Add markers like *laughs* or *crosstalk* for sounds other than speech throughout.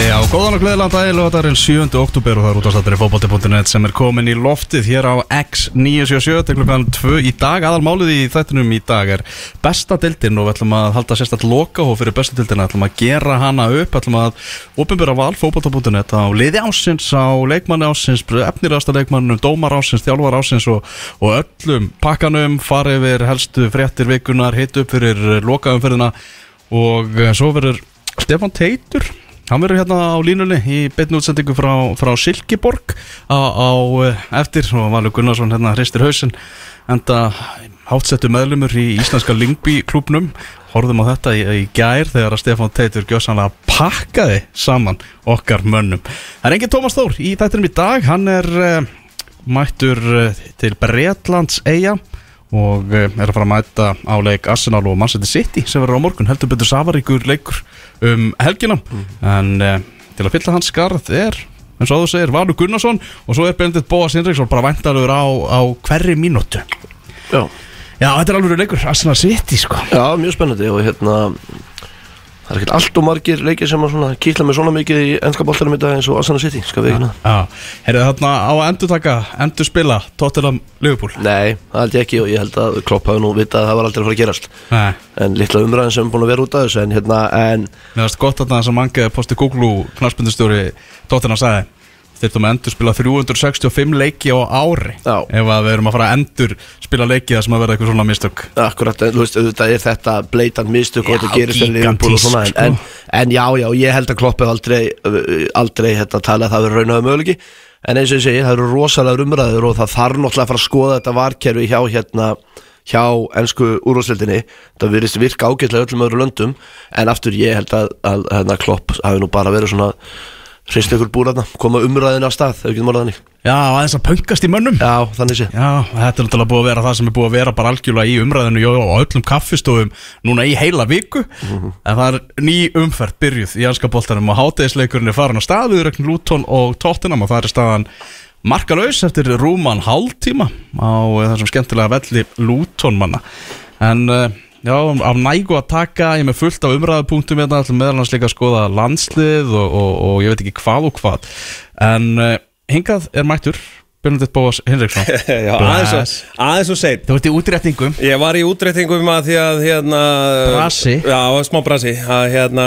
Já, góðan og gleðilega dagil og þetta er 7. oktober og það er útastættir í fókbalti.net sem er komin í loftið hér á X977 til klukkan 2 í dag aðalmálið í þættinum í dag er besta dildin og við ætlum að halda sérstaklega loka og fyrir besta dildina ætlum að gera hana upp ætlum að ofinbjörra val fókbalti.net á liði ásins, á leikmanni ásins efnirasta leikmannum, dómar ásins, þjálfar ásins og, og öllum pakkanum farið yfir helstu fréttir vikunar hitt upp fyrir lokaumferðina og svo verður Stefan Teitur Hann verður hérna á línunni í beinu útsendingu frá, frá Silkeborg á, á eh, eftir og Valur Gunnarsson hérna hristir hausin enda hátsettu meðlumur í Íslandska Lingby klubnum horfðum á þetta í, í gær þegar að Stefán Teitur gjóðsannlega pakkaði saman okkar mönnum. Það er engin Tómas Þór í þættinum í dag, hann er uh, mættur uh, til Breitlands eiga og uh, er að fara að mæta á leik Arsenal og Manchester City sem verður á morgun. Heldur betur safaríkur leikur um helgina. En uh, til að fylla hans skarð er eins og þú segir Valur Gunnarsson. Og svo er Bendit Bóas Indriksson bara væntalur á, á hverri mínútu. Já, Já, þetta er alveg leikur Arsenal City sko. Já mjög spennandi og hérna Það er ekkert allt og margir leikir sem að kýtla mig svona mikið í ennska boltarum í dag eins og Asana City, skal við ekki hérna Já, heyrðu þarna á að endur taka endur spila Tottenham Liverpool? Nei, það held ég ekki og ég held að Klopp hafi nú vitað að það var aldrei að fara að gerast. Nei, En litla umræðin sem er búin að vera út af þessu En hérna, en mér finnst gott þarna sem mangaði posti Google knarsbundustjóri Tottenham sagði Þyrftum að endur spila 365 leiki á ári Já. Ef að við erum að fara að endur spila leiki það sem að verða eitthvað svona mistök akkurat, en, þú veist, auðvitað er þetta bleitant mistök og þetta gerist fyrir Liverpool og svona en, gigantískt, en, sko. en já, já, ég held að Klopp hef aldrei, aldrei hérna, talað að það verður raunaðu möguleiki En eins og ég segi, það eru rosalega umræður og það þarf náttúrulega að fara að skoða þetta varkerfi hjá hérna hjá ennsku úrvarsleildinni það virðist virka ágætlega öllum öðru löndum en aftur ég held að, að, að, að Klopp hafi nú bara verið svona hrist ykkur búr þarna, koma umræðinu af stað orðað þannig. Já, aðeins að pöngast í mönnum. Já, þannig sé. Já, þetta er náttúrulega búið að vera það sem er búið að vera bara algjörlega í umræðinu og á öllum kaffistofum núna í heila viku. En það er ný umferð byrjuð í anska boltanum og hátegisleikurinn er farin á staðu Rögn Lúton og Tottenham og það er staðan markalaus eftir rúman hálftíma á eh, þessum skemmtilega velli Lúton manna. En uh, já, af nægu að taka ég með fullt af umræðupunktum hérna meðal hans líka að skoða landslið og, og, og ég veit ekki hvað og hvað. En uh, hingað er mættur Benedikt Bóas Hinriksson. *laughs* Já, aðeins og, aðeins og seint Þú ert í útréttingum. Ég var í útrettingum að því að hérna Brasi. Já, smá brasi. Að hérna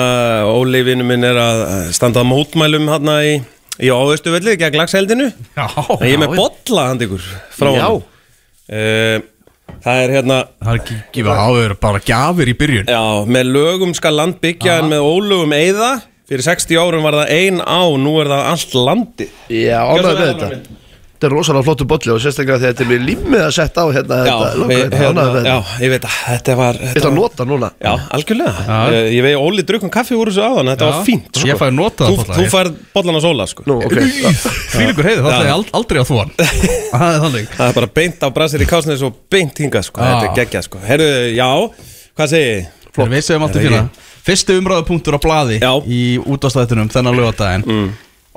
Óli vinnu minn er að standa á mótmælum hérna í, í áðustu velli gegn lagseldinu Já, En ég er með bolla hand ykkur frá Já. honum. Það er hérna Það er ekki áður bara gjafir í byrjun. Já, með lögum skal land byggja en með ólögum eyða. Fyrir 60 árum var það ein á, nú er það allt landi Já, vel, þetta Þetta er rosalega flottu bolli og sérstaklega þegar þetta er með límið að setja á hérna Já, þetta logo, við, þetta, hérna, ánægð með já, þetta ég veit að þetta var ætla að nota núna Já, algjörlega Já. Ég, ég vegi Óli drukkum kaffi úr þessu áðan Þetta Já. var fínt sko. Ég fæ notað Þú, bolla, þú ég- færð bollan að sóla sko. Nú, ok Fýlingur heiði, það Já. ætla ég ald- aldrei þú hann *laughs* Það er þannig Það er bara beint á brasir í kásnes og beint hingað sko. Þetta er geggjað sko. Herru, já, hvað segi ég? Við segjum alltaf það hérna Fyrsti umræðupunktur á blaði Já. í útastættunum þennan lögadaginn mm.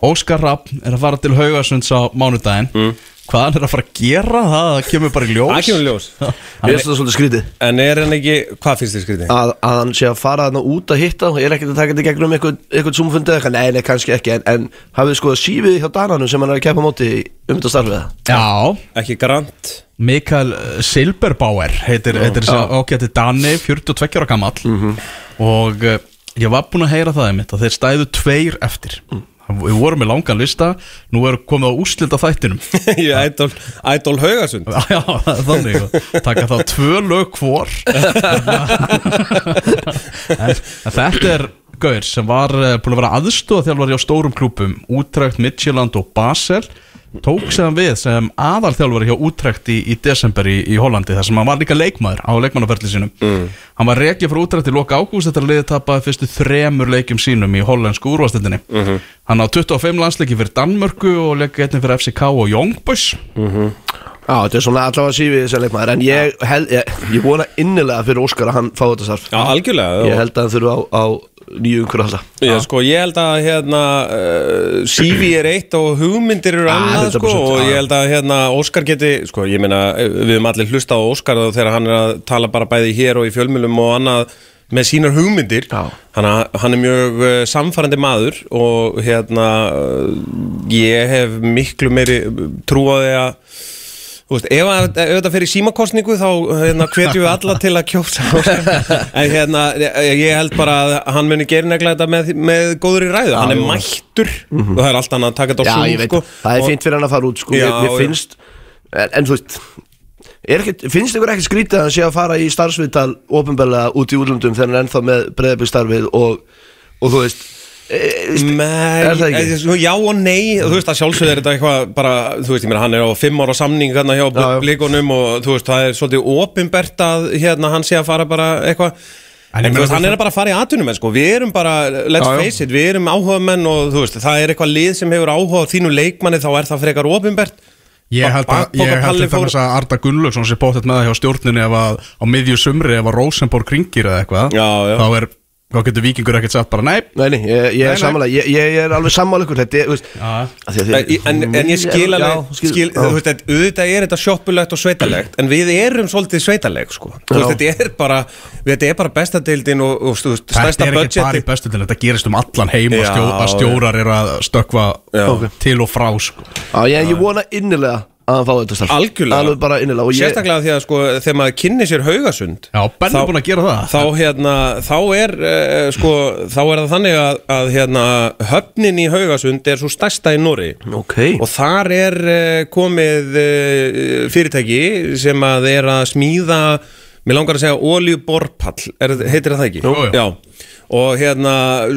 Óskar Rapp er að fara til Haugasunds á mánudaginn. Mm. Hvað hann er að fara að gera það? Kemur bara í ljós. Það kemur í ljós. *laughs* Ég finnst þetta svolítið skrítið. En er hann ekki, hvað finnst þið skrítið? að, að hann sé að fara þarna út að hitta ég er ekkert að taka þetta í gegnum eitthvað, eitthvað eitthvað, nei, nei, kannski ekki en, en hafið sko sífið hjá Dananum sem hann er að keppa á móti um þetta starfið það Já, Ekki Grant. Mikael eh, Silberbauer heitir, heitir þessi ágæti Dani 42 ára gamall. Og uh, ég var búinn að heyra það einmitt að þeir stæðu tveir eftir við vorum með langan lista nú erum komið á úrslit af þættinum. *laughs* Í Idol, Idol Haugasund. Já, þannig taka þá tvö lög hvor. *laughs* Þetta er Gaur sem var eh, búin að vera aðstóða þjálfari á stórum klúpum Útrækt, Midtjylland og Basel tók sem við sem aðalþjálfari hjá Útrækt í, í desember í, í Hollandi þar sem hann var líka leikmaður á leikmannaferli sínum. Hann var rekið frá Útrækt í loka ágúst eftir að liðið tapaði fyrstu þremur leikjum sínum í hollensku úrvastildinni hann á 25 landsleiki fyrir Danmörku og leikið einnig fyrir FCK og Young Boys Já, þetta er svona allavega sífið þessi leikmaður en ég, held, ég, ég vona innilega fyrir Óskar að hann fá þetta starf. Já, algjörlega Ég held að hann þurfa á, á nýju umhverju að halda Já, sko, ég held að hérna uh, CV er eitt og hugmyndir eru annað, 100%, sko, og ég held að hérna Óskar geti, sko, ég meina við höfum allir hlusta á Óskar þegar hann er að tala bara bæði hér og í fjölmjölum og annað með sínar hugmyndir. Hann, hann er mjög uh, samfærandi maður og hérna uh, ég hef miklu meiri trú á því að Þú veist, ef, að, ef þetta fyrir símakostningu þá hérna, hvetjum við alla til að kjósa *laughs* en hérna, ég held bara að hann muni gera negla þetta með, með góður í ræðu, hann er já. mættur og það er allt annað að taka þetta á Já, veit, sko, það er fínt fyrir hann að fara út sko. Já, mér, mér já. finnst en, en þú veist ekkit, finnst ykkur ekki skrítið að hann sé að fara í starfsviðtal ofinbeglega út í útlöndum þegar hann er ennþá með breyðabíkstarfið og, og þú veist Nei, Er það ekki? eh, já og nei Þú veist að sjálfsögð er þetta eitthvað bara Þú veist, ég meina, hann er á fimm ára samning hérna hjá Já, já. blikunum og þú veist, það er svolítið opinbert að hérna hann sé að fara bara eitthvað En En, veist, hann er að bara að fara í atvinnum sko. Við erum bara, let's Já, face it Við erum áhuga menn og þú veist, það er eitthvað lið sem hefur áhuga á þínu leikmanni þá er það frekar opinbert Ég held að, ég held til dæmis að Arda Gunnlaugsson sé bóttið með það hjá stjórninni ef að á miðju sumri ef að Rosenborg kringir eða eitthvað þá er, þá getur vikingur ekkert sagt bara nei. Nei, nei, ég, ég Nei, er nei. sammála. Ég, ég er alveg sammála ykkur. Þetta er, veist, en, en ég skil alveg skil- skil, þú veist, að auðvitað er þetta sjoppulegt og sveitalegt en við erum svolítið sveitaleg sko. Þú veist, þetta er bara þetta er bara bestadeildin og, og þú veist, Þetta stærsta er ekki bara budgeti í bestu til þetta gerist um allan heim Já, stjó, að stjórar eru að stökkva Já. Til og frá sko. Já, ég, ég vona innilega að hann fá þetta starf algjörlega. Alveg bara innilega og ég, sérstaklega því að sko, þegar maður kynni sér haugasund Já, Benni er búin að gera það. þá hérna þá er uh, sko þá er það þannig að, að hérna höfnin í Haugasund er svo stærsta í Nóri Ok, og þar er uh, komið uh, fyrirtæki sem að er að smíða mér langar að segja oljuborpall er, heitir það ekki? Jú, jú. Já og hérna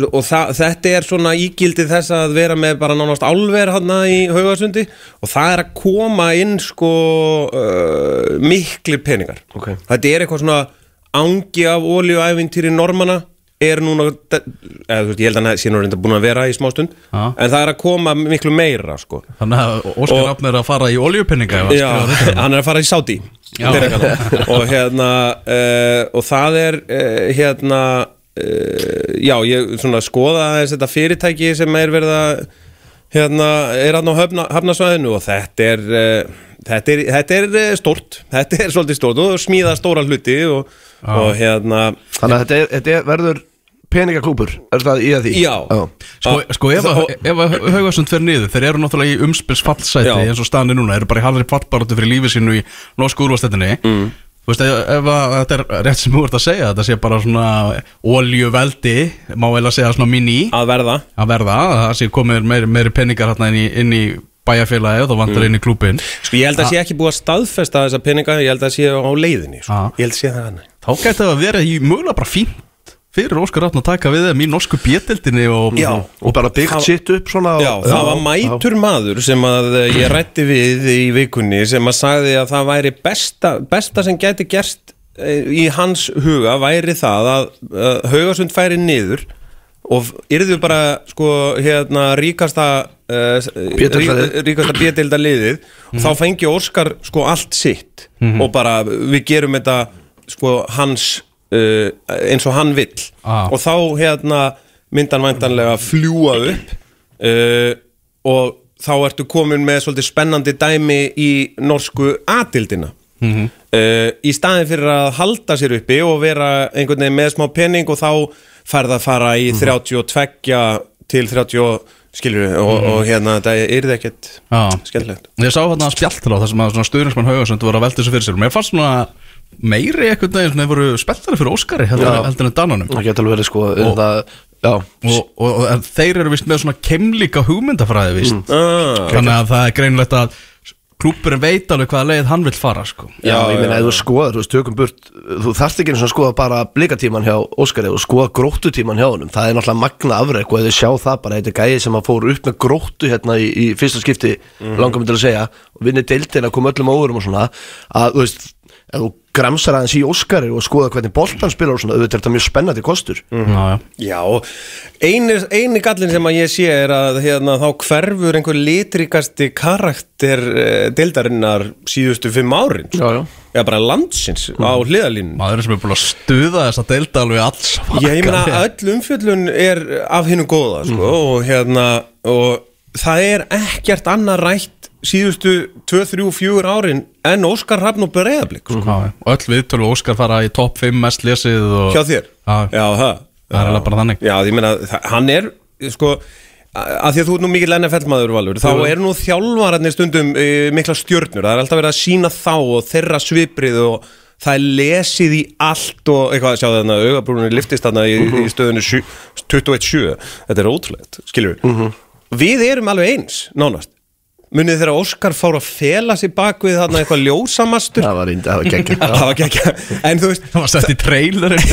og þetta er svona ígildið þess að vera með bara nánast álver hann í Haugasundi og það er að koma inn sko uh, miklir peningar Ok. þetta er eitthvað svona angi af oljuævintýri normana er núna eða, þú veist, ég held að hann sé nú reynda búin að vera í smástund Já. en það er að koma miklu meira sko. Þannig að Óskar Rafn er að fara í oljupinninga Já, hann er að fara í peningana. og hérna uh, og það er uh, hérna uh, já, ég svona skoða aðeins þetta fyrirtæki sem er verið að hérna, er hann á höfna, hafnasvæðinu og þetta er uh, þetta er, þetta er stórt þetta er svolítið stórt og smíða stóra hluti og, og hérna þannig að þetta, er, þetta er, verður peningaklúpur Er það í að því? Já. Sko, sko ef, að, að Haugasund fer niður þeir eru náttúrulega í umspils fallsæti Já. eins og staðni núna, eru bara í halvri fallbaratu fyrir lífið sínu í norsku úrvastettinni mm. Þú veist, ef, að, þetta er rétt sem þú ert að segja þetta sé bara svona oljuveldi má vel að segja svona mini að verða að verða, að það sé komið meiri, meiri penningar hérna inn í, inn í bæjarfélagi og þá vantar inn í klúbin sko ég held að sé ekki búið að staðfesta þessa peninga ég held að sé á leiðinni sko. Ég held að sé það hann þá gæti það að vera í mögulega bara fínt fyrir Óskar Rafn að taka við þeim í norsku bjettildinni og. Og bara byggt sitt upp svona Já, það var mætur maður sem að eh, ég rætti við í vikunni sem að sagði að það væri besta, besta sem gæti gerst eh, í hans huga væri það að uh, Haugasund færi niður og yrðu bara sko hérna ríkasta uh, ríkasta bjötilda liðið og þá fengi Óskar sko allt sitt og bara við gerum þetta sko hans uh, eins og hann vill Ah. og þá hérna myndan væntanlega fljúa upp uh, og þá ertu komin með svolítið spennandi dæmi í norsku atildina Mhm. uh, í staðin fyrir að halda sér uppi og vera einhvern veginn með smá penning og þá færð að fara í Mhm. 32 til 30 skilur og, og hérna þetta er það ekkert Mhm. Skemmtilegt Ég sá hérna spjalltur á þar sem að stuðningsmann Haugasund var að velta þessu fyrir sér Mér fannst svona meiri eitthvað neginn sem þeir voru spenntari fyrir Óskari heldur, en Dananum. Það geta alveg verið sko um það, og, og, og en þeir eru vist með svona kemlíka hugmyndafræði vist ah, Þannig að það er greinlegt að klúpurinn veit alveg hvaða leið hann vil fara sko. Já, Já, ég meina, ef þú skoðar, þú veist, tökum burt Þú þarft ekki eins og að skoða bara blikatíman hjá Óskari og skoða gróttutíman hjá honum. Það er náttúrulega magna afrek og ef þið sjá það bara Þetta er gæði sem að fór upp með gróttu hérna í, í fyrsta skipti Mhm. Langar mig til að segja Og vinni deildin að koma öllum óverum og svona Að, þú veist, ef þú gramsar aðeins í Óskari Og skoða hvernig boltan spilar og svona Auðvitað er þetta mjög spennandi kostur Mhm. Já, já. Já, og eini, eini gallin sem að ég sé er að hérna, þá hverfur einhver litrikasti karakter uh, deildarinnar síðustu fimm árin sko. Já, já. Já, bara landsins á hliðalínu Maðurinn sem er búin að stuða þessa deilda alveg alls Já, ég meina öll umfjöllun er af hinnu góða sko, og hérna og það er ekkert annað rætt síðustu 2, 3, 4 árin en Óskar Hrafn og Breiðablík sko. Og öll viðtölu Óskar fara í topp 5 mest lesið og hjá þér Já. já það Það er eiginlega bara þannig. Já, meina, hann er sko, að því að þú ert nú mikill NFL-maður Valur, þá eru nú þjálfararnir stundum e, mikla stjörnur, það er alltaf verið að sína þá og þeirra sviprið og það er lesið í allt og eitthvað, sjáðu þarna, augabrúnunni liftist þarna í, Mhm. í stöðinu sjö- 21.7 þetta er ótrúlegt, skilur við Mhm. við erum alveg eins, nánast munið þegar Óskar fór að fela sig bak við þarna eitthvað ljósamastur? Það var indi, það var geggjum *laughs* það var ekki en þú veist Það var sett í trailerin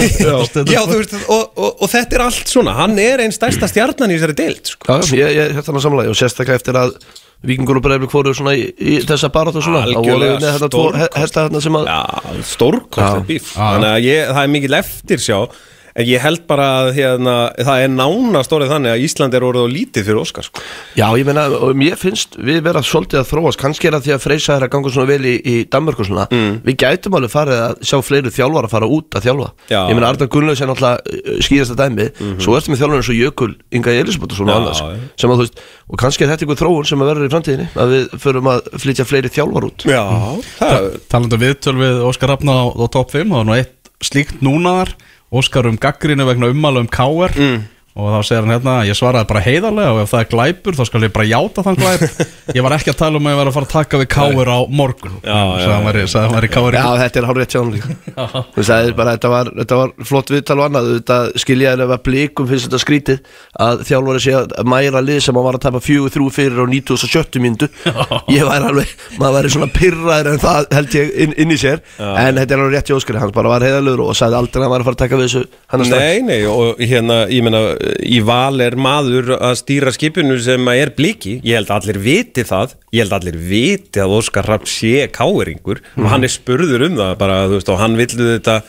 Já, þú veist, og, og, og þetta er allt svona. Hann er einn stærsta stjarnan í þessari deild sko. Já, ég, ég hérna samlega og sérstaklega eftir að Víkingur og Breiflik fóru svona í, í þessa barátt og svona. Algjörlega með þetta tvo stórkostlegt. hesta hérna sem að Já. bíf Já. Þannig að ég, það er mikil eftir sjá En ég held bara að hérna, það er nána stórið þannig að Ísland er orðið og lítið fyrir Óskar sko. Já, ég meina, og mér finnst við vera svolítið að þróast, kannski er það því að Freysa er að ganga svona vel í, í Danmörku svona. Við gætum alveg farið að sjá fleiri þjálfar að fara út að þjálfa. Já. ég meina, Arnar Gunnlaus er náttúrulega uh, skýrasta dæmi. Svo ertu með þjálfar eins og Jökul Inga Elisabeth og svona annars já. sem að þú veist, og kannski er þetta einhver þróun sem að verður í framtíðinni að við förum að flytja fleiri þjálfar út. Já, það, Talandu viðtöl við Óskar Rafna á, á topp 5 Það var nú eitt slíkt núnaðar Óskar um gaggrinu vegna ummæla um káer Mm. Og þá segir hann hérna Ég svaraði bara heiðarlega og ef það er glæpur Þá skal ég bara játa þann glæp. *laughs* Ég var ekki að tala um að ég var að fara að taka við káer á morgun. Já, já, Sagði sagði Já, þetta er hár rétt líka. *laughs* Þú sagðir bara, þetta var, þetta var flott viðtal og annað. Þetta skiljaði að blikum finnst þetta skrítið að þjálfari sé að mæra lið sem hann var að tapa fjögur þrjú fyrir á 97 mínútu. Ég væri alveg, maður væri svona pirraður en það held ég inn, inn í sér. En þetta er alveg rétt hjá Óskari, hann bara var heiðalögur og sagði aldrei að hann var að fara að taka við þessu að Nei, nei, og hérna, ég meina í val er maður að stýra skipinu sem að er bliki, ég held að allir viti það, ég held að allir viti að Óskar Rapp sé káeringur. Og hann er spurður um það bara, þú veist, og hann villu þetta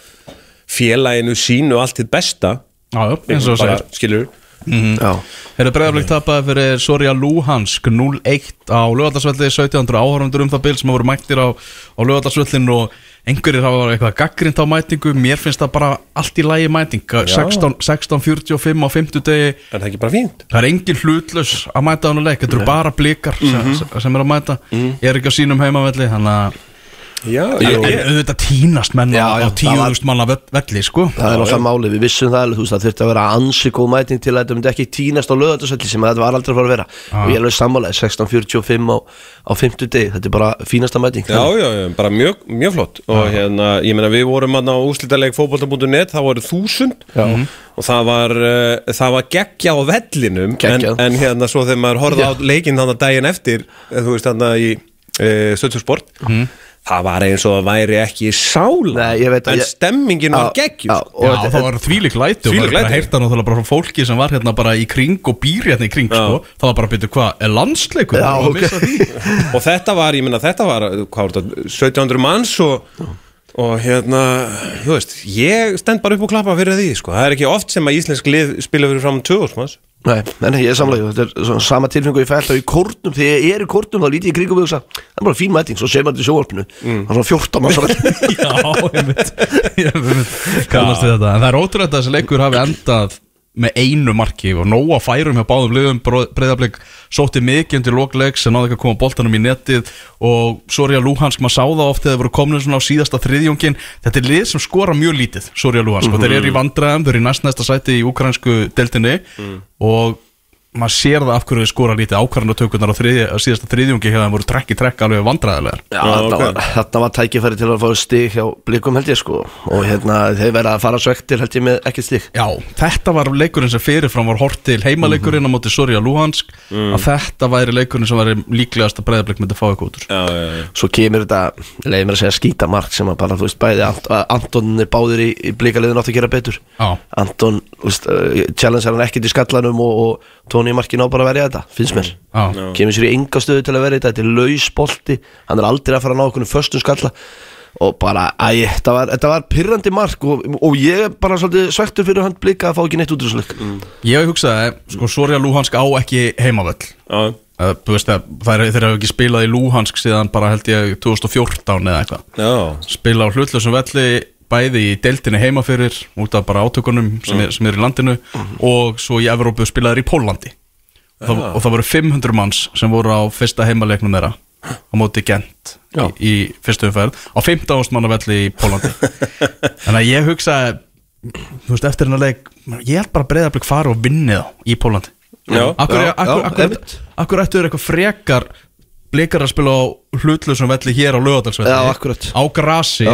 félaginu sínu allt til besta. Já, eins og segir. skilur Já, Þeirra bregðarleik tapaði fyrir Soria Luhansk 0-1 á lögadagsvelli 1700 áhörundur um það bil sem voru mættir á, á lögadagsvellin og einhverjir hafa eitthvað gaggrind á mætingu mér finnst það bara allt í lægi mæting. 16 16.45 á 50 degi Er það ekki bara fínt? það er engin hlutlaus að mæta á hann leik þetta eru bara blikar sem, sem er að mæta. Ég er ekki á sínum heimavelli þannig að Já, en ég, en auðvitað tínast menn Já, á já, tíu það var- þúsund manna vell- velli sko. Það er náttúrulega máli, við vissum það alveg, þú veist, það þurfti að vera ansi góð mæting til að þetta myndi ekki tínast á lögatarsvelli sem þetta var aldrei að fara að vera. Og ég er alveg sammálaði, 16.45 á, á 50 degi, þetta er bara fínasta mæting. Já, já, já, bara mjög, mjög flott. Og hérna, ég meina við vorum hann á úslítaleg fótbolta.net, það voru þúsund. Og það var uh, það var geggja á vellinum. En, Geggjað. en hérna svo þegar maður horfði á leikinn þannig daginn eftir, eh, þú veist þannig í uh, Stöldsursport það var eins og það væri ekki sála Nei, ég veit að en ég- stemmingin var Já, geggjum já, sko. Og það var þvílík læti og læti. heyrta náttúrulega bara frá fólki sem var hérna bara í kring og býr hérna í kring sko. það var bara að byrja hvað, er landsleikur Já, Var að ok. missa því? *laughs* og þetta var, ég meina þetta var hvað var þetta, 1700 manns og, og hérna, þú veist ég stend bara upp og klappa fyrir því sko. það er ekki oft sem að íslensk lið spila fyrir fram 2000 manns Nei, en ég er samlega, þetta er svona sama tilfengu ég fælt á í kórnum, þegar ég er í kórnum þá lítið ég í kringum og hugsa, það er bara fín mæting. Svo sem þetta í sjóvarpinu, það er svona 14 manns að *laughs* Já, *laughs* ég veit Ég veit, kannast við þetta. En það er ótrúlega að þessi leikur hafi endað með einu marki og nóga færum hjá báðum liðum breyðarblik sótti mikið undir lokleiks en náði ekki að koma boltanum í netið og Soria Luhansk, maður sá það oft þegar þeir voru komin svona á síðasta þriðjungin þetta er lið sem skora mjög lítið, Soria Luhansk og þeir eru í vandræðum, þeir eru í næstnæsta sæti í ukrainsku deltinni og maður sér það af hverju þeir skora lítið ákvarðanatökurnar á, þriðja, á síðasta þriðjungi hjá þeim voru trekk í trekk alveg vandræðilegar Já, Já, þarna ok. var, þarna var tækifæri til að fá stig hjá blikum held ég sko. Og hérna þeir verða að fara svektir held ég með ekki stig. Já, þetta var leikurinn sem fyrirfram var hort til. Heimaleikurinn á móti Soria Luhansk. Að þetta væri leikurinn sem væri líklegast að breyðarblik myndi fá eitthvað út úr. Já, já, já. svo kemur þetta, leiði mér að segja skýta mark sem að bara, þú veist, bæði Ant Anton er báðir í, í blíkaliðin átt að gera betur. Já, Anton, þú veist, uh, challenge er hann ekkert í skallanum og, og Tony Markin á bara að verja þetta, finnst mér. Já, kemur sér í enga stöðu til að verja þetta þetta er laus bolti, hann er aldrei að fara að ná okkur föstum skalla. Og bara, æ, þetta var, þetta var pyrrandi mark og, og ég er bara svolítið svektur fyrir hann blika að fá ekki neitt út úr þessu leik Ég hugsaði, sko, Soria Luhansk á ekki heimavöll. Já. Uh, Þú veist að það er, þeir hafa ekki spilað í Luhansk síðan bara held ég 2014 eða eitthvað. Já. Spila á hlutlausum velli bæði í deildinni heima fyrir út af bara átökunum sem, er, sem er í landinu og svo í Evrópu spilaður í Pólandi og það, og það voru 500 manns sem voru á fyrsta heimaleiknum þeirra á móti Gent Já. í, í fyrstu umferð á 15 manna velli í Pólandi *laughs* Þannig að ég hugsa þú veist, eftir hennar leik ég held bara að breyðarblik fara og vinni þá í Pólandi Já. Akkur, Já, akkur, já, akkur, einmitt. akkur ættu þér eitthvað frekar blikar að spila á hlutlusum velli hér á lögadalsvelli Já, akkurat. á grasi, Já.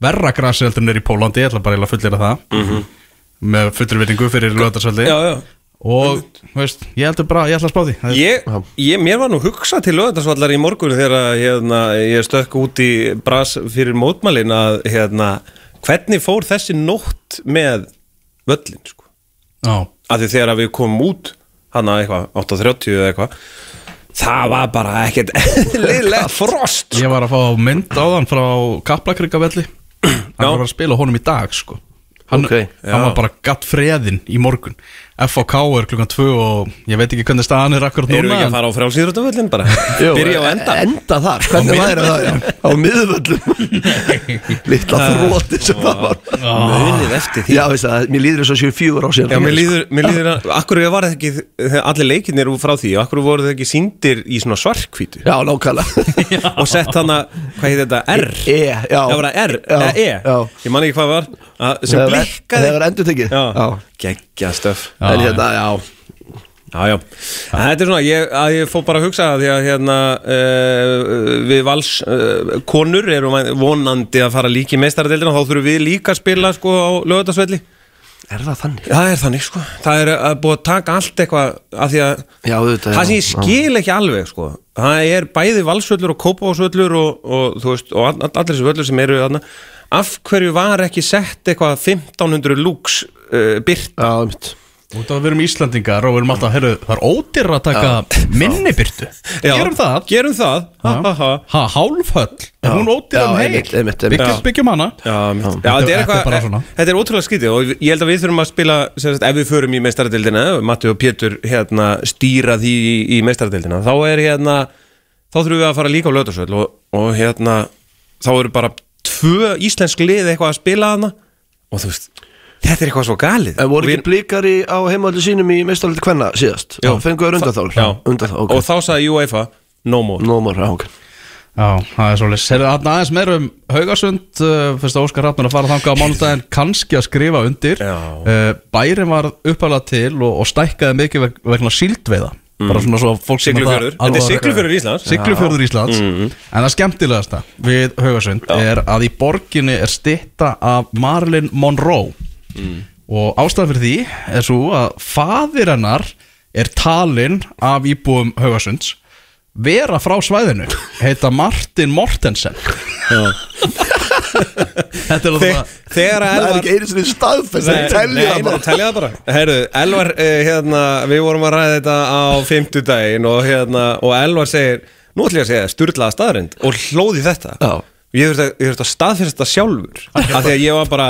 Verra grasi heldur en er í Pólandi, ég ætla bara að fullir það. Mhm. með fullri vitningu fyrir já og veist, ég heldur bara, ég ætla að spá því. Ég, ég, mér var nú hugsað til lögðarsvallar í morgun þegar hérna, ég stökk út í bras fyrir mótmælin að hérna, hvernig fór þessi nótt með völlin sko? Að því þegar við komum út hana eitthvað, 8.30 eða eitthvað það var bara ekkert *laughs* eðlilegt frost sko. ég var að fá mynd á þann frá Kaplakryggavelli hann var að spila honum í dag sko Hann, Ok, já. hann var bara gatt freðin í morgun FHK er klukkan 2 og ég veit ekki hvernig staðan er akkurat Erum við núna ekki að fara á frjálsýrðutavöllin bara? *laughs* Jú, Byrja á enda? Enda þar, hvernig væri það? Já? Á miðvöllum? *laughs* Littla þrótti sem það var. Munið eftir því. Já, veist það, mér líður þess að séu fjögur á síðan Já, mér líður, mér líður að, akkur var það ekki, allir leikinnir var frá því, akkur voru það ekki síndir í svona svarkvítu Já, nákvæmlega. *laughs* Og sett hana, hvað heit þetta, R? E, já. Já, var það R, E? já. Ég man ekki hvað var, sem Það blikkaði var endur tekið Já, geggja stöf. Já, En hérna, já. Já, já, þetta er svona, ég, að ég fór bara að hugsa að því að hérna uh, við vals uh, konur erum vonandi að fara líki meistaradeildina. Þá þurfum við líka að spila sko á lögatarsvelli Er það þannig? Það er þannig sko, það er að búið að taka allt eitthvað að því að Já, auðvitað það sem ég skil ekki alveg sko. Það er bæði valsvöllur og kópavásvöllur og, og þú veist, og all, allir þessi völlur sem eru þarna. Af hverju var ekki sett eitthvað 1500 lúks uh, byrt Já, já, mitt Út af að við erum Íslandingar og við erum alltaf, heyrðu, það er ódýr að taka minni byrtu Gerum það. Gerum það, ha ha ha. Ha, hálfhöll, er hún ódýr Já, um heil einmitt, einmitt, einmitt. Byggjum, Já. byggjum hana? Já, mitt. já Þetta- er eitthvað, bara svona. þetta er ótrúlega skrítið og ég held að við þurfum að spila sem sagt, ef við förum í meistaradildina Matti og Pétur hérna, stýra því í, í meistaradildina þá er hérna þá þurfum við að fara líka á lögdagsvöld og, og hérna þá eru bara tvö íslensk lið eitthvað að spila hana og þú veist, þetta er eitthvað svo galið. En voru ekki blikar í, á heimaldi sínum í meistaraldi kvenna síðast? Já. Fenguður undan þá? Já. Undan þá, ok. Og þá sagði UEFA no more. No more, já, ok. Já, það er svolítið Serðu þarna aðeins meira um Haugasund uh, Fyrst að Óskar Rafnur að fara þangað á mánudaginn kannski að skrifa undir. Já. uh, Bærin var uppalega til og, og stækkaði mikið veg, vegna síldveiða. Bara svona svo fólk sem Siglufjörður, það þetta er Siglufjörður Íslands. Siglufjörður Íslands. En það skemmtilegasta við Haugasund er að í borginni er stitta af Marilyn Monroe og ástæðan fyrir því er svo að faðir hennar er talinn af íbúum Haugasunds vera frá svæðinu heita Martin Mortensen. *laughs* Þetta er það þegar að Það er Elvar ekki einu sinni staðfest Það er telja það bara. telja það bara. Herru, Elvar, uh, hérna, við vorum að ræða þetta á fimmtudaginn og, hérna, og Elvar segir, nú ætlum ég að segja sturlaða staðrind og hlóði þetta. Já. Ég þurfti að, ég þurfti að staðfyrst þetta sjálfur. Af því að ég var bara,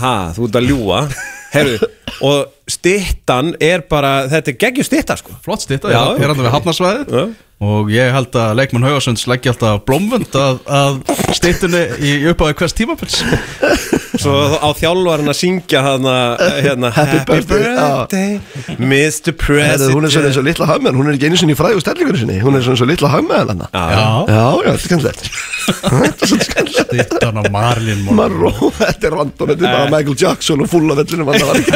ha, þú ert að ljúa Herru, og stittan er bara, þetta er geggjur stitta sko. Flott stitta, Já. ég er alltaf við hafnarsvæði Já. og ég held að leikmenn Haugasunds leggja alltaf blómvönd að, að stittunni í uppáði hvers tímabils Svo á þjálfarinn að syngja hana, hérna, *laughs* Happy birthday, birthday Mr. President Hún er svona eins og litla hagmeðan Hún er ekki einu sinni í fræðu stellingunni sinni. Hún er svona eins og litla hagmeðan hann Já. Já, þetta er skemmtilegt. *laughs* Þetta er stittan Marilyn Monroe. Marró, *laughs* þetta er random Þetta er bara Michael Jackson og fulla vellinu Það var ekki?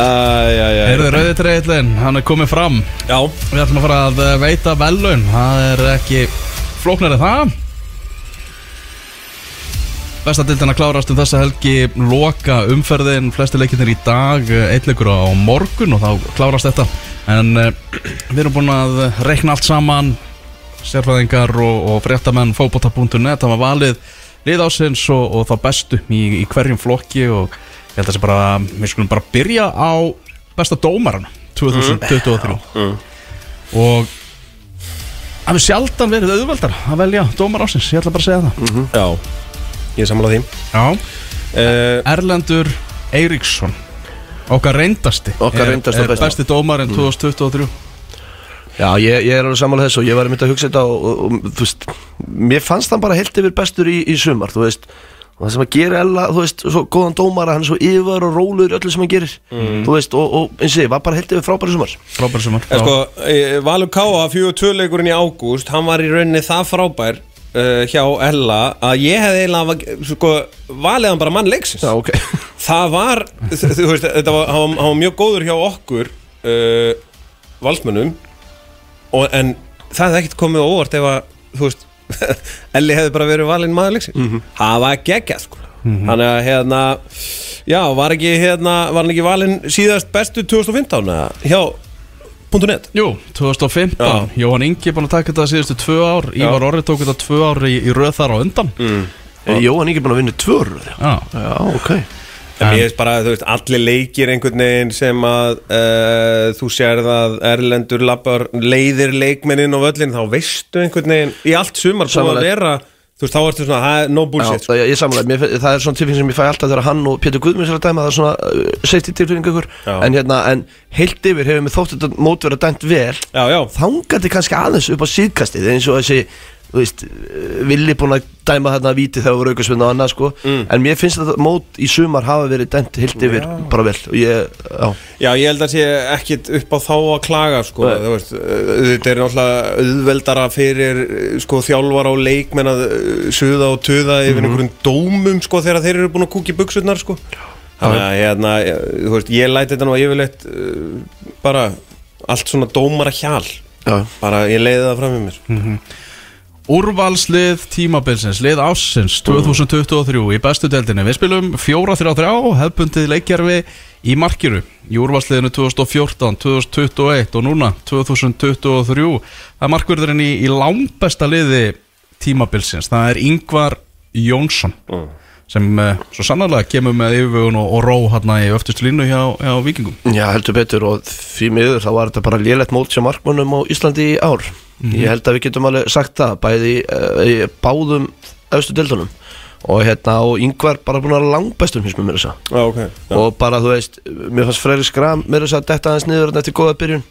Æjæjæ Heyrðu rauði treyðlinn, hann er komið fram. Já, Við ætlum að fara að eh, veita velun Það er ekki flóknar en það Besta dildin að klárast um þessa helgi Loka umferðin, flesti leikinnir í dag Eitt leikur á morgun og þá klárast þetta. En uh, *clears throat* við erum búin að reikna allt saman Sérfræðingar og, og fréttamenn Fóbota.net Það var valið lið ásins og, og þá bestu í, í hverjum flokki Og ég held að þessi bara Við skulum bara byrja á besta dómaran 2023 og það er sjaldan verið auðveldar að velja dómar ásins, ég ætla bara að segja það. Já Ég er sammála því. Já. uh, Erlendur Eiríksson okkar reyndasti. Okkar er, reyndasti og er besti. dómarinn 2023 Já, ég, ég er alveg sammála þessu og ég var mynda að hugsa þetta og, og, og þú veist, mér fannst hann bara heilt yfir bestur í, í sumar, þú veist. Og það sem að gera Ella, þú veist, svo góðan dómara hann er svo yfir og rólur í öllu sem hann gerir þú veist, og, og eins og ég, var bara held yfir frábæri sumar. Frábær sumar sko, eh, Valur Káa, fjögur tvöleikurinn í ágúst Hann var í rauninni það frábær uh, Hjá Ella Að ég hefði eiginlega sko, Valið hann bara mann leiksins. Já, ok. *laughs* Það var, þú þú veist, þetta var, hann, var- hann var mjög góður hjá okkur uh, Valsmönnum og, En það hefði ekkert komið á óvart Ef að, þú veist *laughs* Elli hefði bara verið valinn maður leiksins. Það var geggjað, sko. Þannig að, hérna Já, var ekki, hérna, var hann ekki valinn Síðast bestu 2015 eða? Hjá .net Jú, 2015, Já. Jóhann Ingi búin að taka þetta síðustu tvö ár Ívar Orri tók þetta tvö ár í, í röð þar á undan Er Jóhann ekki búin að vinna tvör Já, Já, ok En ég veist bara, þú veist, allir leikir einhvern veginn sem að uh, þú sérð að Erlendur lappar leiðir leikmennin á völlin þá veistu einhvern veginn í allt sumar búið að vera, þú veist, þá ertu svona það er no Já, bullshit, sko. það, ég samanlega, mér, það er svona tilfinn sem ég fæ alltaf þegar hann og Pétur Guðmunds er að dæma það er svona uh, safety tilfinning ykkur Já. en hérna, en heilt yfir hefur mér þótt þetta mót verið dæmt vel Já, já, þangandi kannski aðeins upp á síðkastið eins og þessi, þú veist villi búin að dæma þarna að víti þegar voru aukasvinna og annað sko, Mm. en mér finnst þetta mót í sumar hafa verið dæmt heilt yfir bara vel. Ég, já, já, ég held að sé ekkit upp á þá að klaga, sko, veist, þetta er náttúrulega auðveldara fyrir, sko, þjálfara og leikmenn að uh, suða og Mhm. yfir einhverjum dómum, sko, þegar þeir eru búin að kúkja buksurnar, sko. Þannig að, hérna, þú veist, ég læti þetta nú yfirleitt uh, bara allt svona dómara hjal, já, bara ég leiði það fram í mér. Úrvalslið tímabilsins, lið ásins 2023 í bestu deildinni Við spilum 4-3-3 hefbundið leikjarfi í markiru Í úrvalsliðinu 2014, 2021 og núna 2023 Það er markverðurinn í, í langbesta liði tímabilsins. Það er Ingvar Jónsson sem uh, svo sannarlega kemur með yfirvögun og, og ró hérna í öftust línu hjá, hjá vikingum já, heldur betur og því miður þá var þetta bara lélegt mót sem markmönnum á Íslandi í ár. Ég held að við getum alveg sagt það bæði uh, í báðum austu deildunum. Og hérna og yngvar bara búin að vera langbestum finnst mér þess að Já, ok. Já. og bara þú veist, mér fannst Freyri Skram mér þess að detta aðeins niður þarna eftir góða byrjun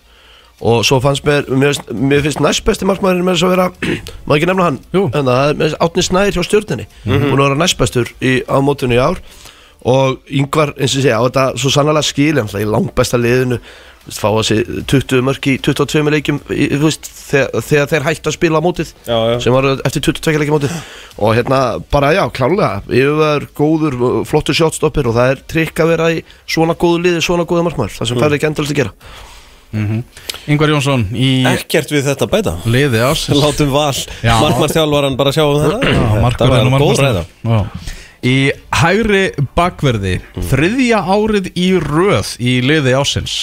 og svo fannst mér mér, finnst- mér finnst næst besti markmaðurinn með þess að vera *clears throat* má ekki nefna hann, en það er Átni Snær hjá stjórninni, búin að vera næst bestur í, á mótunni í ár. Og yngvar, eins og ég segja, á þetta svo sannlega skil en það í langbesta liðinu. Þú veist, fá þessi 20 mörk í 22 leikjum í, þú veist, þegar, þegar þeir hættu að spila á mótið Já, já. sem var eftir 22 leikjum mótið. Og hérna bara já, klálega yfirver, góður, flottur shotstoppir og það er trikk að vera í svona góðu liði svona góða markmaður, það sem færði ekki endalist að gera Ingvar Jónsson í Ekkert við þetta bæta. Liði ásins *laughs* Látum val. Já. Markmannstjálfaran bara sjá um þetta Þetta var góð ræða. Í hægri bakverði þriðja árið í röð í liði ásins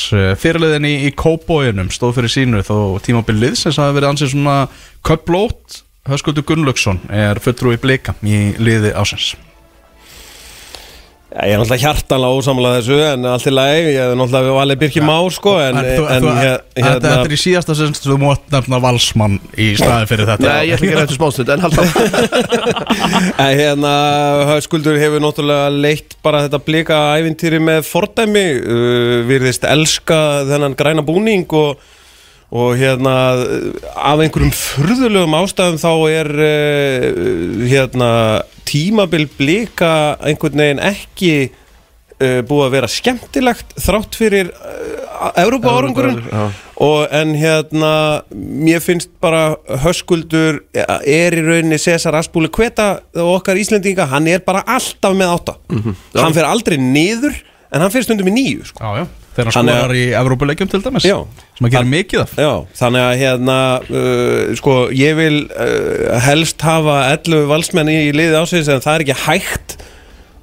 fyrirliðin í, í Kóbóinum stóð fyrir sínu þó tímabil liðsins hafi verið ansið svona köplót Höskuldur Gunnlaugsson er fulltrúi blika í liði ásins Ég er náttúrulega hjartanlega ósamlega þessu En allt í lagi, ég hef náttúrulega valið Birki Már sko En, En, þú, en þú, hér- hérna þetta er í síðasta sem þú mót nefna valsmann í staði fyrir þetta. Nei, ég ætla ekki að rættu smástund en halda *laughs* En hérna, Höskuldur hefur náttúrulega leitt bara þetta blika ævintýri með fordæmi uh, Virðist elska þennan græna búning og, og hérna af einhverjum furðulegum ástæðum þá er uh, hérna tímabil blika einhvern veginn ekki uh, búið að vera skemmtilegt þrátt fyrir uh, Európa árangurinn og en hérna mér finnst bara höskuldur er í rauninni Cesar Aspúli Kveta og okkar Íslendinga, hann er bara alltaf með átta. Hann fer aldrei niður en hann fer stundum í nýju sko. Já, já, þegar hann skorar í Evrópuleikjum til dæmis Já. sem að gera mikið af. Já, þannig að hérna uh, sko, ég vil uh, helst hafa 11 valsmenn í, í liði ásins en það er ekki hægt.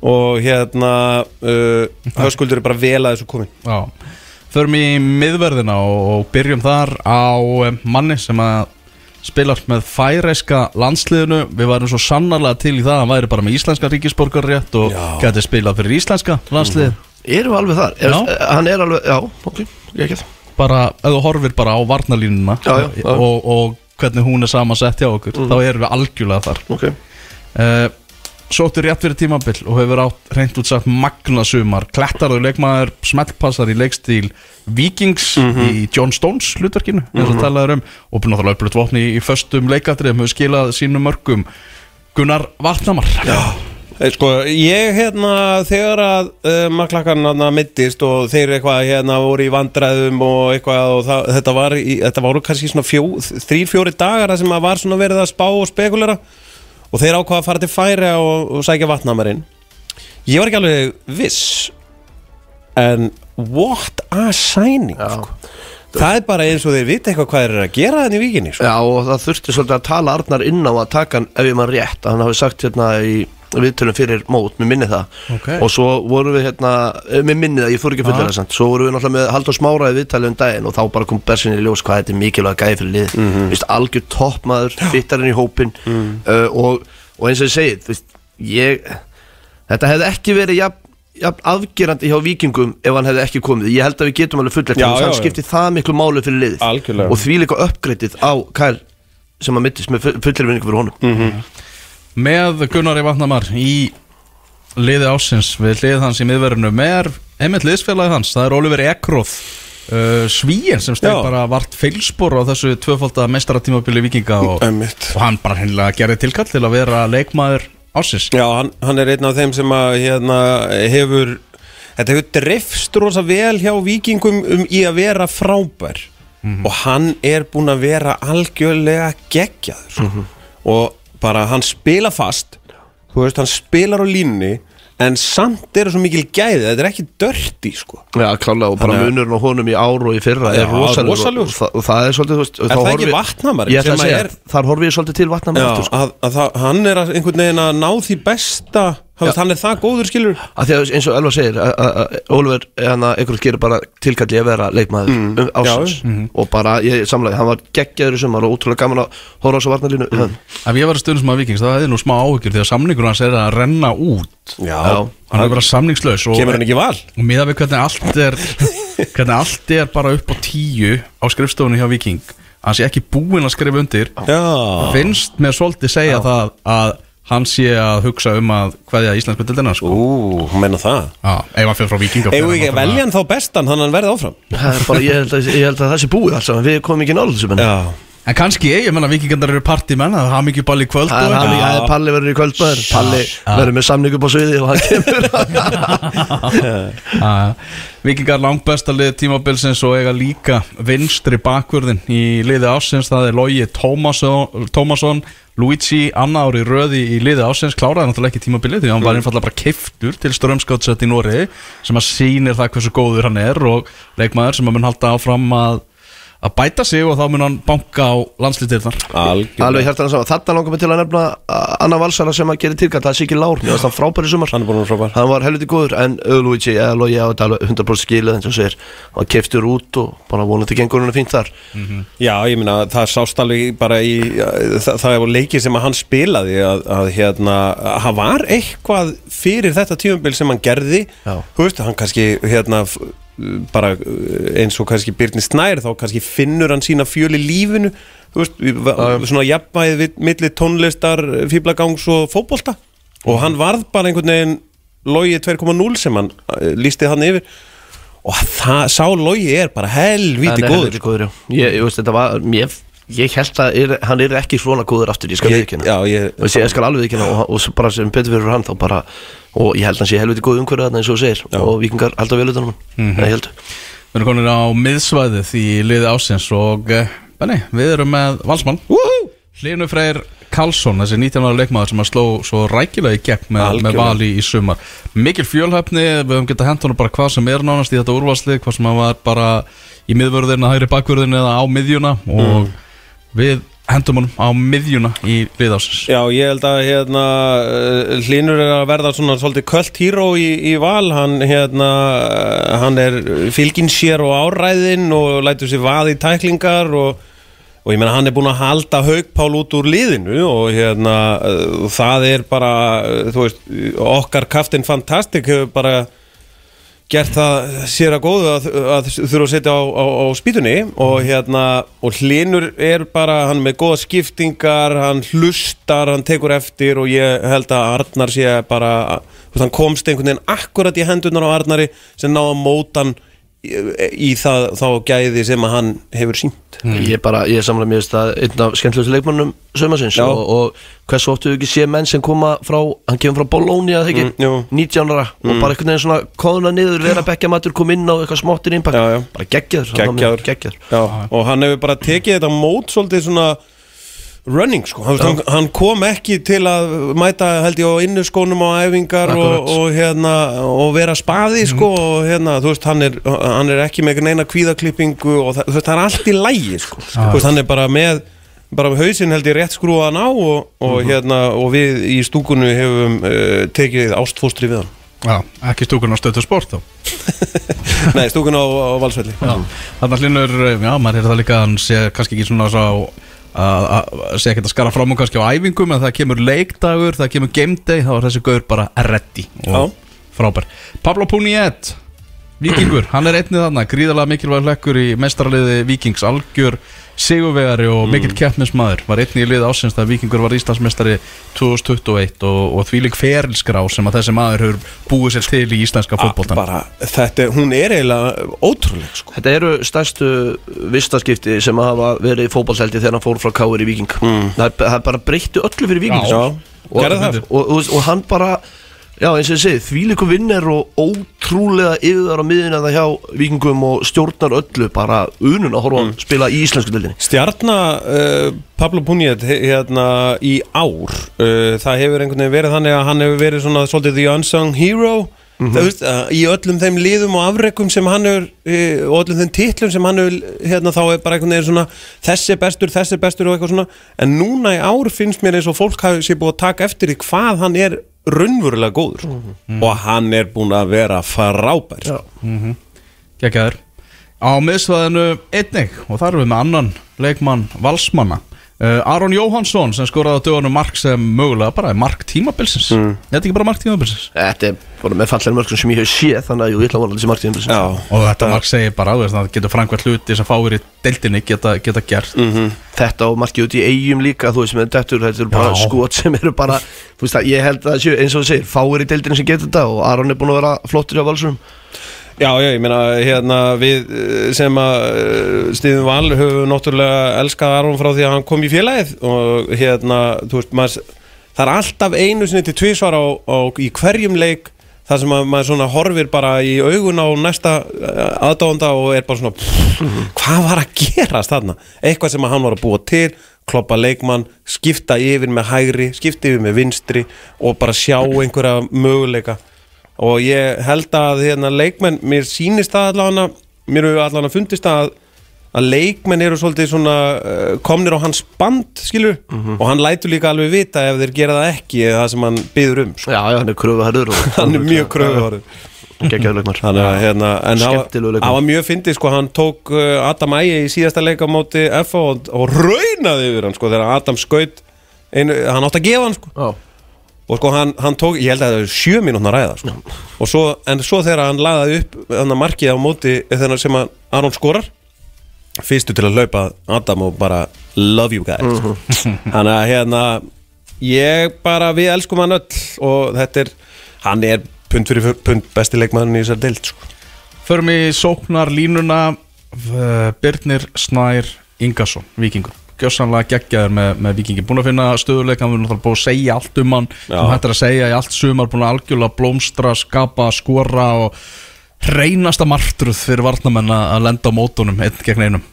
Og hérna uh, höskuldur er bara vel að þessu komin Já, förum í miðverðina og, og byrjum þar á eh, manni sem að spilar með færeiska landsliðinu. Við varum svo sannarlega til í það að hann væri bara með íslenska ríkisborgarrétt og Já. geti spilað fyrir íslenska landslið Erum við alveg þar? Er, Já. hann er alveg, já, ok, ekki það bara, ef þú horfir bara á varnalínuna Já, já, já. Og, og hvernig hún er samansett hjá okkur þá erum við algjörlega þar. Ok, uh, Sóttur rétt fyrir tímabil og hefur átt reynd út sagt magna sumar. Klettarður leikmaður smeltpassar í leikstíl Vikings í John Stones hlutverkinu eins og talaður um og búin náttúrulega upplut vopni í, föstum leikatriðum hefur skilað sínum mörgum Gunnar Vatnamar Já. Eh, Sko, ég hérna þegar að uh, maklakkan hérna mittist og þeir eitthvað hérna voru í vandræðum og eitthvað og það, þetta var í, þetta voru kannski svona fjó, þrýr, fjóri dagar sem að var svona verið að spá og spekulera og þeir ákvaða að fara til færi og, og sækja vatnamarinn ég var ekki alveg viss en what a signing sko. það er bara eins og þeir vita eitthvað hvað þeir eru að gera þannig í víkinni sko. Já og það þurfti svolítið að tala Arnar inn á að taka hann ef ég maður rétt að hann hafi sagt hérna í viðtölum fyrir mót, mér minni það. Ok. og svo vorum við hérna, eh, mér minni það, ég fór ekki að fulla það samt. Svo vorum við náttúrulega með Haldur Smára í viðtali um daginn og þá bara kom bersinni í ljós hvað þetta er mikilvæg gæði fyrir lið, mm -hmm. algjör toppmaður fittarinn í hópin uh, og, og eins og ég segið, veist, ég þetta hefði ekki verið jafn, afgerandi hjá vikingum ef hann hefði ekki komið, ég held að við getum alveg fullætt Já, hann já, já. skipti það miklu máli fyrir liðið. Algjörlega. og því líka uppgreitið á Kyle sem að mittist með fullir vinningu fyrir honum. Mm. Með Gunnar í Vatnamar í liði ásins við liðið hans í miðverðinu með einmitt liðsfélagi hans, það er Oliver Ekroth uh, Svíin sem steg bara vart feilspor á þessu tvöfalda meistaratímabili vikinga og, og hann bara hennilega gerði tilkall til að vera leikmaður ásins Já, hann, hann er einn af þeim sem að hérna, hefur þetta hefur drifst rosa vel hjá vikingum um í að vera frábær. Og hann er búinn að vera algjörlega geggjaður. Sko. og bara hann spila fast þú veist, hann spilar á línni en samt eru svo mikil gæði þetta er ekki dörti sko Já, klálega og bara Þannig að- munurinn á honum í ár og í fyrra Já, er rosalegur rosalegur. og, og, það- og það er svolítið, þú veist Er það horfi- ekki Vatnamar Ég ætla sem að segja, er- þar horfið ég svolítið til vatnamar Já, sko. að, að það, hann er að einhvern veginn að ná því besta er það góður skilur að eins og Elva segir að einhvern gerir bara tilkalli að vera leikmaður Mm. um ásins og bara, ég samlaði, hann var geggjaður í sumar og útrúlega gaman að horfa á svo varnalínu mm. Ef ég var að stundum sem að vikings þá hefði nú smá áhyggjur því að samningur hans er að renna út. Já, hann er bara samningslaus og, kemur hann ekki val. Og miða við hvernig allt er *laughs* hvernig allt er bara upp á tíu á skrifstofunni hjá viking hann sé ekki búinn að skrifa undir Já, finnst mér svolítið segja það að hann sé að hugsa um að hvaðja íslensku dildina sko. ú, hún meina það. Já, ef hann fyrir frá viking Eigum við ekki að velja hann þá bestan þannig að hann verði áfram? Það er bara, ég held að, ég held að það sé búið alls við komum ekki nála þessu menn. Já, En kannski ég, ég menna vikingandar eru partímenn það hafa mikið ball í kvöld Það er hann að Palli verður í kvöldbæður Palli verður með samning upp á sviði og hann kemur. *laughs* Vikingar langbesta lið tímabilsins og eiga líka vinstri bakvörðin í liði ásins það er Logi Tómasson, Tómasson Luigi Anna ári röði í liði ásins kláraði náttúrulega ekki tímabilið því hann var einfallega bara keiftur til strömskáttsett í Nóri sem að sýnir það hversu góður hann er og leikmaður sem að mun halda áfram að að bæta sig og þá mun hann banka á landslítirnar Alveg algjörlega hérna saman, þarna langar mig til að nefna uh, Anna Valsara sem að gera tilkall, það er Siggi Lár varst hann frábæri sumar. Hann er búin að vera frábær. Hann var helviti góður en Luigi eða Logi á þetta alveg 100% skilið eins og segir. Hann keftur út og bara vonandi gengur hann fínt þar. Já, ég meina, það sást alveg bara í það, það var leikið sem að hann spilaði að, að hérna, hann var eitthvað fyrir þetta tímabil sem hann gerði. Já. þú veist, hann kannski hérna bara eins og kannski Byrni Snær þá kannski finnur hann sína fjöl í lífinu þú veist, við- svona jafnvægið við- milli tónlistar, fýblagangs og fótbolta. Og hann varð bara einhvern veginn logi 2.0 sem hann uh, lísti hann yfir. Og það, sá logi er bara er góður helviti góður, Ég, ég veist, þetta var, ég, ég held að er, hann er ekki svona góður aftur, ég skal Ég- viðkynna já, ég- Og ég skal alveg viðkynna og, og bara sem betur fyrir hann þá bara Og ég held að hann sé helviti góð umhverfið þarna eins og þú segir. Og vikingar halda vel utan um hann Mhm. Ég held Við erum komin á miðsvæðið í liði ásins og eh, Benni, við erum með valsmann. Hlynur Freyr Karlsson, þessi 19 ára leikmaður sem að sló svo rækilega í gegn með, með vali í sumar. Mikil fjölhæfni, við höfum getað hent honum bara hvað sem er nánast í þetta úrvalslið hvað sem hann var bara í miðvörðin hægri bakvörðin eða á miðjuna og við hendum honum á miðjuna í lið ásins Já, ég held að hérna, uh, Hlynur er að verða svona svolítið kvöld híró í, í val. Hann, hérna, uh, hann er fylgin sér og áræðin og lætur sér vaði í tæklingar og, og ég meina hann er búinn að halda haugpál út úr liðinu og hérna uh, það er bara, veist, okkar kaftin fantastik hefur bara gert það sér að góðu að, að þurfa að setja á, á, á spýtunni og hérna og hlinur er bara hann með góða skiptingar hann hlustar, hann tekur eftir og ég held að Arnar sé bara hann komst einhvern veginn akkurat í hendunar á Arnari sem náða mótan í, það þá gæði sem að hann hefur sínt Ég er bara, ég er samlega mér veist að einn af skemmtilegustu leikmannum sömarsins og, og hversu óttu við ekki sé menn sem koma frá, hann kemur frá Bologna eða ekki, Mm, jú. 19 ára og bara einhvern veginn svona kóðuna niður, vera bekkjamatur, kom inn á eitthvað smottir innpakt, Já, já. bara geggjaður Geggjaður. og hann hefur bara tekið þetta mót svolítið svona running sko, hann, hann, kom ekki til að mæta held ég á innuskónum á æfingar og, og hérna og vera spaði sko og hérna þú veist hann er, hann er ekki með neina kvíðaklippingu og það, það er allt í lægi sko, þú veist hann er bara með bara hausinn held ég rétt skrúaðan á og, og hérna og við í stúkunu hefum uh, tekið ástfóstri við hann. Já, ekki stúkun á stöðu sport þá *laughs* Nei, stúkun á, á valsvelli. Þannig að hlinur, já, maður er það líka hann sé kannski ekki svona svo að sé ekki að skara fram og kannski á æfingum en það kemur leikdagur, það kemur game day þá er þessi gaur bara ready og frábær. Pablo Puniet Víkingur, hann er einnið þarna gríðarlega mikilvæg hlekkur í mestaraliði Víkings algjör sigurvegari og mikill keppnismæður var einnið í liði ásins þegar Víkingur var Íslandsmestari 2021 og, og því lík ferilskrá sem að þessi maður hefur búið sér til í íslenska fótboltan bara, þetta, hún er eiginlega ótrúleg sko. Þetta eru stærstu vistaskipti sem hafa verið í fótballseldi þegar hann fór frá Káir í Viking það, er, það er bara breytti öllu fyrir Viking Já. Já, og, gerði það. og, og, og hann bara já eins og ég segi, þvílíku vinner og ótrúlega yfir á miðina það hjá vikingum og stjórnar öllu bara unun að horfa mm. spila í íslensku deildinni. Stjarna uh, Pablo Puniet hérna í ár uh, það hefur einhvern veginn verið þannig að hann hefur verið svona svolítið the unsung hero. Það veist, uh, í öllum þeim liðum og afrekum sem hann hefur og öllum þeim titlum sem hann hefur hérna þá er bara einhvern veginn svona þessi bestur, þessi bestur og eitthvað svona. En núna í ár finnst mér eins og fólk hafi sér búið að taka eftir í hvað hann er raunverulega góður og hann er búin að vera frábær Já. Gekkjaður. Á miðsvæðinu einnig og þar erum við með annan leikmann valsmanna Aron Jóhansson sem skoraði á dögunum mark sem mögulega bara er mark tímabilsins. Mm. Þetta er ekki bara mark tímabilsins? Þetta er bara með fallega mörgum sem ég hef séð þannig að ég ætla að vona þessi margtíðin Já, og þetta mark segir bara að það getur framkvæmt hluti sem fáir í deildinni geta, geta gert. Þetta og margið út í eigum líka þú veist með dettur, þetta eru bara skot sem eru bara, þú veist að ég held að eins og þú segir, fáir í deildinni sem getur þetta og Aron er búin að vera flottur hjá valsurum Já, já, ég meina, hérna, við eh, sem að uh, Stíðum Val höfum náttúrulega elskað Aron frá því að hann kom í félagið og hérna, þú veist, maður, það er alltaf einu sinni til tvísvar á, á, í hverjum leik þar sem að maður svona horfir bara í augun á næsta aðdónda og er bara svona, pff, hvað var að gerast þarna? Eitthvað sem að hann var að búa til, kloppa leikmann, skipta yfir með hægri, skipta yfir með vinstri og bara sjá einhverja möguleika og ég held að hérna, leikmenn, mér sýnist það allavega mér hefur allavega fundist að að leikmenn eru svolítið svona uh, komnir á hans band, skilur og hann lætur líka alveg vita ef þeir gera það ekki eða það sem hann byður um sko. Já, já, hann er kröfuharður *laughs* hann er mjög að hérna, en það var- mjög fyndið sko, hann tók uh, Adam Ægi í síðasta leik á móti FA og, og raunaði yfir hann sko, þegar Adam skaut einu, hann átti að gefa hann sko. Já, og sko hann, hann tók, ég held að það er sjö mínútna ræða sko. og svo, en svo þegar hann laðaði upp hann að markið á móti þegar sem að Aron skorar fyrstu til að laupa Adam og bara love you guys *laughs* þannig að hérna ég bara, við elskum hann öll og þetta er, hann er pund fyrir pund besti leikmann í þessar deild sko. Förum í sóknar línuna Birnir Snær Ingarsson, vikingur Gjössanlega geggjaður með, með vikingi Búin að finna stöðuleik, hann verður náttúrulega búin að segja allt um hann Já. sem hættir að segja í allt sumar Búin að algjörlega blómstra, skapa, skora og reynasta martruð fyrir varnamenn að lenda á mótunum einn gegn einum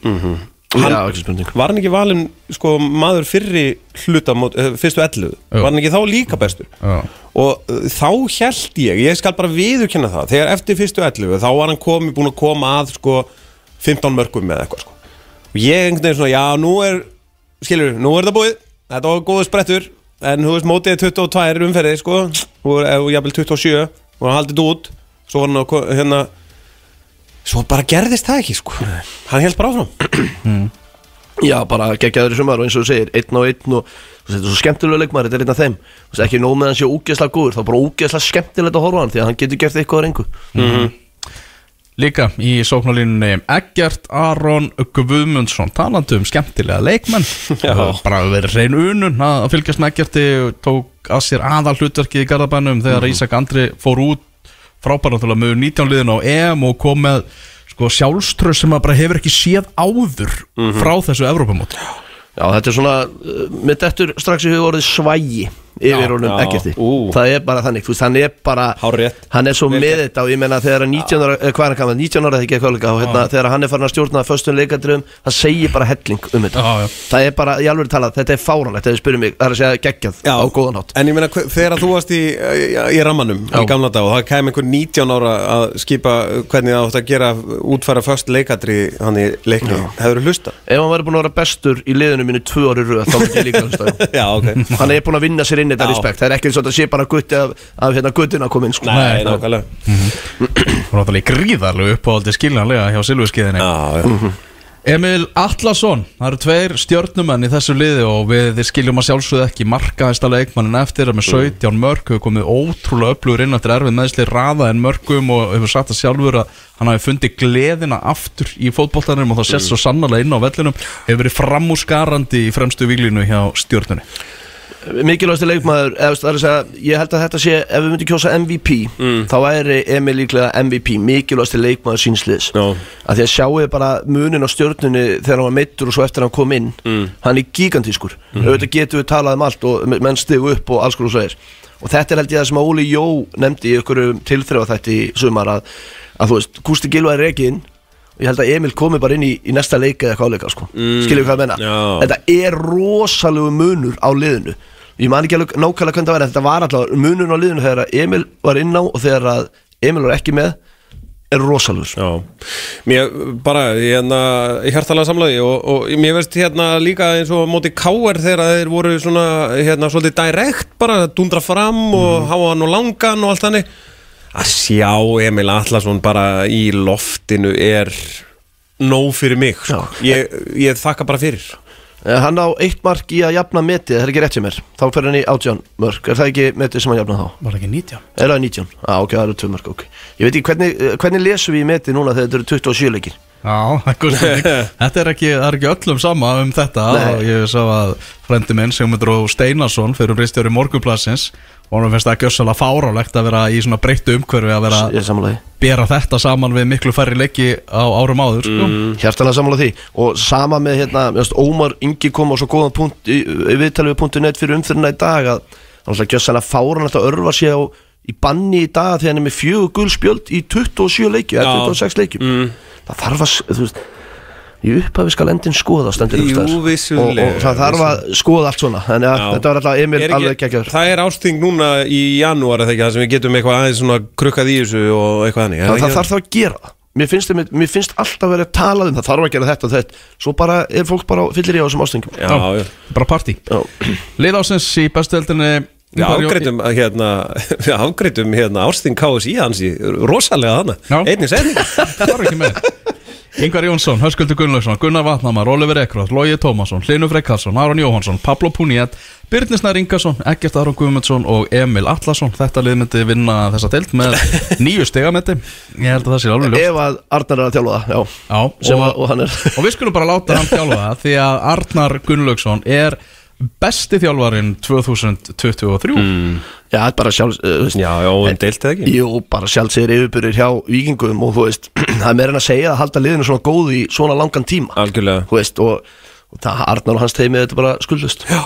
Hann- já ekki spurning var hann ekki valinn sko, maður fyrri hluta mót, eh, fyrstu ellu, Jú. var hann ekki þá líka bestur Já. og uh, þá held ég ég skal bara viðurkenna það þegar eftir fyrstu 11 þá var hann komi, búin að koma að sko 15 mörgum með eitthvað sko. Og ég einhvern veginn svona, já nú er skilur, nú er það búið. Þetta var góðu sprettur, en þú veist mótið er 22 umferðið sko. Og jafnvel 27 og hann haldið út. Svo var hann hérna svo bara gerðist það ekki sko. Hann held bara áfram. *clears throat* Já, bara geggjaður í sumar og eins og þú segir, einn á einn og þetta er svo skemmtilega leikmaður, þetta er einn af þeim. Þú veist, ekki nóg með hann sé úgeðslega góður, þá bara úgeðslega skemmtilegt að horfa á hann því að hann getur gert eitthvað á reyngu Líka í sóknarlínunni Eggert Aron Guðmundsson talandi um skemmtilega leikmenn. *laughs* Bara verið reyn unun að fylgjast með Eggerti og tók að sér aðal hlutverkið í Garðabænum þegar Ísak Andri fór út. Frábæra til að mögur 19 liðin á EM og kom með sko sjálfströð sem maður bara hefur ekki séð áður frá þessu Evrópumóti. Já, þetta er svona, uh, með dettur strax í huga orðið svægi yfir honum ekkerti. Það er bara þannig, þú veist, hann er bara Hárrétt. Hann er svo Vel með þetta og ég meina þegar að 19 ára, eh, hvað er hann gaman, 19 ára þegar líka. Og hérna, þegar hann er farin að stjórna föstum leikandrum, það segir bara helling um þetta. Já, já. Það er bara, ég alveg talað, þetta er fáranlegt þegar þið spyrir mig, það er að segja geggjað á góðan hátt. En ég meina, hve- þegar þú varst í, í, í rammanum í gamla dag og það kem einhver 19 ára að skipa hvernig það átt að gera útfæra först leikadri hann í leikni, hefur þú hlusta? Ef hann væri búin að vera bestur í liðinu mínu tvö ári röð, þá myndi ég líka hlusta á hann. *laughs* Já, ok. Hann er búin að vinna sér inn þetta respekt. Það er ekki eins og þetta sé bara gutti af, af hérna guttina inn sko. Nei, nákvæmlega. Og náttúrulega gríðarlega uppáhaldi skiljanlega hjá Silvurskiðinni Já, já. Emil Atlasson, það eru tveir stjörnumenn í þessu liði og við skiljum að sjálfsögðu ekki markaðista leikmannin eftir að með 17 mörg hefur komið ótrúlega upplugur inn eftir erfið meðsli raða en mörgum og hefur sagt að sjálfur að hann hafi fundið gleðina aftur í fótboltanum og það sést svo sannarlega inn á vellinum. Hefur verið framúsgarandi í fremstu víglinu hjá stjörnunni Mikilvægasti leikmaður eða, er Ég held að þetta sé, ef við myndum kjósa MVP Þá væri Emil líklega MVP Mikilvægasti leikmaður sínsliðs Já. að Því að sjáu bara munin á stjörnunni Þegar hann var meittur og svo eftir hann kom inn. Hann er gigantískur Auðvitað getum við talað um allt og menn stigu upp og alls konar svo er Og þetta er held ég það sem Óli Jó nefndi í þetta í sumar að, að þú veist, er ekki inn og ég held að Emil komi bara inn í, í næsta leika eða eitthvað áleika sko. mm. skiljum hvað ég menna þetta er rosalegu munur á liðinu. Ég man ekki alveg nákvæmlega hvernig það en þetta var alltaf munur á liðinu þegar Emil var inn á og þegar Emil var ekki með er rosalegur Já, mér bara, hérna, hjartalega samlaði og, og mér veist hérna líka eins og móti káer þegar þeir voru svona, hérna, svolítið direkt bara dundra fram og hafa hann og langan og allt þannig að sjá Emil Atlasson bara í loftinu er nóg fyrir mig, sko. ég, ég þakka bara fyrir Eh, hann á eitt mark í að jafna metið það er ekki rétt sem er, þá fer hann í átján mörk er það ekki metið sem hann jafna þá? Var það ekki 19? er það 19? Já, ok, það eru tvö mörk, ok ég veit ekki, hvernig, eh, hvernig lesum við í metið núna þegar þetta eru 27 leikir? Já, *laughs* *laughs* þetta er ekki, er ekki öllum sama um þetta Nei. og ég sá að frendi minn Sigmundur og Steinarsson fyrir bristjóri morgunplassins og hann finnst það gjössalega fárálegt að vera í svona breyttu umhverfi að vera ég er sammálaði bera þetta saman við miklu færri leiki á árum áður sko. Hjartalega sammála því og sama með hérna, mér finnst Ómar Ingi kom á svo góðan punkt í, í viðtalið við .net fyrir umfyrirna í dag að hann var gjössalega fáran að örfa sig á í banni í dag þegar hann er með fjögur gul spjöld í 27 leiki eða Já. 26 leikjum það þarf að, þú veist í upphafi skal endin skoða stendur einhvers staðar. og, og það þarf að skoða allt svona. Þannig að þetta var alltaf Emil Er ekki- alveg geggjör Það er ásting núna í janúar það sem við getum eitthvað aðeins svona krukkað í þessu og eitthvað hannig það, það þarf þá að gera það. Mér finnst, mér, mér finnst alltaf verið að tala um það. Þarf að gera þetta og þetta. Svo bara er fólk bara fyllir í á þessum ástingum Já, já bara partí. Já. Lið ásins í bestuheldinni Við afgreitum hérna, *laughs* við afgreitum hérna Ársting KSI hans í rosalega Já. Einnig setning *laughs* Það var ekki með Ingvar Jónsson, Höskuldur Gunnlaugsson, Gunnar Vatnamar, Oliver Ekroth, Lógi Tómasson, Hlynur Freyr Karlsson, Aron Jóhansson, Pablo Puniet, Birnisnær Ingarsson, Egert Aron Guðmundsson og Emil Atlasson. Þetta lið myndi vinna þessa deild með *laughs* nýju stegametti. Ég held að það sé alveg ljóst. Ef að Arnar er að þjálfa það, já Já, og, að, og er og við skulum bara láta hann þjálfa það því að Arnar Gunnlaugsson er besti þjálfarinn 2023. Já, það er bara sjálf uh, veist, Já, já, en deilt eða ekki? Jú, bara sjálf segir yfirbyrðir hjá vikingum og þú veist, *clears throat* það er meira en að segja að halda liðinu svona góð í svona langan tíma. Algjörlega. Þú veist, og, og það Arnar og hans teimi þetta er bara skuldlust Já,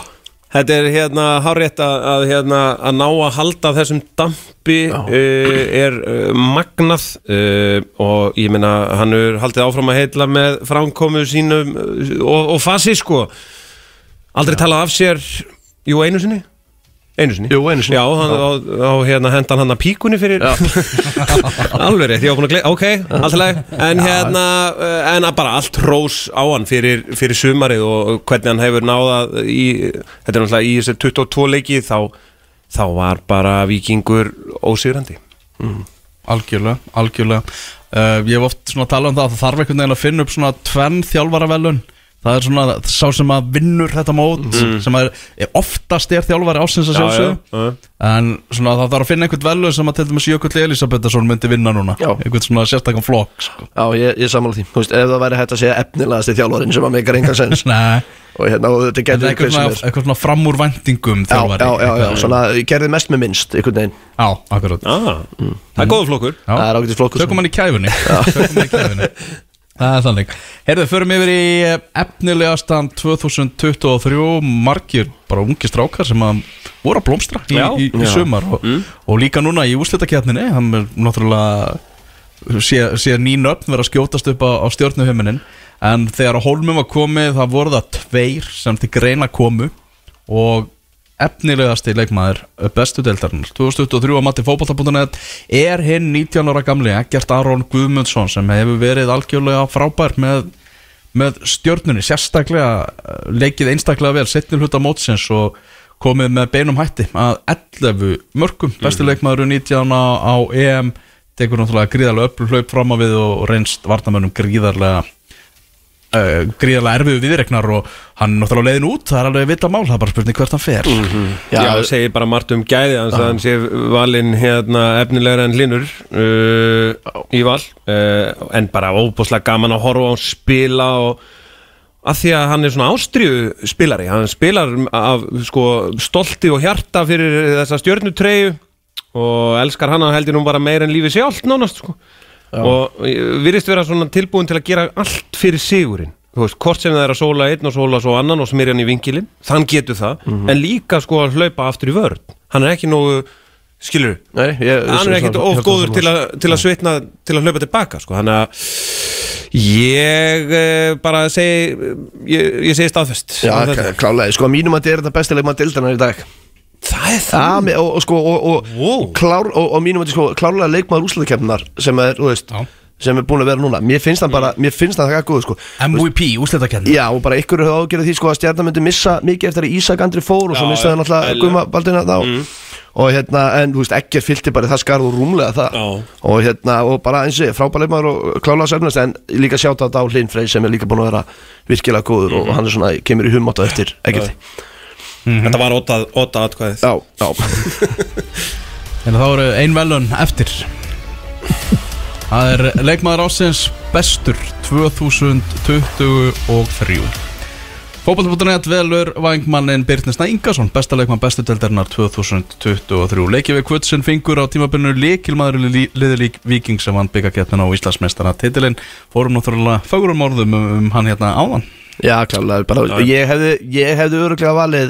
Þetta er hérna hárétt að, að, hérna, að ná að halda þessum dampi uh, er uh, magnað uh, og ég meina hann er haldið áfram að heitla með framkomu sínum uh, og, og fasi sko aldrei talað af sér jú einu sinni. Einu sinni. Jú, einu sinni. Já, hann, á, á hérna hendan hann að píkunni fyrir. *laughs* Alveg rétt, ég var búin að gleyma ok, allt í lagi. En hérna, uh, en bara allt rós á hann fyrir, fyrir sumarið og hvernig hann hefur náða í, þetta er náttúrulega í þessi 22 leiki þá, þá var bara vikingur ósýrandi Algjörlega, algjörlega. Uh, Ég hef oft svona talað um það að það þarf einhvern veginn að finna upp svona tvenn þjálfaravelun Það er svona sá sem að vinnur þetta mót sem er, er oftast er þjálfari ásins að Já, já, sjálfsögðu. já. En svona það þarf að finna einhvern velu sem að til dæmis Jökull Elisabethsson myndi vinna núna. Já. Einhvern svona sérstakann flokk sko. Já, ég, ég sammála því, þú veist, ef það væri hægt að segja efnilegasti þjálfarinn sem að meikar engan sens. *laughs* Nei, og hérna, og þetta gerði eitthvað svona, eitthvað svona framúr væntingum Já, þjálfari. já, já, já, Eitthvað- svona, ég gerði mest með minnst, einhvern veginn. Já, akkurat. Ah, Það er góður flokkur. Já. Það er ágætis flokkur *laughs* Það er þannig. Heyrðu, förum yfir í eh, efnilegastan 2023 Margir, bara ungi strákar sem að voru að blómstra í, Já. í, í sumar og, og líka núna í úslitakjarninni Hann er náttúrulega sé, sé ný nöfn vera að skjótast upp á, á stjórnuhuminin En þegar að hólmum var komið það voru það tveir sem til greina komu Og efnilegasti leikmaður bestu deildarinnar. 2023 á mati fótbolta.net er hinn 19 ára gamli Egert Aron Guðmundsson sem hefur verið algjörlega frábær með, með stjörnunni sérstaklega eh, leikið einstaklega vel setnil hluta mótsins og komið með beinum hætti að 11 mörgum besti leikmaður 19 á, á EM tekur náttúrulega gríðarlega öll hlaup fram á við og reynst varnamönnum gríðarlega Uh, gríðarlega erfiðu viðreknar og hann er náttúrulega leiðin út, það er alveg vita mál það er bara spurning hvert hann fer. Já, það segir bara margt um gæði hans að hann sé valinn hérna efnilegra en hlinur uh, í val uh, en bara óbúslega gaman að horfa á hann spila og að því að hann er svona ástriðu spilari hann spilar af sko stolti og hjarta fyrir þessa stjörnutreyju og elskar hann að heldur nú bara meir en lífi sjálft nánast sko og virðist vera svona tilbúin til að gera allt fyrir sigurinn. Þú veist, hvort sem það er að sóla einn og sóla svo annan og smyrja hann í vinkilinn, þann getur það. En líka sko að hlaupa aftur í vörn. Hann er ekki nógu, skilur Nei, ég, hann er ekkit of góður til, til að svitna til að hlaupa tilbaka sko. þannig að ég eh, bara segi ég, ég segi staðfest. Já, þetta. klálega, sko, að mínum að þetta er þetta besti leikmaður dildarinnar í dag það er Já, það og, og sko, og, og, Wow. klár, og, og mínum að sko, klárlega leikmaður úslutakefnar sem er, þú veist, Já. sem er búin að vera núna. Mér finnst hann bara, mér finnst hann það ekki góð, sko MVP, úslitakjarni Já, og bara ykkur hefur ágjörð því sko að stjarnar myndi missa mikið eftir að Ísak Andri fór og svo missaði hann alltaf. Guma Baldina þá. Og hérna, en þú veist, ekki fylgti bara það skarð og rúmlega það. Já. og hérna, og bara eins og frábæleikmaður og klálega sérnast líka sjáta þetta hann var óta, óta atkvæðið. Já, já, *laughs* En þá eru ein velun eftir. Það er leikmaður ásins bestur 2023 Fótboll.net velur vangmannin Birnisna Ingarsson besta leikmann bestu deldarinnar 2023 Leikið við kvötsin fingur á tímabillinu Lekilmaður liðilík Viking sem vann byggakettin á Íslandsmeistara titilinn Fórum náttúrulega fagurum orðum um, um hann hérna áðan. Já, klálega bara, ég hefði, ég hefði öruglega valið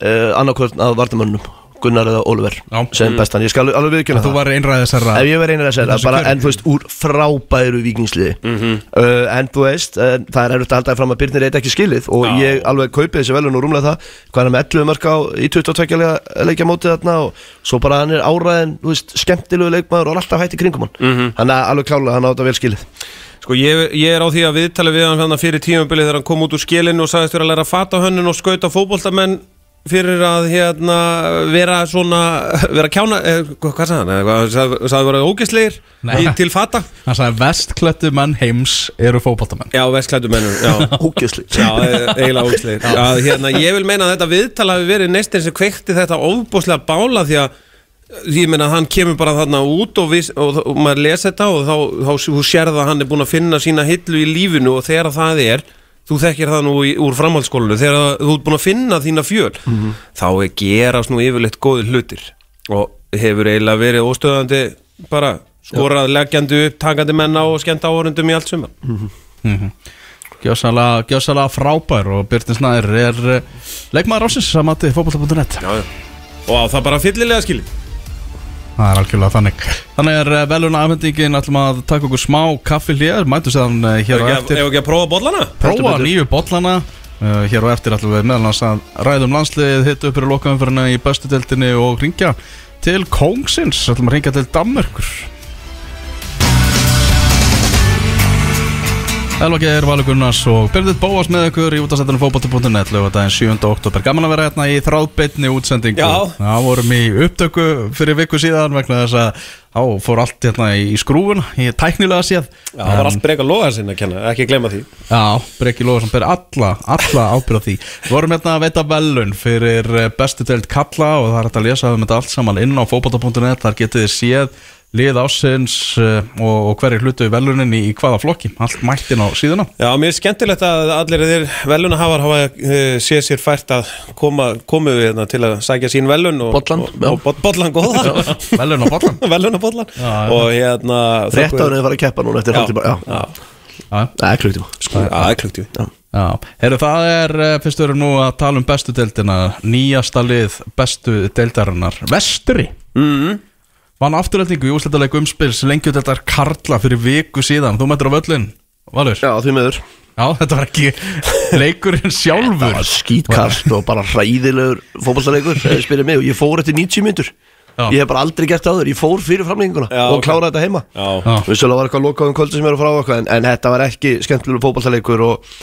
uh, annarkvörn að vartamönnum Gunnar eða Oliver Já. sem bestan, ég skal alveg viðkjöna Þú var einræðisherra Ef ég verið einir að segja það, Þessu bara, hverfi. en þú veist, úr frábæru vikingsliði Mhm. uh, En þú veist, uh, það er erfitt að halda fram að Byrnir eitthvað ekki skilið Og Já. ég alveg kaupið þessi velun og rúmlega það Hvað hann er með 11 mörg á í 22 leikja, leikja mótið þarna Og svo bara hann er áræðin, þú veist, skemmtilegu leikmaður Og er alltaf hætt í kringum hann Mhm. Hann er alveg klálega, hann á þetta vel skilið Sko ég, ég er á því að viðtala við hann hérna fyrir tímabili þegar hann kom út úr skilinu og sagðist vera að læra fata hönnun og skauta fótboltamenn fyrir að hérna vera svona, vera kjána eh, hvað sagði hann, Eh, sagði sagði vera ógisleir Nei. til fata. Hann sagði vestklættu menn heims eru fótboltamenn. Já, vestklættu já. *laughs* Ógjösli Já, e- eiginlega ógisleir Já, hérna, ég vil meina að þetta viðtala hafi verið neistinn sem kveikti þetta óbúslega bála því að ég meina að hann kemur bara þarna út og, við, og, og maður les þetta og þá, þá þú sérð að hann er búin að finna sína hillu í lífinu og þegar það er þú þekkir það nú í, úr framhaldsskólinu þegar þú ert búin að finna þína fjöl þá er gerast nú yfirleitt góði hlutir. Og hefur eiginlega verið óstöðandi bara skorað leggjandi upp, takandi menna og skemmt áhörundum í allt sumar Gjósalega, gjósalega frábær og Byrtin Snær er uh, leikmaður ásins samandi fótbolta.net Já, já. og á það bara fyllilega skilið Það er algjörlega þannig. Þannig er uh, veluna afhendingin ætlum að taka okkur smá kaffi hér Mætu séðan hér á Ef eftir. ekki að prófa bollana? Prófa nýju bollana. Uh, Hér á eftir ætlum við meðalans að ræðum landslið Hittu upp fyrir lokaumfyrirna í bestu deltinni Og ringja til Kongsins ætlum að ringja til Danmörkur Elva Geir, Valur Gunnars og Byrðið Bóas með ykkur í útastættunum fókbóti.net lögadaginn 7. oktober Gaman að vera hérna í þráðbeitni útsendingu Já. Já, vorum í upptöku fyrir viku síðan vegna þess að þá fór allt hérna í skrúfun í tæknilega séð Já, það var allt breyka loga sinna að kenna, ekki gleyma því Já, Breki Lóðarsson ber alla, alla ábyrða því Við vorum hérna að veita velun fyrir eh, bestu deild kalla og það er hægt að lesa um þetta allt saman inn á fókbóta.net þar getið þið séð lið ásins uh, og, og hverju hlutu í, í hvaða flokki? Allt mættin á síðuna. Já, mér er skemmtilegt að allir þeir velunahafar hafa uh, séð sér fært að koma, komu við hérna til að sækja sín velun og, Bollan, og, já. og, og góða *laughs* velun Já, já. og hérna Rétt áður en þið fara að keppa núna eftir Já, það er klukktíma já, það er klukkt Já. já. Heru, það er, eh, fyrst við erum nú að tala um bestu deildina. Nýjasta lið bestu deildarinnar Vestri. Mm. Vann afturöldingu í úsleitaleg umspils lengjudeldar Karla fyrir viku síðan. Þú mættir á völlin, Valur? Já, því meður Já, þetta var ekki leikurinn Það sjálfur var skítkast og bara hræðilegur fótballtaleikur þegar þið spyrir mig og ég fór eftir 90 myndur Já. Ég hef bara aldrei gert það áður, ég fór fyrir framlenginguna Já, og ok. kláraði þetta heima. Já, Já. Vissulega var eitthvað lokað um kvöldi sem eru frá okkur en, en þetta var ekki skemmtilegur fótballtaleikur og,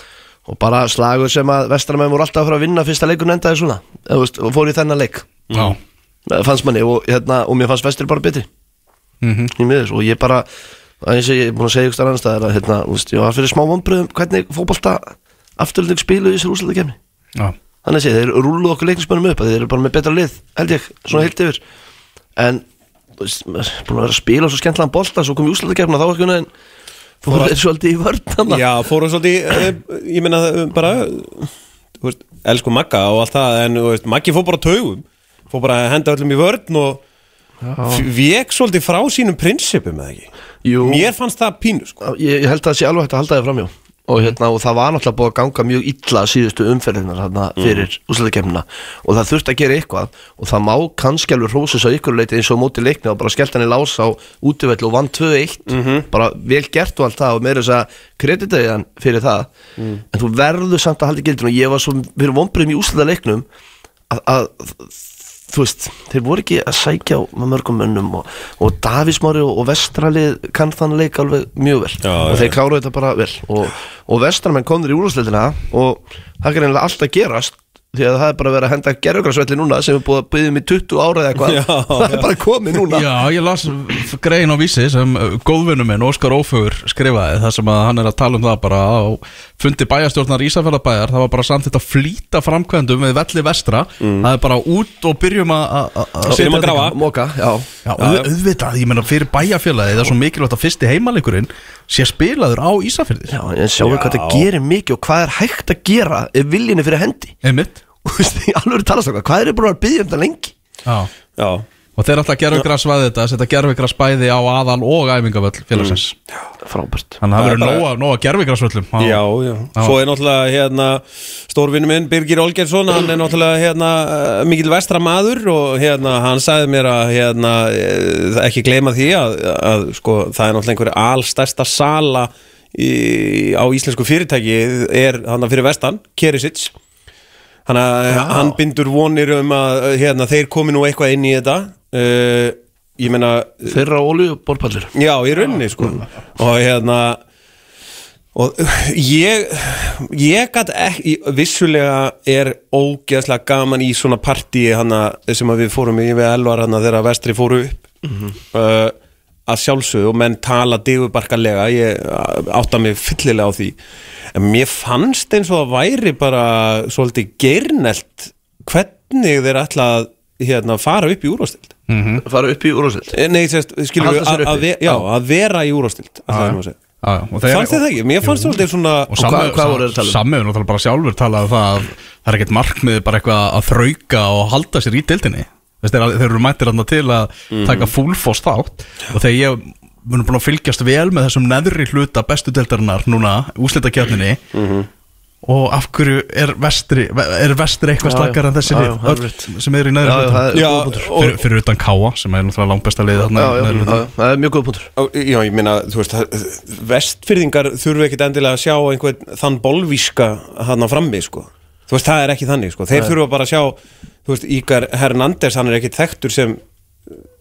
og bara slagur sem að vestaramenn voru alltaf að fara að vinna fyrsta leikun endaði svona þú veist, og fór í þennan leik. Já, Það fannst manni og, hérna, og mér fannst vestri bara betri. Mhm. Í miður og ég bara eins og ég er búin að segja ykkur annan staðar að hérna, veist, ég var fyrir smá vonbröðum hvernig fótballta afturlönding spiluðu í þessar úrslæða kemni Já, þannig að sé, þeir rúluðu okkur leiknismönnum upp þeir eru bara með betra lið, held ég, svona heilt yfir. En er búin að vera að spila svo skemmtlan bolta, svo kom í úrslæða kemna þá var ekki en fór þeir svolítið í vörn já fóru svolítið uh, Ég meina uh, bara þú veist, Elsku Magga og allt það En veist, Maggi fór bara taugum Fór bara að henda öllum í vörn og Vek svolítið frá sínum prinsipum eða ekki? Jú. Mér fannst það pínu sko. Ég, ég held að það sé alveg hægt að halda þið framjá og, hérna, og það var náttúrulega búið að ganga mjög illa síðustu umferðinar þarna fyrir mm. úslæðikemna og það þurfti að gera eitthvað. Og það má kannski alveg hrósus á ykkur leiti eins og móti leikni og bara skellt hann í lás á útvöld og vann 2-1 bara vel gert og allt það og meira þess að kreditaði hann fyrir það. En þú verður samt að halda í gildinu. Og ég var svo fyrir vonbröðum í úslæða leiknum að, að þú veist, þeir voru ekki að sækja á með mörgum mönnum og, og Davísmári og, og Vestralið kann þann leik alveg mjög vel. Já, og þeir kláruðu þetta bara vel. Og, og Vestramenn komður í úrlúsleitina og það er einlega allt að gerast því að það er bara verið að henda gerðugrarsvelli núna sem er búið að byggja um í 20 ára eða eitthvað. Já, *laughs* það er já. bara komið núna. Já, ég las grein á vísi sem uh, góðvinnu minn, Óskar Ófögur skrifaði þar sem að hann er að tala um það bara á fundi bæjarstjórnar Ísafjörðabæjar það var bara samt þetta flýta framkvæmdum við velli vestra, það er bara út og byrjum að- að að Byrjum að grafa. Moka, já. Já, auð- auðvitað, ég meina fyrir bæjarfélagi það er svo mikilvægt að fyrsti heimaleikurinn sé spilaður á Ísafjörði Já, en sjáum við hvað þetta gerir mikið og hvað er hægt að gera ef viljinni fyrir hendi. Einmitt. Og *laughs* þú veist, í alveg talast okkar, hvað er búin að byggja um þetta lengi? Já. Já, Og þeir ætla að gerfigras svæði þetta, setja gerfigras bæði á aðal og æfingavöll félagsins. Frábært. Þannig að það er verður nóga, á- já, já. Svo er náttúrulega hérna Stórvinnu minn Birgir Olgersson Hann er náttúrulega hérna eh, mikil vestra maður Og hérna hann sagði mér að hérna eh, Ekki gleyma því að, að sko það er náttúrulega einhver alstærsta sala í, á íslensku fyrirtæki er hann fyrir vestan, Kerisits Þannig að hann bindur vonir um að hérna, þeir komi nú eitthvað inn í þetta uh, Ég meina þeirra olíu borpallur Já, í rauninni sko. Og hérna Og ég Ég gæti ekki Vissulega er ógeðslega gaman í svona partíi hana sem við fórum í við elvar hana þegar vestri fóru upp. Uh, að sjálfsögðu og menn tala digubarkalega ég átta mig fyllilega á því. En mér fannst eins og að væri bara svolítið geirnelt hvernig þeir ætla að hérna, fara upp í úrvastild fara upp í úrlúsleitt Nei, sérst, skilur við að, að, já, að vera í úrvastild Fannst þið það ekki? Mér fannst þetta svona Og? Sammi hefur náttúrulega bara sjálfur talað um það að það er ekkert markmið bara eitthvað að þrauka og halda sér í deildinni. Þess, þeir, þeir eru mættir þarna til að Mhm. taka fullfoss þátt. Og þegar ég mun búin að fylgjast vel með þessum neðri hluta bestu deildarinnar núna, úslitakjarninni Mhm. Og af hverju er vestri er vestri eitthvað slakar en þessi Já, lið já, öll sem er í er punktur og- fyrir, fyrir utan Káa sem er náttúrulega neðri já, hluta. það er mjög góð punktur Ó, Já, ég meina, þú veist, vestfyrðingar þurfu ekkit endilega að sjá einhvern þann bolvíska hann á frammi, sko. Þú veist, það er ekki þannig, sko. Þeir þurfa bara að sjá, þú veist, Ígar Hernández, hann er ekkit þekktur sem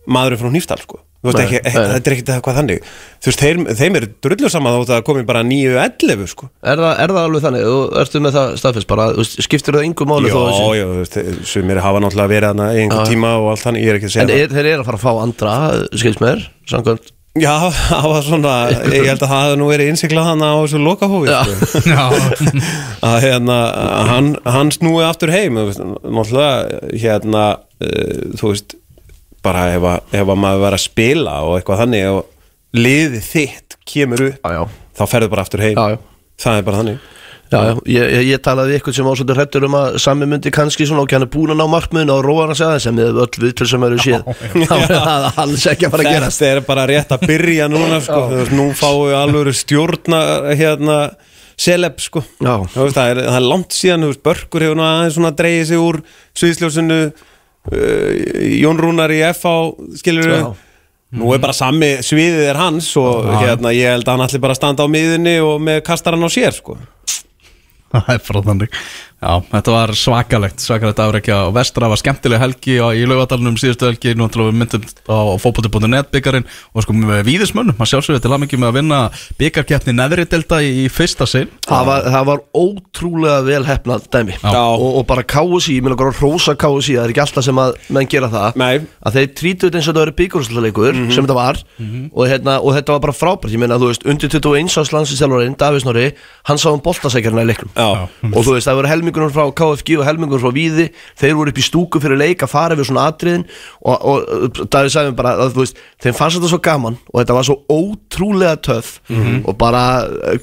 maðurinn frá Hnífsdal, sko. Þú veist ekki, nei. þetta er ekkert eitthvað þannig Þú veist, þeir, þeim er drullu saman að það komi bara 9-11 sko Er það, er það alveg þannig? Þú ertu með það staðfest bara, skiptir það yngu máli Já, þó að já, þú veist, sumir hafa náttúrulega verið hana í einhver tíma og allt þannig, ég er ekki að segja En það er, þeir eru að fara að fá andra, skilst mér, samkvæmt Já, *laughs* það var svona, ég held að það hafi nú verið innsiklað hana á þessu lokahófi sko. *laughs* *laughs* Að hérna, hann, hann snúi aftur heim náttúrulega hérna, uh, þú veist bara ef að, ef að maður verið að spila og eitthvað þannig og liðið þitt kemur upp Já, já, þá ferðu bara aftur heim. Já, það er bara þannig. Já, ég, ég, ég talaði við ykkur sem ásvöldur hrættur um að sami myndi kannski svona og hann er búin að ná markmiðin og róa hann að segja þess að með öll viðtöl sem eru *laughs* er það alls ekki að fara að gerast. Þetta er bara rétt að byrja núna sko. Nú fáum við alveg stjórna hérna celeb sko. Það, er, það er langt síðan veist, Börkur hefur aðeins dreigið sig úr sviðsljósinu Jón Rúnar í FH skilur Já. nú er bara sami sviðið er hans og hérna ég held að hann allir bara standa á miðunni og með kastaran á sér sko. *laughs* Það er frá þannig Já, þetta var svakalegt, svakalegt afrekja og vestra var skemmtileg helgi á, í laugadalunum síðustu helgi, nú ætlum við myndum á fótbolti.net byggarinn og sko með víðismönnum, maður sjálfsögur til aðmengi með að vinna byggarkeppni neðri delta í, í fyrsta sinn. Það var, það var ótrúlega vel hefnað dæmi. Og, og bara KSI, ég meina bara rosa KSI það er ekki alltaf sem að menn gera það Nei. að þeir trítu þetta eins og þetta verið byggjúrslutaleikur sem þetta var. Og, hérna, og þetta var bara frábært ég meina þú veist, undir 21 árs um helmingunum frá KFG og helmingunum frá Víði. Þeir voru upp í stúku fyrir leik að fara við svona atriðin. Og, og Davíð sagði bara að þú veist, þeim fannst þetta svo gaman og þetta var svo ótrúlega töff. Og bara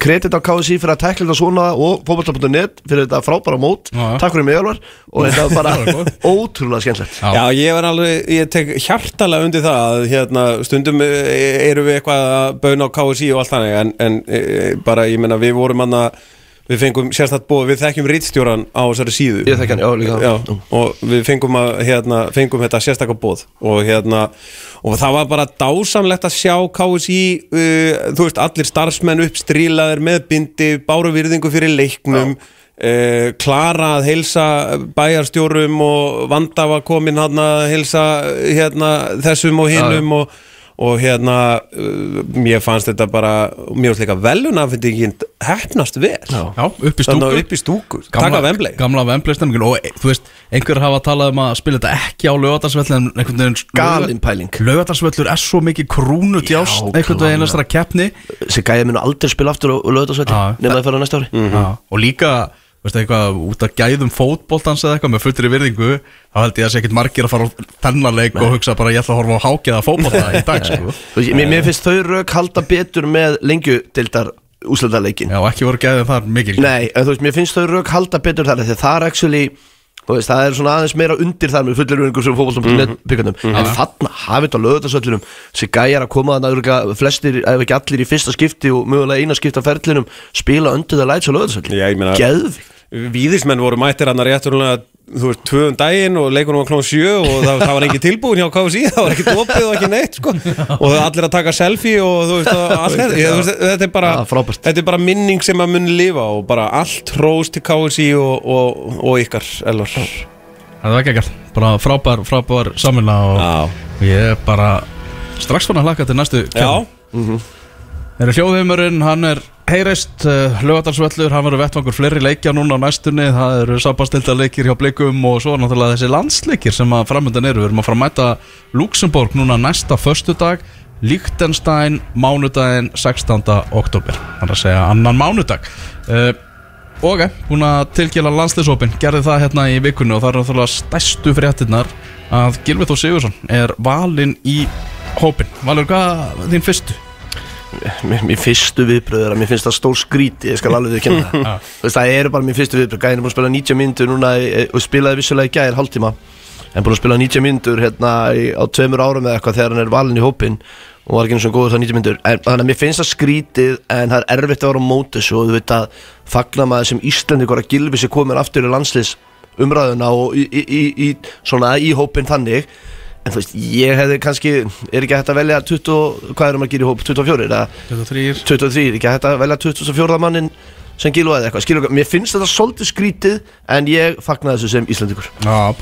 kredit á KFC fyrir að tekla þetta svona og fótbolta.net fyrir þetta frábæra mót. Já. takk fyrir mig Álvar og þetta var bara *laughs* ótrúlega skemmtilegt. Já. Ég var alveg, ég tek hjartalega undir það að hérna, stundum eh, eru við eitthvað að bauna á KSI og allt þannig en, en e, bara, ég meina, við vorum hann við fengum sérstætt bóð, við þekkjum rítstjóran á þessari síðu. Hann, já, líka. já, og við fengum, að, hérna, fengum þetta sérstakka bóð og hérna og það var bara dásamlegt að sjá KSI uh, þú veist, allir starfsmenn uppstrílaðir með bindi, báru virðingu fyrir leiknum uh, klara að heilsa bæjarstjórum og vanda var komin að heilsa hérna, þessum og hinnum og, og hérna uh, mér fannst þetta bara mér fannst líka velun að finna ekki hefnast vel Já. Upp í þannig stúku að upp í stúku, taka vemblei Gamla Vemblei og e, þú veist, einhver hafa talað um að spila þetta ekki á lögadarsvelli en einhvern veginn Galin pæling. Lögadarsvellur er svo mikið krúnu djást Já, einhvern veginn þessara keppni þessi gæði munu aldrei spila aftur og lögðarsvelli Já. nema það fyrir næsta ári Mhm. Já, og líka veist, eitthvað, út að gæðum fótboltans eða eitthvað með fullri virðingu þá held ég að sé ekkert margir að fara á þennan leik og hugsa bara ég ætla að horfa á hákjaða fótbolta í dag *laughs* sko. Mér, mér finnst þau rauk halda betur með lengjudildar úsletarleikin Já, ekki voru gæðum þar mikil. Nei, en þú veist, mér finnst þau rauk halda betur þar því að það er actually þú veist, það er svona aðeins meira undir þar með fullir vingur sem fótboltum.net byggandum en þarna hafið þetta lögðarsöllunum sem gæjar að koma að flestir, ef ekki allir í fyrsta skipti og mögulega eina skipta ferlinum spila undir það læts Víðismenn voru mættir hann að rétturlega þú veist, tvöðum daginn og leikunum var klón sjö og það, það var ekki tilbúin hjá KFC það var ekki opið og ekki neitt sko. og það allir að taka selfie og þú veist, allt ég, veist þetta er bara frábært. þetta er bara minning sem að muni lifa og bara allt hrós til KFC og, og, og ykkar elvar. Það var ekki ekkert, bara frábær, frábær samvinna og ég er bara strax fann að hlaka til næstu já, Er hljóðheimurinn, hann er heyrist, uh, lögadarsvöllur, hann verður vettvangur fleiri leikja núna á næstunni, það eru sabastilda leikir hjá blikum og svo náttúrulega þessi landsleikir sem að framöndan eru, við erum að fara að mæta Luxemburg núna næsta föstudag, Liechtenstein mánudaginn 16. oktober, þannig að segja annan mánudag. Uh, Ok, búin að tilkjala landsleisópin gerði það hérna í vikunni og það er náttúrulega stærstu fréttinnar að Gilvið Þór Sigursson er valinn í hópin Valur, hvað þín fyrstu? Mér, fyrstu viðbröður að mér finnst það stór skríti ég skal alveg þau kynna það *laughs* Þú veist, það eru bara mér fyrstu viðbröð gæðin er búin að spila 90 myndur núna í, og spilaði vissulega í gæðir hálftíma. En búin að spila 90 myndur hérna á tveimur árum eða eitthvað þegar hann er valinn í hópin og var ekki eins og góður það 90 myndur en þannig að mér finnst það skrítið en það er erfitt að vera á móti svo þú veit að fagna maður sem Íslandingur að gilfi sér komin aftur í landslis umræðuna og í, í, í, í svona í hópin þannig en þú veist, ég hefði kannski er ekki hægt að velja 20, hvað erum að gera í hóp? 24 eða? 23 23, ekki hægt að velja 24. mannin sem eða eitthvað. Skilur, mér finnst þetta svolítið skrítið en ég fagna þessu sem Íslandingur Já,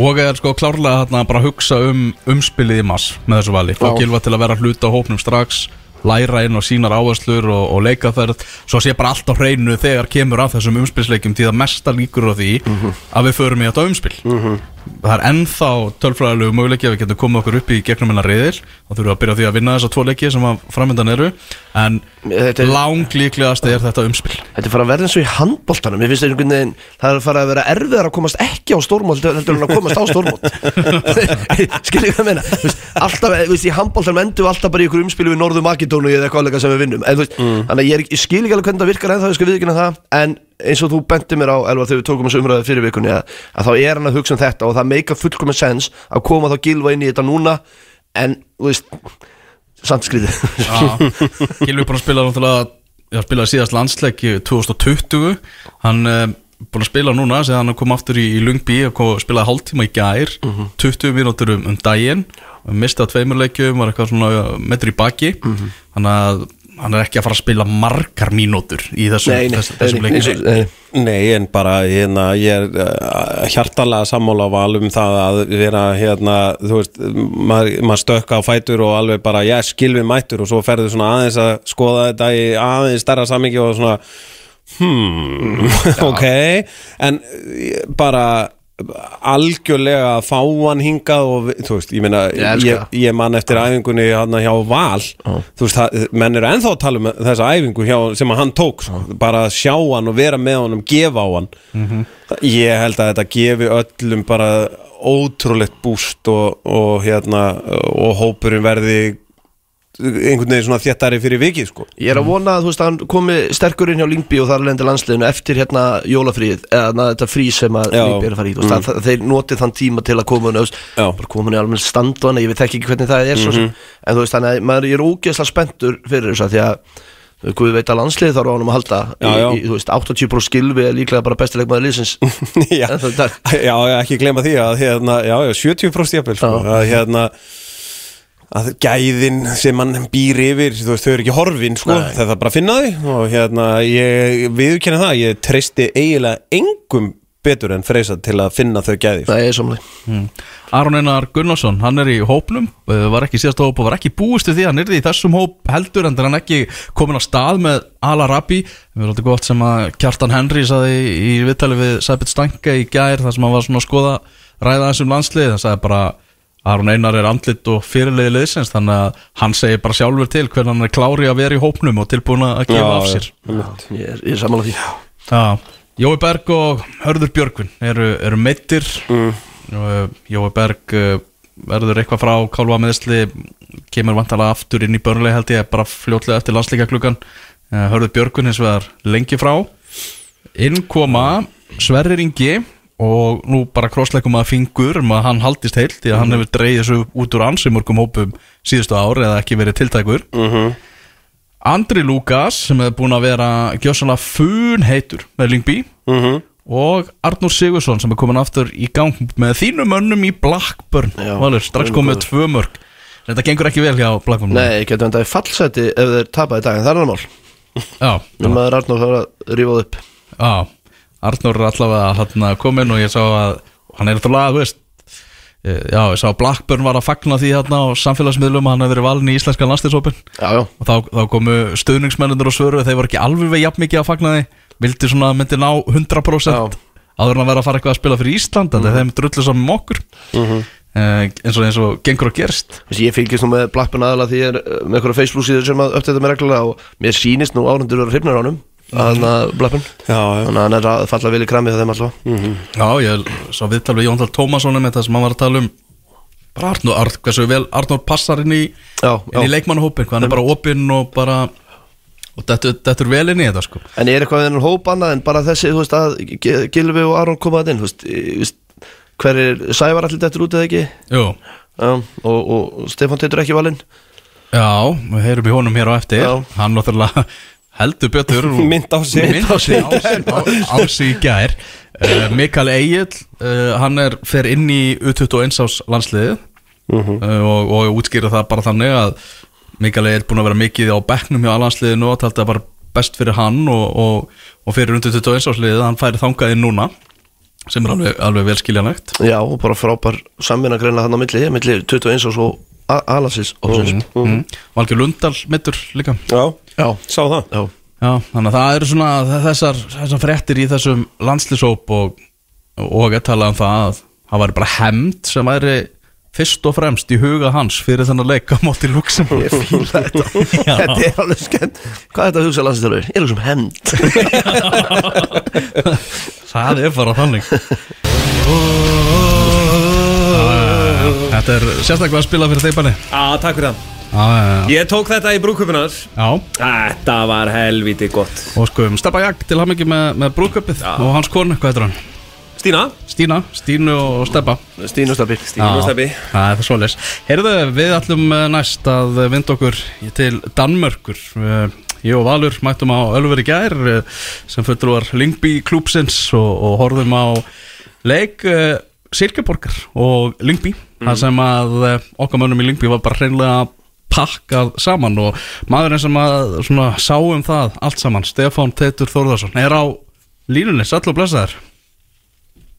og er sko klárlega þarna bara að hugsa um umspilið í mass með þessu vali, fá. Gilva til að vera hluta á hópnum strax læra inn og sínar áherslur og, og leikaferð. Svo sé bara allt á hreinu þegar kemur af þessum umspilsleikjum því það mesta líkur á því að við förum í þetta umspil það er ennþá tölfræðilegu möguleiki að við getum komið okkur upp í gegnum hennar reyðil og þurfum við að byrja því að vinna þessa tvo leiki sem að framöndan eru. En er- langlíklegast er þetta umspil. Þetta er fara að verða eins og í handbóltanum Mér finnst einhvern veginn Það er að fara að vera erfiðar að komast ekki á stórmót heldur en að komast á stórmót. *laughs* Skiljið hvað ég Þú veist, Alltaf, þú veist, í handbóltanum endum við alltaf bara í ykkur umspilu við Norður Makedónu eða eitthvað sem er, eins og þú benti mér á, Elvar, þegar við tókum þessu umræðu fyrir vikunni að, að þá er hann að hugsa um þetta og það meika fullkominn sens að koma þá gilva inn í þetta núna En, þú veist, samt skrítið. Gilvi búin að spila náttúrulega Já, spilaði síðast landsleik í 2020 Hann uh, búin að spila núna Þegar hann kom aftur í, í Lungby og kom, spilaði hálftíma í gær 20 mínútur um, um daginn. Mistið á tveimur leikjum Var eitthvað svona metri í baki. Þannig að hann er ekki að fara að spila margar mínútur Í þessum, Nei, nei, þess, þessum nei, leikjum nei, nei. En bara hérna, ég er uh, hjartalega sammála á val um það að vera hérna, þú veist, maður, maður stökka á fætur og alveg bara, já, skilvi mættur. Og svo ferðu svona aðeins að skoða þetta í aðeins stærra samingi og svona hmm, *laughs* ok. En eh, bara algjörlega að fá hann hingað og þú veist, ég meina Ég ég, ég man eftir æfingunni hann hjá Val. Þú veist, það, menn eru ennþá að tala um þessa æfingu hjá, sem hann tók sko. bara að sjá hann og vera með honum gefa á hann. Ég held að þetta gefi öllum bara ótrúlegt búst og, og hérna og hópurinn verði einhvern veginn svona þéttari fyrir vikið sko Ég er að vona að þú veist hann komi sterkur inn hjá Lingby og þar lendi landsliðinu eftir hérna jólafríð eða na, þetta frí sem að. Lingby er að fara í mm. það, þeir notið þann tíma til að koma hann Já. bara koma hann í almenn stand og hann ég veit ekki hvernig það er svo sem en þú veist þannig að maður er ógeðslega spenntur fyrir þessu að því að Guð veit að landslið þarf á honum að halda Já, já. Í, í, þú veist, 80 brú skilvi er líklega bara bestileikmaður liðsins *laughs* já, já, ekki gleyma því að hérna, já, já, 70% jafnvel sko, að hérna að gæðin sem mann býr yfir þú veist, þau eru ekki horfin sko, Nei. það er bara að finna þau og hérna, ég viðurkenna það ég treysti eiginlega engum betur en freysa til að finna þau gæði. Það er samlega Mm. Aron Einar Gunnarsson, hann er í hópnum uh, var ekki í síðasta hóp og var ekki búist við því hann er í þessum hóp heldur en það er hann ekki komin á stað með Ala Rabbi við erum alltaf gott sem að Kjartan Henry saði í viðtali við Sæbjörn Stanka í gær þar sem hann var svona að skoða ræða þessum landslið, hann sagði bara Aron Einar er andlit og fyrirleiði liðsins þannig að hann segir bara sjálfur til hvernig hann er klári að vera í hópnum og tilbúin að gefa af sér. Ég er, ég er samlega því. Já, Jói Berg og Hörður Björgvin eru, eru meittir mm. Jói Berg uh, verður eitthvað frá kálva meðsli kemur vantalega aftur inn í börnlega held ég bara fljótlega eftir landsleika klukkan uh, Hörður Björgvin hins vegar lengi frá. Innkoma Sverrir Ingi og nú bara krossleikum að fingur um að hann haldist heilt því að hann hefur dreigið þessu út úr ansi mörgum hópum síðustu ár eða ekki verið tiltækur. Andri Lukas sem hefur búin að vera gjössalega fun heitur með Lingby Mhm. og Arnur Sigursson sem er komin aftur í gang með þínum mönnum í Blackburn. Já, Valur, strax komið tvö mörg þetta gengur ekki vel hjá Blackburn. Nei, getur þetta í fallseti ef þeir tapa í dag en það er annar mál. Já, Nú maður Arnór þarf að rífa það upp. Já, Arnur er allavega hann komin og ég sá að hann er alltaf þú veist eh, Já, ég sá að Blackburn var að fagna því hérna á samfélagsmiðlum að hann hefur verið valin í íslenska já og þá, þá komu stuðningsmennundur og svöru þeir voru ekki alveg jafn mikið að fagna því. Vildi svona myndi ná 100% Já. áður en að vera að fara eitthvað að spila fyrir Ísland en þeim drullu saman með okkur. Eh, eins og eins og gengur og gerst Þessi, Ég fylgist nú með Blackburn aðalega því ég er uh, með einhverja Facebook síður sem að uppdæta mig reglulega og mér sýnist nú árundur honum að já, Þannig að hann er að falla í kramið þeim alltaf. Já, ég sá viðtal við Jóndal Tómasson með það sem hann var að tala um. Bara Arnur, Arn, hversu vel Arnur passar inn í, Já, inn í hvað hann er bara opinn og bara og dettur, dettur vel inn í þetta sko. En er eitthvað þennan hóp annað en bara þessi, þú veist, að G- Gylfi og Aron komaði inn, þú veist, Hver er Sævar allir dettur út eða ekki? Jú, Já, og, og Stefán Teitur ekki valinn. Já, við heyrum í honum hér á eftir. Já. hann náttúrulega heldur betur. *laughs* Mynd á sig. mynd á sig, á, sig í gær. Uh, Mikael Egil uh, hann er fer inn í U21 ás landsliðið. Uh, og, og útskýra það bara þannig að Mikael Egil búin að vera mikið á bekknum hjá landsliðinu og taldi að bara best fyrir hann og, og, og fyrir undir 21 ásliðið hann færi þangað inn núna sem er alveg, alveg velskiljanlegt Já, og bara frábær samvinna greina hann á milli milli 21 og svo Alasins mm. mm. Valgeir Lundal mittur líka. Já, Já, sá það? Já. Já, þannig að það eru svona þessar, þessar fréttir í þessum landslýsóp og, og að tala um það að það væri bara hemd sem væri fyrst og fremst í huga hans fyrir þennan leik á móti Luxemburg Ég fíla þetta. *laughs* Já. Þetta er alveg skemmt. Hvað er þetta að hugsa landslýstöður? Ég er sem hend *laughs* Það er bara þannig *laughs* Þetta er sérstaklega að spila fyrir þeir banni Já, takk fyrir það. Já, já, já. Ég tók þetta í brúkupunar já. Þetta var helviti gott. Og sko um Steppa Jag til ekki með, með brúköpið og hans konu, hvað heitir hann? Stína? Stína, Stínu og Steppa. Stínu Stabbi Stínu og Stebbi Það er svoleiðis. Heyrðu, við ætlum eh, næst að vinda okkur til Danmörkur Eh, Ég og Valur mættum á Ölveri gær eh, sem fulltrúar Lingby klúpsins og, og horfum á leik Silkeborgar og Lingby þar sem að uh, okkar mönnum í Lingby var bara hreinlega pakkað saman og maðurinn sem að svona, sá um það allt saman, Stefán Teitur Þórðarsson er á línunni, sæll og blessaður.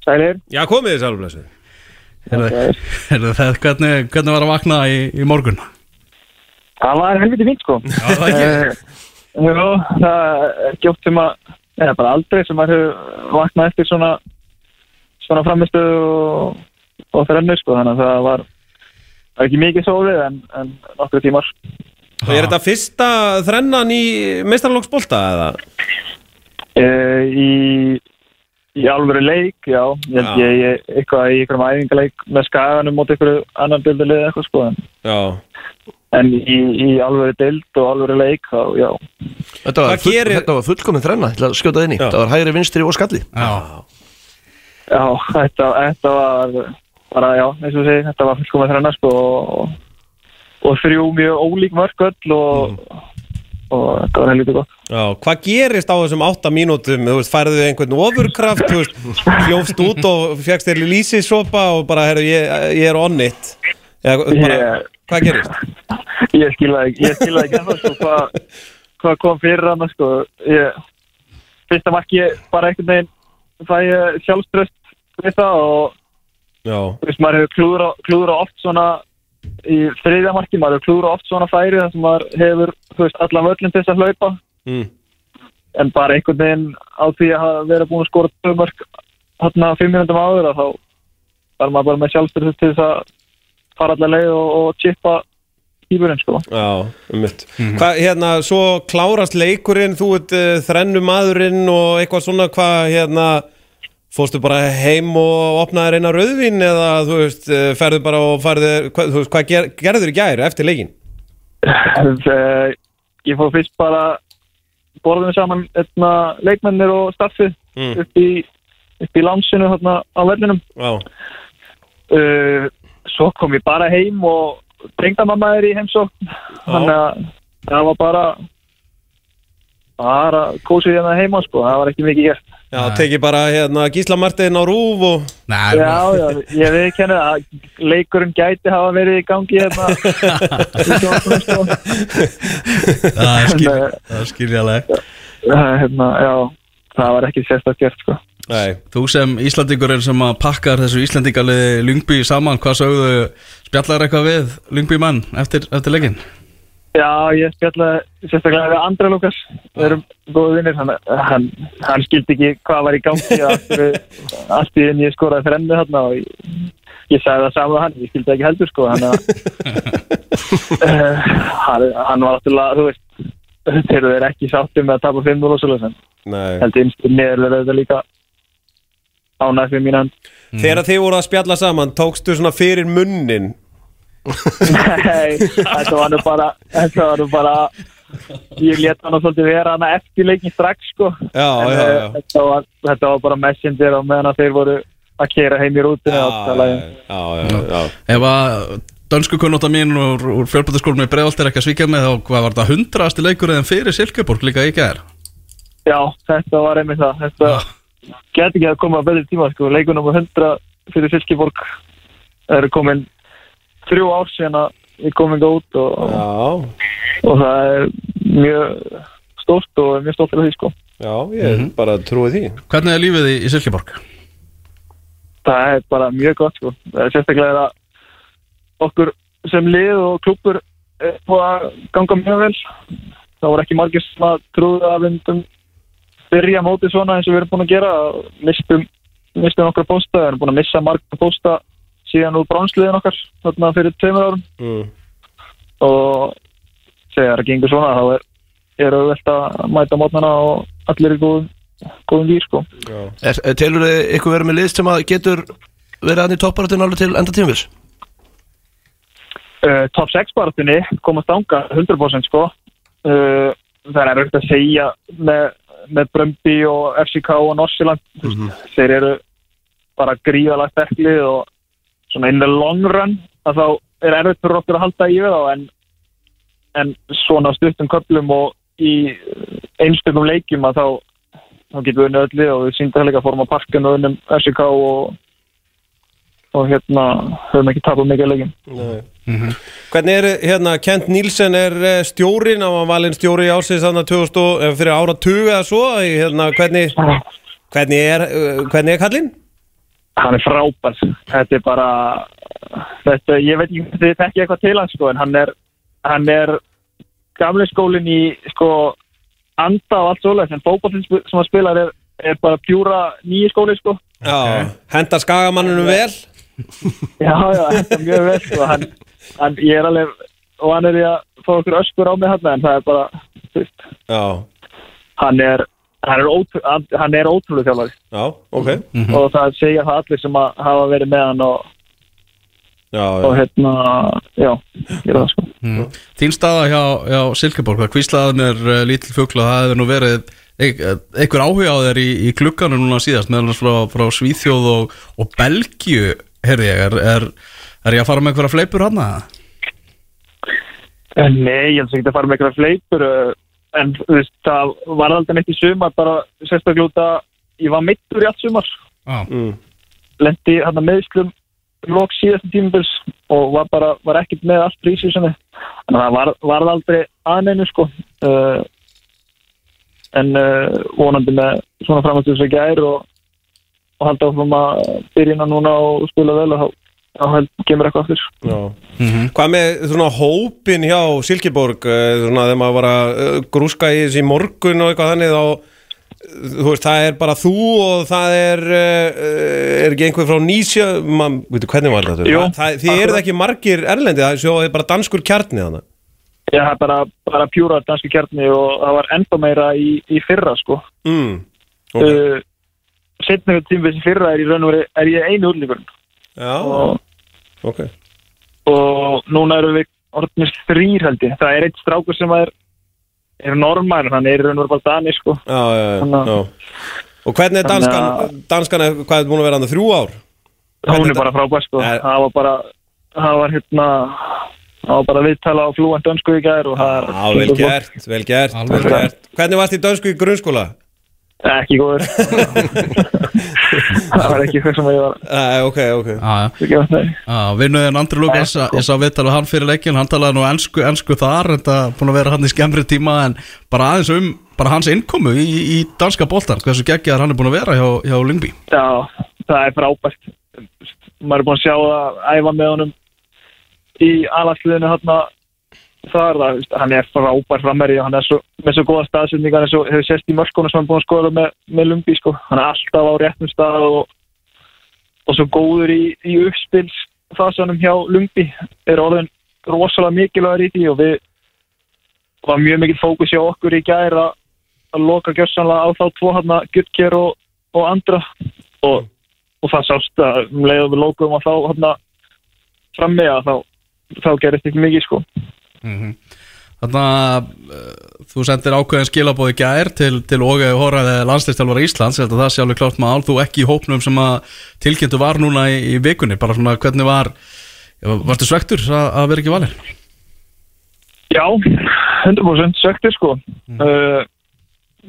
Sælir, Já, komið þið sálflessu Heyrðu, *laughs* heyrðu, það, hvernig, hvernig var að vakna í, í morgun? það var helviti fínt sko. Já, það ekki. Eh, Jú, það er ekki oft sem að eða bara aldrei sem maður hefur vaknað eftir svona svona framistu og, og þrennu sko þannig að það var, var ekki mikið sofið en, en nokkru tímar. Og er þetta fyrsta þrennan í meistarlóksbolta eða? e, í í alvöru leik, já. Ég held ég, eitthvað í einhverjum æfingaleik með skaganum mót einhverju annan bildalið eitthvað sko en, en í, í alvöru dild og alvöru leik þá, já. Þetta var, full, gerir- þetta var fullkomin þrenna Ég ætla að skjóta það inn í. Já. Þetta var hægri vinstri og skalli. Já, Já, þetta, þetta var bara, já, eins og segi, þetta var fullkomið þrenna sko og, og þrjú mjög ólík mörg öll og, og þetta var helviti gott. Já, hvað gerist á þessum átta mínútum, þú veist, færðu þið einhvern ofurkraft, þú veist, hljófst út og fegst þér lýsisopa og bara, herru, ég, ég er on it Eða, bara, Ég- hvað gerist? Ég skilða ekki, ég skilða ekki ennþá sko hvað hva kom fyrir hann sko. Ég, fyrsta marki bara einhvern veginn fæ sjálfströst við það og þú veist, maður hefur klúður á- oft svona í þriðja marki, maður hefur klúður á oft svona færi þar sem maður hefur, þú veist, allan völlin til þess að hlaupa mm. en bara einhvern veginn á því að verið búin að skora tvö mörg hérna fimm minútum áður þá var maður bara með sjálfstyrð til þess að fara allar leið og, og chippa hýburinn sko. já, um mitt Hvað, hérna, svo klárast leikurinn, þú ert uh, þrennu maðurinn og eitthvað svona, hvað, hérna Fórstu bara heim og opnaði reyna rauðvín eða, þú veist, uh, ferðu bara og farðu, hvað, þú veist, hvað ger, gerður í gæri eftir leikin? *laughs* Eh, ég fór fyrst bara borðum við saman etna, leikmennir og staffið Mm. upp í í landsinu hérna á vellinum Já, uh, svo kom ég bara heim og drengdamamma er í heimsókn þannig að það var bara bara kósið hérna heima sko, það var ekki mikið gert já, tekið bara, hérna, Gísla Martin á rúf og Nei, Já, já, ég veit ekki að leikurinn gæti hafa verið í gangi hérna í sjónvarpinu, sko. það er skil, En, það er skiljaleg eh, hérna, já, það var ekki sérstaklega gert sko. Nei, Þú sem Íslandingurinn sem að pakkar þessu Íslandingarliði Lungby saman, hvað sögðu spjallar eitthvað við Lungby mann eftir, eftir leikin? Já, ég spjallaði sérstaklega við Andra Lukas við erum góðu vinnir hann, hann, hann skildi ekki hvað var í gangi *laughs* allt, í enn ég skoraði þrennu hérna og ég, ég sagði það saman hann, ég skildi ekki heldur sko hann, uh, *laughs* hann, hann var náttúrulega, þú veist þeir eru ekki sáttum með að tapa 5-0 og svolítið en nei. held einstur niður er þetta líka ánægt við mín hand Þegar þið voru að spjalla saman, tókstu svona fyrir munnin Nei, þetta var nú bara þetta var nú bara ég leta hann svolítið vera hann eftir leikin strax sko Já, En, já, eh, já Þetta, var, þetta var bara messenger og meðan að þeir voru að kera heim í rútinu. Ef að dönsku kunnóta mín úr, úr fjölbætaskólum í Breiðholt er ekki að svíkja með þá hvað var þetta hundrasti leikur eða fyrir Silkeborg líka í gær? Já, þetta var einmitt það Þetta geti ekki að koma að betri tíma sko. leikunum á 100 fyrir Silkeborg eru komin þrjú ár síðan að við komum út og, já. og það er mjög stórt og er mjög stoltur af því sko. Já, ég bara trúi því. Hvernig er lífið í, Silkeborg? það er bara mjög gott sko. Það er sérstaklega að okkur sem lið og klúpur er búið að ganga mjög vel. Það voru ekki margir sem að trúðu að við myndum byrja mótið svona eins og við erum búin að gera. Mistum, mistum okkar pósta, við erum búin að missa marga pósta síðan úr bránsliðin okkar þarna fyrir tveimur árum. Mm. og þegar það gengur svona þá er, er auðvelt að mæta mótnana og allir er góðum, góðum vír sko. Er, er, telur þið ykkur verið með lið sem að getur verið aðni topparáttinu alveg til enda tímvis? uh, top 6 baratunni komast ánga 100% sko. Uh, það er erfitt að segja með, með Brömbi og FCK og Norsiland þeir eru bara gríðalagt sterklið og svona in the long run að þá er erfitt fyrir okkur að halda í við þá en, en svona á stuttum köplum og í einstökum leikjum að þá þá getum við unnið öllu og við síndum það líka að forma parkin og unnum FCK og og hérna höfum ekki tapað mikið leikin Nei. Hvernig er, hérna, Kent Nílsen er eh, stjórin, hann var valinn stjóri ásins þannig 2000, og- eh, fyrir ára tuga eða svo, hérna, hvernig, hvernig er, eh, hvernig er kallinn? Hann er frábær. Þetta er bara þetta, ég veit ekki þið tekki eitthvað til hans sko, en hann er, hann er gamle skólinn í sko anda og allt svoleiðis en fókballin sem hann spilar er, er bara pjúra nýji skóli sko. Já, henda skagamannunum vel? Já, já, er mjög vel sko hann, hann, ég er alveg og hann er í að fá okkur öskur á mig hann en það er bara, þú veist. Já, hann er hann er, ótrú, hann, er ótrúlega þjálfari. Já, ok. Og það segja það allir sem að hafa verið með hann og, Já, og já, hérna, já, gera það sko. Mm. Þín staða hjá, hjá Silkeborg, það kvíslaði mér uh, lítil fugla, það hefði nú verið einhver áhuga á þér í, í klukkanum núna síðast, meðal annars frá, frá Svíþjóð og, og Belgíu, heyrði ég, er, er, er ég að fara með einhverja fleipur hann Eh, Nei, ég held ekki að fara með eitthvað fleipur uh, en veist, það var aldrei neitt í sumar bara sérstaklega út að ég var mittur í allt sumar. Já, mm. lendi hann að meðslum lók síðastu tímubils og var bara var ekkert með allt prísísunni en það var, var aldrei aðneinu sko. Uh, en uh, vonandi með svona framhættu sem gær og, og halda áfram að byrjina núna og spila vel og þá, þá held, kemur eitthvað aftur já Hvað með svona hópin hjá Silkeborg, eh, svona þegar maður var að eh, grúska í þessi morgun og eitthvað þannig þá, þú veist, það er bara þú og það er, eh, er ekki einhver frá Nísja, maður, veitu, hvernig var þetta? Jú, það, þið eruð ekki margir erlendi, það er svo er bara danskur kjarni þannig. Já, það er bara, bara pjúra danski kjarni og það var enda meira í, í fyrra sko. Mm. Okay. Uh, Setnum tímvis í fyrra er, í raun og veri, er ég einu úrlíkurinn Já, og, ok. og núna erum við orðnist þrýr held ég. Það er eitt strákur sem er, er normær, hann er í raun og veri bara dani sko. Já, já, já, Þannig já. Og hvernig er danskan, danskan er, hvað er búin að vera hann þrjú ár? Hún Hvernig er bara frábær sko. Er- Það var bara, það var hérna, það var bara viðtala á flúan dönsku í gær og það er... Já, vel gert, vel gert, vel gert. Hvernig varst í dönsku í grunnskóla? Ekki góður. *laughs* það var ekki hvað sem ég var Æ, ok, ok. já, já. ekki að það. Já, vinnuðin Andri Lukas, sko. ég sá viðtalið hann fyrir leikin, hann talaði nú ennsku, ennsku þar, en það búin að vera hann í skemmri tíma, en bara aðeins um, bara hans innkomu í, í danska boltan, hversu geggjaðar hann er búin að vera hjá, hjá Lyngby. Já, það er frábært maður er búin að sjá það æfa með honum í alagsliðinu hérna þar, það, veist, hann er frábær frammeri og hann er svo, með svo góða staðsendingar hann er svo, hefur sést í mörkunum sem hann er búin að skoða með, með Lumbi, sko, hann er alltaf á réttum stað og, og svo góður í, í uppspils fasanum hjá Lumbi. Er orðin rosalega mikilvægur í því og við var mjög mikil fókus hjá okkur í gær að að loka gjörsanlega á þá tvo hann Guttkjör og, og andra. Og, og það sást að um leiðum við lókum að þá hann frammi að þá, þá gerist ekki mikið sko Þannig að uh, þú sendir ákveðin skilabóð í gær til, til Óge Hóraði landslistjálfara Íslands, ég held að það sé alveg klárt mál, þú ekki í hópnum sem að tilkynntu var núna í, í vikunni, bara svona hvernig var, varstu svektur að, að vera ekki valinn? Já, 100% söktir sko. Uh,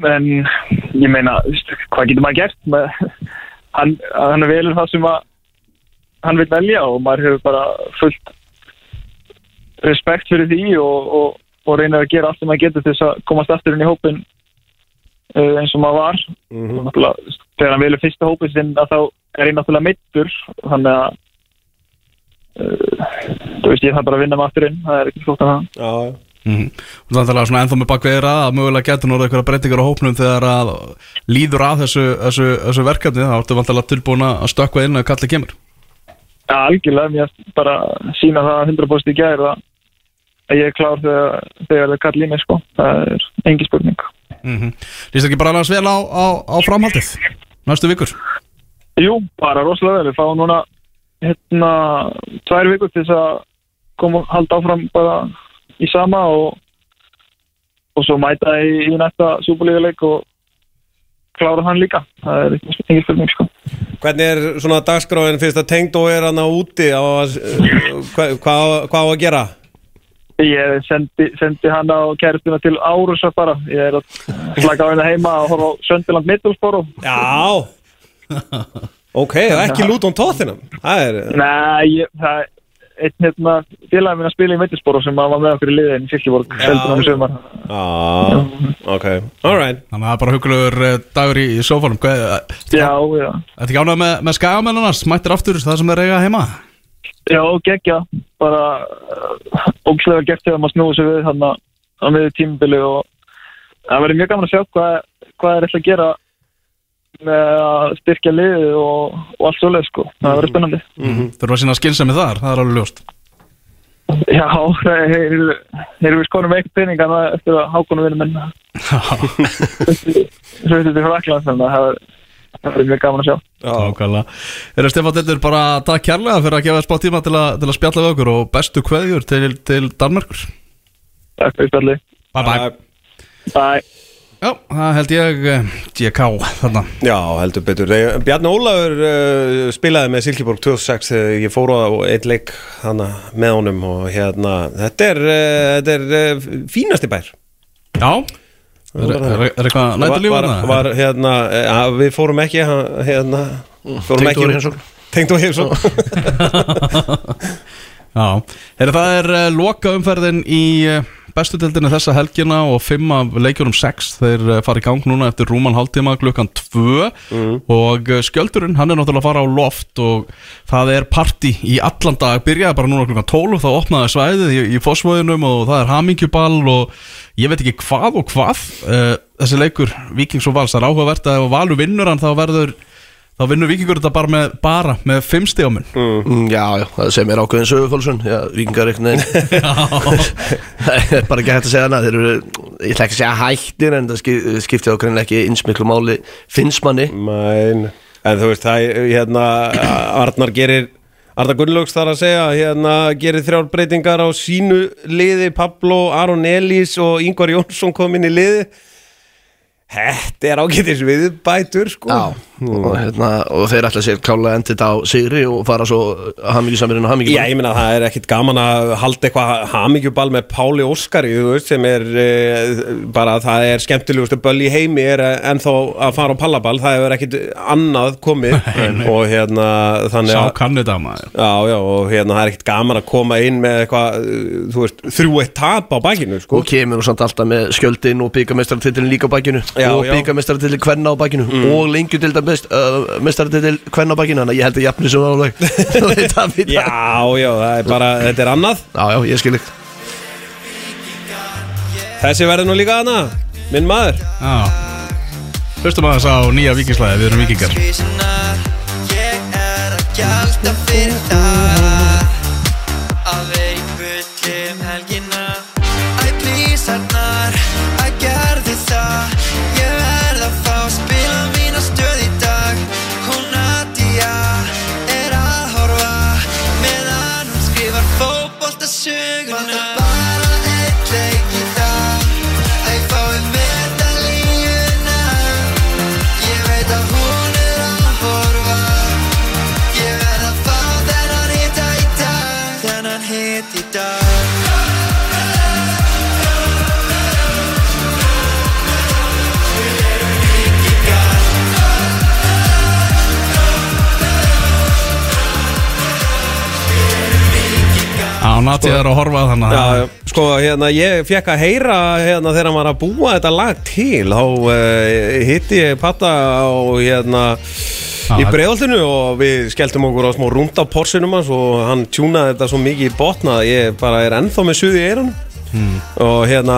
en ég meina, hvað getur maður gert? Með, hann, hann velur það sem að hann vil velja og maður hefur bara fullt respekt fyrir því og, og, og reynir að gera allt sem maður getur til þess að komast aftur inn í hópin uh, eins og maður var. Mhm. og náttúrulega þegar hann velur fyrsta hópin sinn að þá er ég náttúrulega meittur þannig að uh, þú veist ég þarf bara að vinna maður aftur inn. Það er ekki flótt að það Já, já. Mm. Og þannig að svona ennþá með bakveðir að að mögulega getur núrið eitthvað breytingar á hópnum þegar að líður að þessu, þessu, þessu verkefni. Þá ertu vantilega tilbúin að stökkva inn að kallið kemur. Já, algjörlega, mér bara sína það 100% í gæri að að ég er klár þegar, þegar það kalli í mig sko, það er engi spurning. Mm -hmm. Lýst ekki bara annars vel á, á, á framhaldið næstu vikur? Jú, bara rosalega vel, við fáum núna hérna tvær vikur til þess að koma og halda áfram bara í sama og og svo mæta í, í næsta súbúlíðuleik og klára hann líka. Það er engin spurning sko. Hvernig er svona dagskráin? Fyrst að Tengdó er hann á úti á að, hvað, hvað, hvað á að gera? Ég sendi, sendi hann á kæristuna til Árusa bara. Ég er að slaka á henni heima og horfa á Söndiland Middlesboro Já. Ok, ekki Luton Tottenham. Það er Nei, ég, það er einn hérna félagin minn að spila í Middlesboro sem var með okkur í liðin í Silkeborg seldur hann í sumar. Já, ok, alright Þannig að það er bara hugulegur eh, dagur í, í sófálum eh, Já, já. Þetta ekki ánað með, með skagamennarnas Mættir aftur það sem er eiga heima? Já, geggja, bara uh, ógislega gert þegar maður snúið sig við hann á miður tímubili og það verður mjög gaman að sjá hvað, hvað er eitthvað að gera með að styrkja liðið og, og allt svoleið sko, það verður spennandi. Þurfa að sína skynsemi þar, það er alveg ljóst. Já, *laughs* þeir eru við skonum eitthvað peningana eftir að hákonum vinna minn svo þetta er frá Akland þannig að það verður- það verður mjög gaman að sjá. Ákvæmlega Eru Stefán Dildur bara takk kærlega fyrir að gefa þér spá tíma til, að- til að spjalla við okkur og bestu kveðjur til, til Danmerkur. Takk fyrir spjalli Bye bye. Bye. Já, það held ég eh, DK þarna. Já, heldur betur. Nei, Bjarni Ólafur uh, spilaði með Silkeborg 2006 þegar ég fór á einn leik hana, með honum og hérna þetta er, uh, þetta er uh, fínasti bær. Já Er, er, er, er eitthvað var hérna, uh, við fórum ekki hérna, fórum Tengdó er í heimsókn. Tengdó heimsókn. *laughs* Já, Heri, það er uh, loka umferðin í uh, bestu deildinni þessa helgina og fimm af leikjurum sex þeir uh, fara í gang núna eftir rúman hálftíma klukkan tvö. Og uh, skjöldurinn hann er náttúrulega að fara á loft og það er party í allan dag. Byrjaði bara núna klukkan 12 þá opnaði svæðið í, í fósfóðinum og það er hamingjuball og ég veit ekki hvað og hvað. Uh, þessi leikur Víkings og Vals það er áhugavert að ef Valur vinnur hann þá verður þá vinnur Víkingur þetta bara með, bara með fimm stíðaminn Mm, Já, já, það sem er ákveðin sögufólsun Já, vikingar veginn. *laughs* *laughs* Það er bara ekki hægt að segja hana Þeir eru, ég ætla ekki að segja hættir En það skip- skiptir ákveðin ekki einsmiklu máli Finnst manni. Mæn, en þú veist, það er, hérna, Arnar gerir Arnar Gunnlaugs þar að segja, hérna, gerir þrjár breytingar á sínu liði, Pablo, Aron Elís og Ingvar Jónsson kom inn í liði. Þetta er ágætis viðbætur, sko. Já, og, hérna, og þeir ætla sér klálega endið á sigri og fara svo hamingjusamirinn og Já, hamingjusamirinn ég meina það er ekkit gaman að halda eitthvað hamingjuball með Páli Óskari, þú veist, sem er e, bara, það er skemmtilegustu böll í heimi er ennþá að fara á pallaball, það hefur ekkit annað komið. *laughs* Og hérna, þannig Sá að kannu þetta maður Já, já, og hérna það er ekkert gaman að koma inn með eitthvað, þú veist, þrjú eitt tap á bakinu, sko. Og kemur nú samt alltaf með skjöldin og byggamestartitlin líka á bakinu Já, og já. byggamestartitlin kvenna á bakinu. Og lengju til það mest, uh, kvenna á bakinu. Þannig að ég held að jafni sem áleg *laughs* Já, já, það er bara, þetta er annað. Já, já, ég skil ekki Þessi verður nú líka hana, minn maður. Já. Hlustum aðeins á nýja vikingslæði, við erum vikingar ég er að gjalda fyrir það Er að horfa þannig að já, sko, hérna, ég fekk að heyra hérna þegar hann var að búa þetta lag til þá uh, hitti ég patta á hérna í Já, breiðoltinu og við skelltum okkur á smá rúnd á porsinum hans og hann tjúnaði þetta svo mikið í botna að ég bara er ennþá með suði í eirun Hmm. og hérna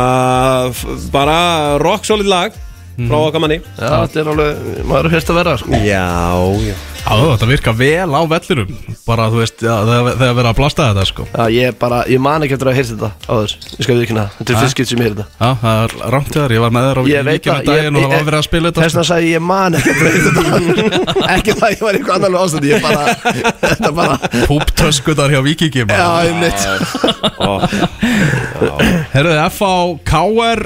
bara rock solid lag Hmm. frá okkar manni Já, þetta er alveg, maður er fyrst að vera sko. Já Já, þetta virkar vel á vellinum. Bara, þú veist, já, þegar þegar verið að blasta þetta, sko. Já, ég bara, ég man ekki eftir að heyrst þetta áður. Ég skal viðkynna það, þetta er fyrst skipt sem ég heyrði. Þetta Já, það er rámt þér, ég var með þér á Ég veit vikinu það, daginn og það var verið að spila þetta Þess vegna sagði ég, ég man ekki eftir að heyrst þetta. *laughs* Ekki það ég var í eitthvað annarlega ástændi Ég bara, þetta bara Púptöskutar hjá Vikingi Já, ég mitt Herruði, F.A. K.R.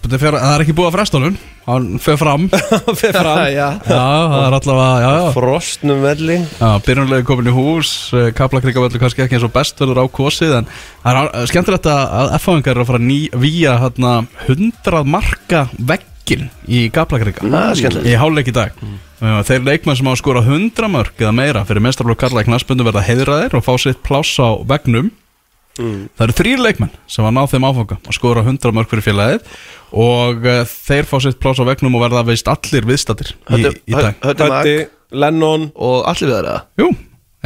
Þetta fer- Það er ekki búið að fresta honum Hann fer fram. *laughs* Fyrir fram. *laughs* Já, það er allavega, Frostnum velli Já, byrjunlega komin í hús. Kaplakrikavöldu kannski ekki eins og best verður á kosið En það er á- skemmtilegt að- F.A.ingar eru að fara ný, víja hérna, 100 marka veggin í Kaplakrika. Það er skemmtilegt. Í háleik í dag. Mm. Þeir leikmenn sem á að skora 100 mörg eða meira fyrir mestrarflokk Karla í knaspundu verða heiðraðir og fá sitt pláss á vegnum Það eru þrýr leikmenn sem var náð þeim áfanga að skora 100 mörg fyrir félagið og uh, þeir fá sitt pláss á vegnum og verða veist allir viðstattir í, í dag. Hötti Lennon. Og allir við það Jú,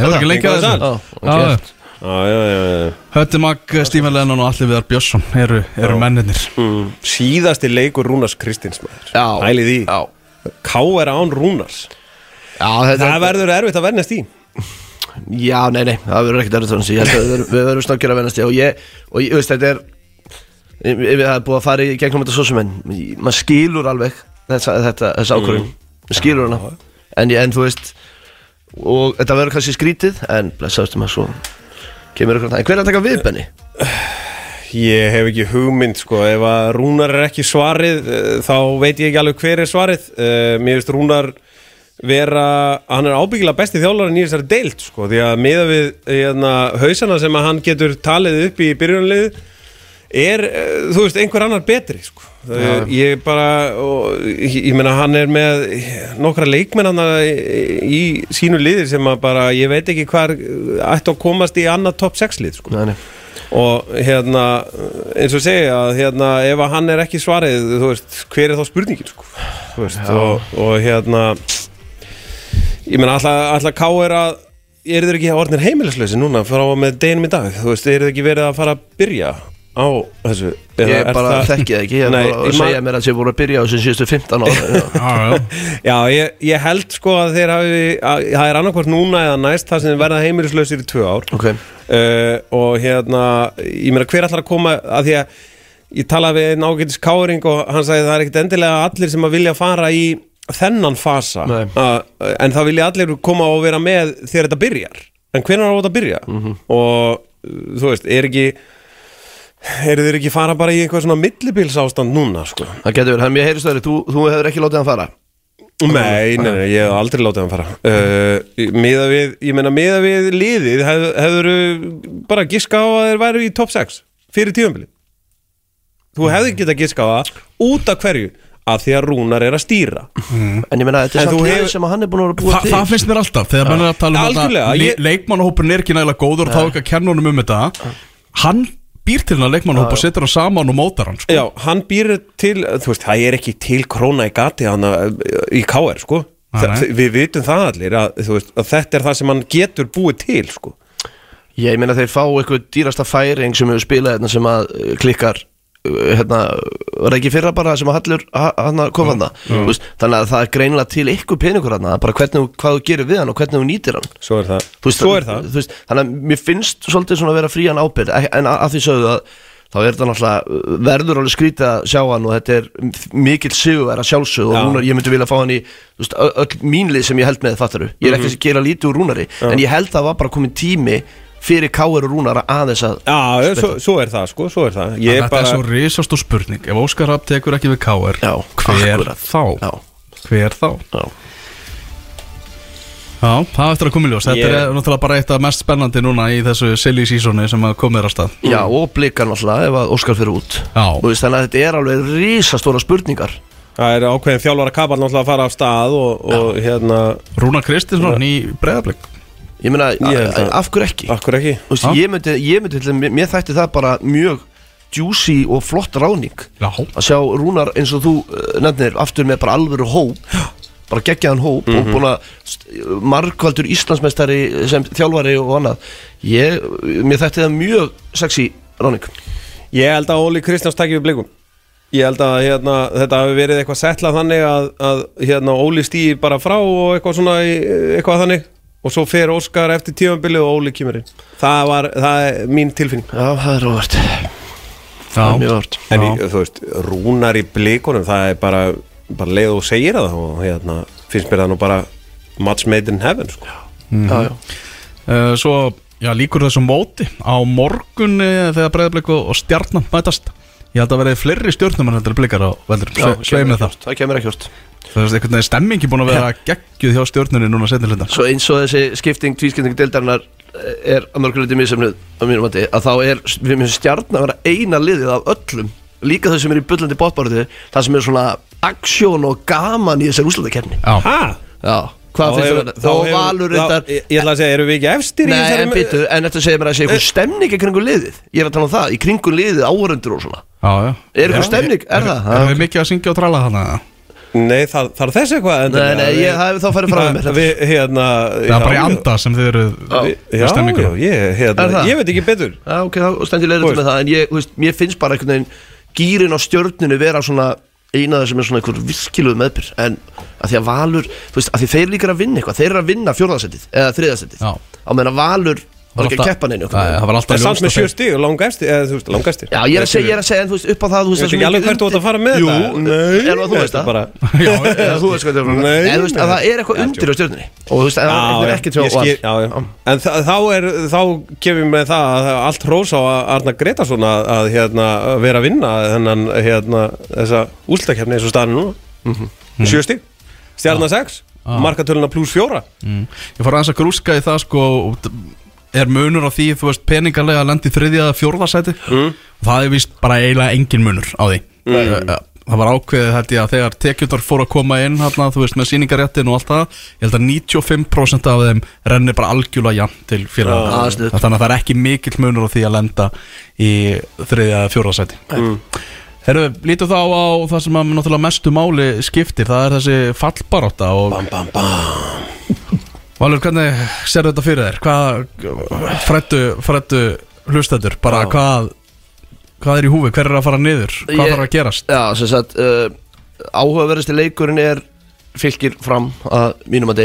hefur ekki það þessu? Já, Já, ok Já, já, já, já. Hötti Mag, Stífan Lennon og Alli Viðar Björnsson eru, eru mennirnir. Mm. Síðasti leikur Rúnars Kristins maður. Já. Hælið í. Já, K er án Rúnars. Já þetta Það verður erfitt að vennast í Já, nei, nei, það verður ekkert erfitt þannig að við verðum- snokkir að vennast í og ég, og ég, veist, þetta er Ef við hefum búið að fara í gegnum þetta svo sem en maður skilur alveg þessa, þetta, þessa ákvörðun. Mm. skilur hana. en, en þú veist og þetta verður kannski skrítið en blessaðustu maður svo kemur ykkur það en hver er að taka við Benni? Ég hef ekki hugmynd sko. Ef að Rúnar er ekki svarið eh, Þá veit ég ekki alveg hver er svarið. Uh, Mér finnst Rúnar vera Hann er ábyggilega besti þjálfarinn í þessari deild sko Því að miða við hérna, hausana sem að hann getur talið upp í byrjunlið Er, uh, þú veist, einhver annar betri sko. Uh, Ég bara og, Ég, ég meina hann er með Nokkra leikmenn í, sínu liðir sem að bara Ég veit ekki hvar ætti að komast í annað top 6 lið sko. Nei, og hérna eins og segja að hérna ef að hann er ekki svarið þú veist, hver er þá spurningin sko? Þú veist, og, og hérna ég meina alltaf, alltaf ká er að eru þeir ekki orðnir heimilislösi núna frá með deginum í dag, þú veist, eru þeir ekki verið að fara að byrja á þessu? Eða Ég er bara það- þekki það ekki, ég er Nei, bara að ég segja mér að þið voru að byrja á þessum síðustu 15 ára já. *laughs* *laughs* Já, ég, ég held sko að þeir hafi að, það er annarkvort núna eða næst það sem verða heimilislausir í tvö ár. Ok, uh, og hérna ég meina hver ætlar að koma að því að ég talaði við einn ágætis káring og hann sagði það er ekkit endilega allir sem að vilja fara í þennan fasa uh, en það vilja allir koma og vera með þegar þetta byrjar. En hvernig á þetta að byrja? Og uh, þú veist, er ekki eru þeir ekki fara bara í eitthvað svona millibils ástand núna sko? Það getur verið, ég heyrist það þú, þú hefur ekki látið hann fara? Nei, nei, nei, ég hef aldrei látið hann fara. Uh, Miða við, ég meina miða við liðið hef, hefur bara giska á að þeir væru í top 6 fyrir tíðanbili Þú hefði getað giska á það út af hverju að því að Rúnar er að stýra. En ég meina, þetta er samt hefur- sem að hann er búin að vera að búa Þa, til. það finnst mér alltaf, þegar mann er að tala um þetta ég- le leikmannahópurinn er ekki nægilega góður og þá ekki að kenna honum um þetta. Hann býr til hennar leikmannahóp og setur hann saman og mótar hann sko. Já, hann býr til, þú veist, það er ekki til króna í gati hann í KR, sko. Nei. Við vitum það allir að, þú veist, að þetta er það sem hann getur búið til, sko. Ég meina þeir fá eitthvað dýrasta færing sem hefur spilað hérna var það ekki fyrra bara sem að Hallur hann kom hann þannig að það er greinilega til ykkur peningur hann bara hvernig, hvað þú gerir við hann og hvernig þú nýtir hann. Svo er það, veist, Svo er það. veist, þannig að mér finnst svolítið svona að vera frían ábyrð ek- en að, að því sögðu að þá er þetta náttúrulega verður alveg skrítið að sjá hann og þetta er mikill sigur að sjálfsög og Já. Rúnar, ég myndi vilja fá hann í veist, öll mínlið sem ég held með fattaru ég er ekki að gera lítið úr Rúnari en ég held að það var bara komin tími fyrir Káir og Rúnar að aðeins að Já, svo, svo er það, sko, svo er það Ég Þetta er svo risastór spurning Ef Óskar Rapp tekur ekki við KR Já, Hver akkurat. þá? Já. Hver þá? Já. Já, það eftir að koma í ljós Þetta Ég- er náttúrulega bara eitt af mest spennandi núna í þessu silly seasoni sem er á stað Já, og blikar náttúrulega ef að Óskar fyrir út Já. Þú veist, Þannig að þetta er alveg risastóra spurningar Það er ákveðin þjálfara kapall náttúrulega að fara af stað og, og hérna Rúna Kristinsson í breyðablík Ég meina, Ég held að- af hverju ekki? Ekki? Þú veist, ég myndi, ég myndi til, mér, mér þætti það bara mjög juicy og flott ráning Já, að sjá Rúnar eins og þú uh, nefnir aftur með bara alvöru hóp bara geggjaðan hóp Mhm. og búin að margvaldur Íslandsmeistari sem þjálfari og annað. Ég, mér þætti það mjög sexy ráning Ég held að Óli Kristjáns takki við blikum. Ég held að hérna, þetta hafi verið eitthvað settlað þannig að, að hérna, Óli stýi bara frá og eitthvað svona í- eitthvað þannig og svo fer Óskar eftir tímanbili og Óli kemur inn. Það, var, það er mín tilfinning. Já, það er óvart Það er mjög óvart En í, þú veist, rúnar í blikunum það er bara, bara leið og segir það og hérna, finnst mér það nú bara match made in heaven sko. Já, já. Uh, svo já, líkur þessu móti. Á morgun uh, þegar breyðarblik og, stjarnan mætast ég held að verði fleiri stjórnum en heldur blikar á veldur, sveið með það Það. kemur ekki hort það er veginn stemmingi búin að vera geggjuð hjá stjórnunni núna setni hlutan Svo eins og þessi skipting, tvískipting deildarinnar er að mörguleiti misamnið á mínum mati að þá er, við myndum stjarnan að vera eina liðið af öllum líka þau sem er í bullandi bóttbáratu það sem er svona aksjón og gaman í Ha? Já, hvað finnst þér þetta? Og Valur reyndar Ég ætla að segja, eru við ekki efstir í Nei, þessari en byttu, en þetta segir mér að segja eitthvað stemning í kringum liðið Ég er að tala um það, í kringum liðið áhörundur og svona já, já Er eitthvað stemning? Er það? Er það mikið að syngja og tralla hana? Nei, það, það er þess eitthvað Nei, nei, ég, það þá farið frá mér Við, hérna Það er bara í anda sem þið eru Já, já, ég, hérna, ég veit ekki betur. Já, ok, þá stend ég leiður með það En ég, þú veist, mér finnst bara einhvern veginn Gýrin á stjörnunu vera svona Eina af það sem er svona einhver virkiluð meðbyr En að því að Valur, þú veist, að því þeir líka að vinna eitthvað Þeir eru að vinna fjórðasettið Eða þriðasettið Já. Á meðan að Valur var ekki að keppa neinu? Nei, Það var alltaf Það er samt með sjö stig og langastir Eða þú veist, langastir Já, ég er að segja, ég er að segja, en þú veist, upp á það, þú veist Ég veit ekki alveg hvert þú átt að fara með Jú, þetta. Nei, er það þú veist það? bara. *laughs* Já, Eða þú veist hvað það er Nei, En þú veist, að það er eitthvað undir á stjörnunni. Og þú veist, að það er ekki já. En þá er, þá gefum við það að allt hrós á að Arna Gretarsson að, að hérna, vera að vinna þennan, hérna, þessa ústakefni eins og staðan núna. Mhm. Sjö stig, stjarnar 6 markatöluna pluss fjóra. Ég fór aðeins að grúska í það sko Er munur á því, þú veist, peningarlega að lendi þriðja eða fjórðasæti mm. Það er vist bara eiginlega engin munur á því mm. Það var ákveðið held ég að þegar tekjundar fór að koma inn hérna, þú veist, með síningaréttin og allt það Ég held að 95% af þeim rennir bara algjörlega jafn til Ah, félaga sniðugt. Þannig að það er ekki mikill munur á því að lenda í þriðja eða fjórðasæti mm. Herru, lítum þá á það sem að náttúrulega mestu máli skiptir Það er þessi fallbarátta og Bam, bam, bam Valur, hvernig sér þetta fyrir þér? Hvað, frættu, frættu hlustendur, bara hvað hvað er í húfi, hver er að fara niður? Hvað Ég- þarf að gerast? Já, sem sagt uh, Áhugaverðasti leikurinn er Fylgir fram að mínum að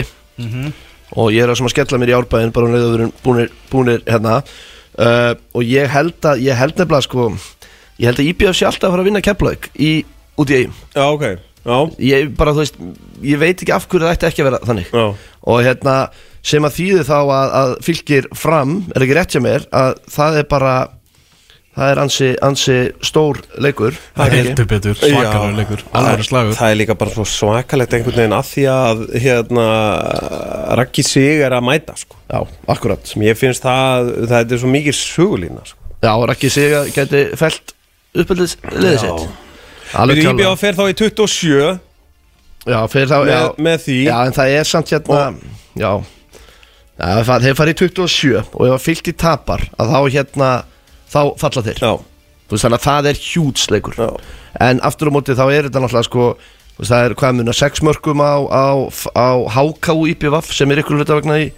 Og ég er að skella mér í árbæðin Bara um leið og við erum búnir, búnir hérna. Uh, Og ég held að Ég held nefnilega sko Ég held að IBF sé alltaf að fara að vinna í, Út í eigum Já, ok, já, Ég bara, veist Ég veit ekki af hverju það ætti ekki að vera þannig. Já. Og hérna Sem að þýði þá að, að fylgir fram Er ekki rétt hjá mér Að það er bara Það er ansi, ansi stór leikur. Það er heldur betur, svakalur leikur alveg slagur. Það er líka bara svo svakalegt einhvern veginn að því að hérna, Raggi Sig er að mæta sko. Já, akkurat. Sem ég finnst það, það er svo mikið sögulína sko. Já, Raggi sig að geti felt uppöldið liðið Já. sitt Alveg klálega íbjöða fer þá í 27 Já, fyrir þá með, já, með því. Já, en það er samt hérna Já, já það- þeir farið í 27 Og ef að fylgti tapar Að þá hérna, þá falla þeir. Já, Þú veist, Þannig að það er hjúts leikur. Já, En aftur á móti þá er þetta náttúrulega sko þú veist, Það er hvað muna, sex mörgum á, á, á HK IPVF Sem er ykkur hluta vegna í,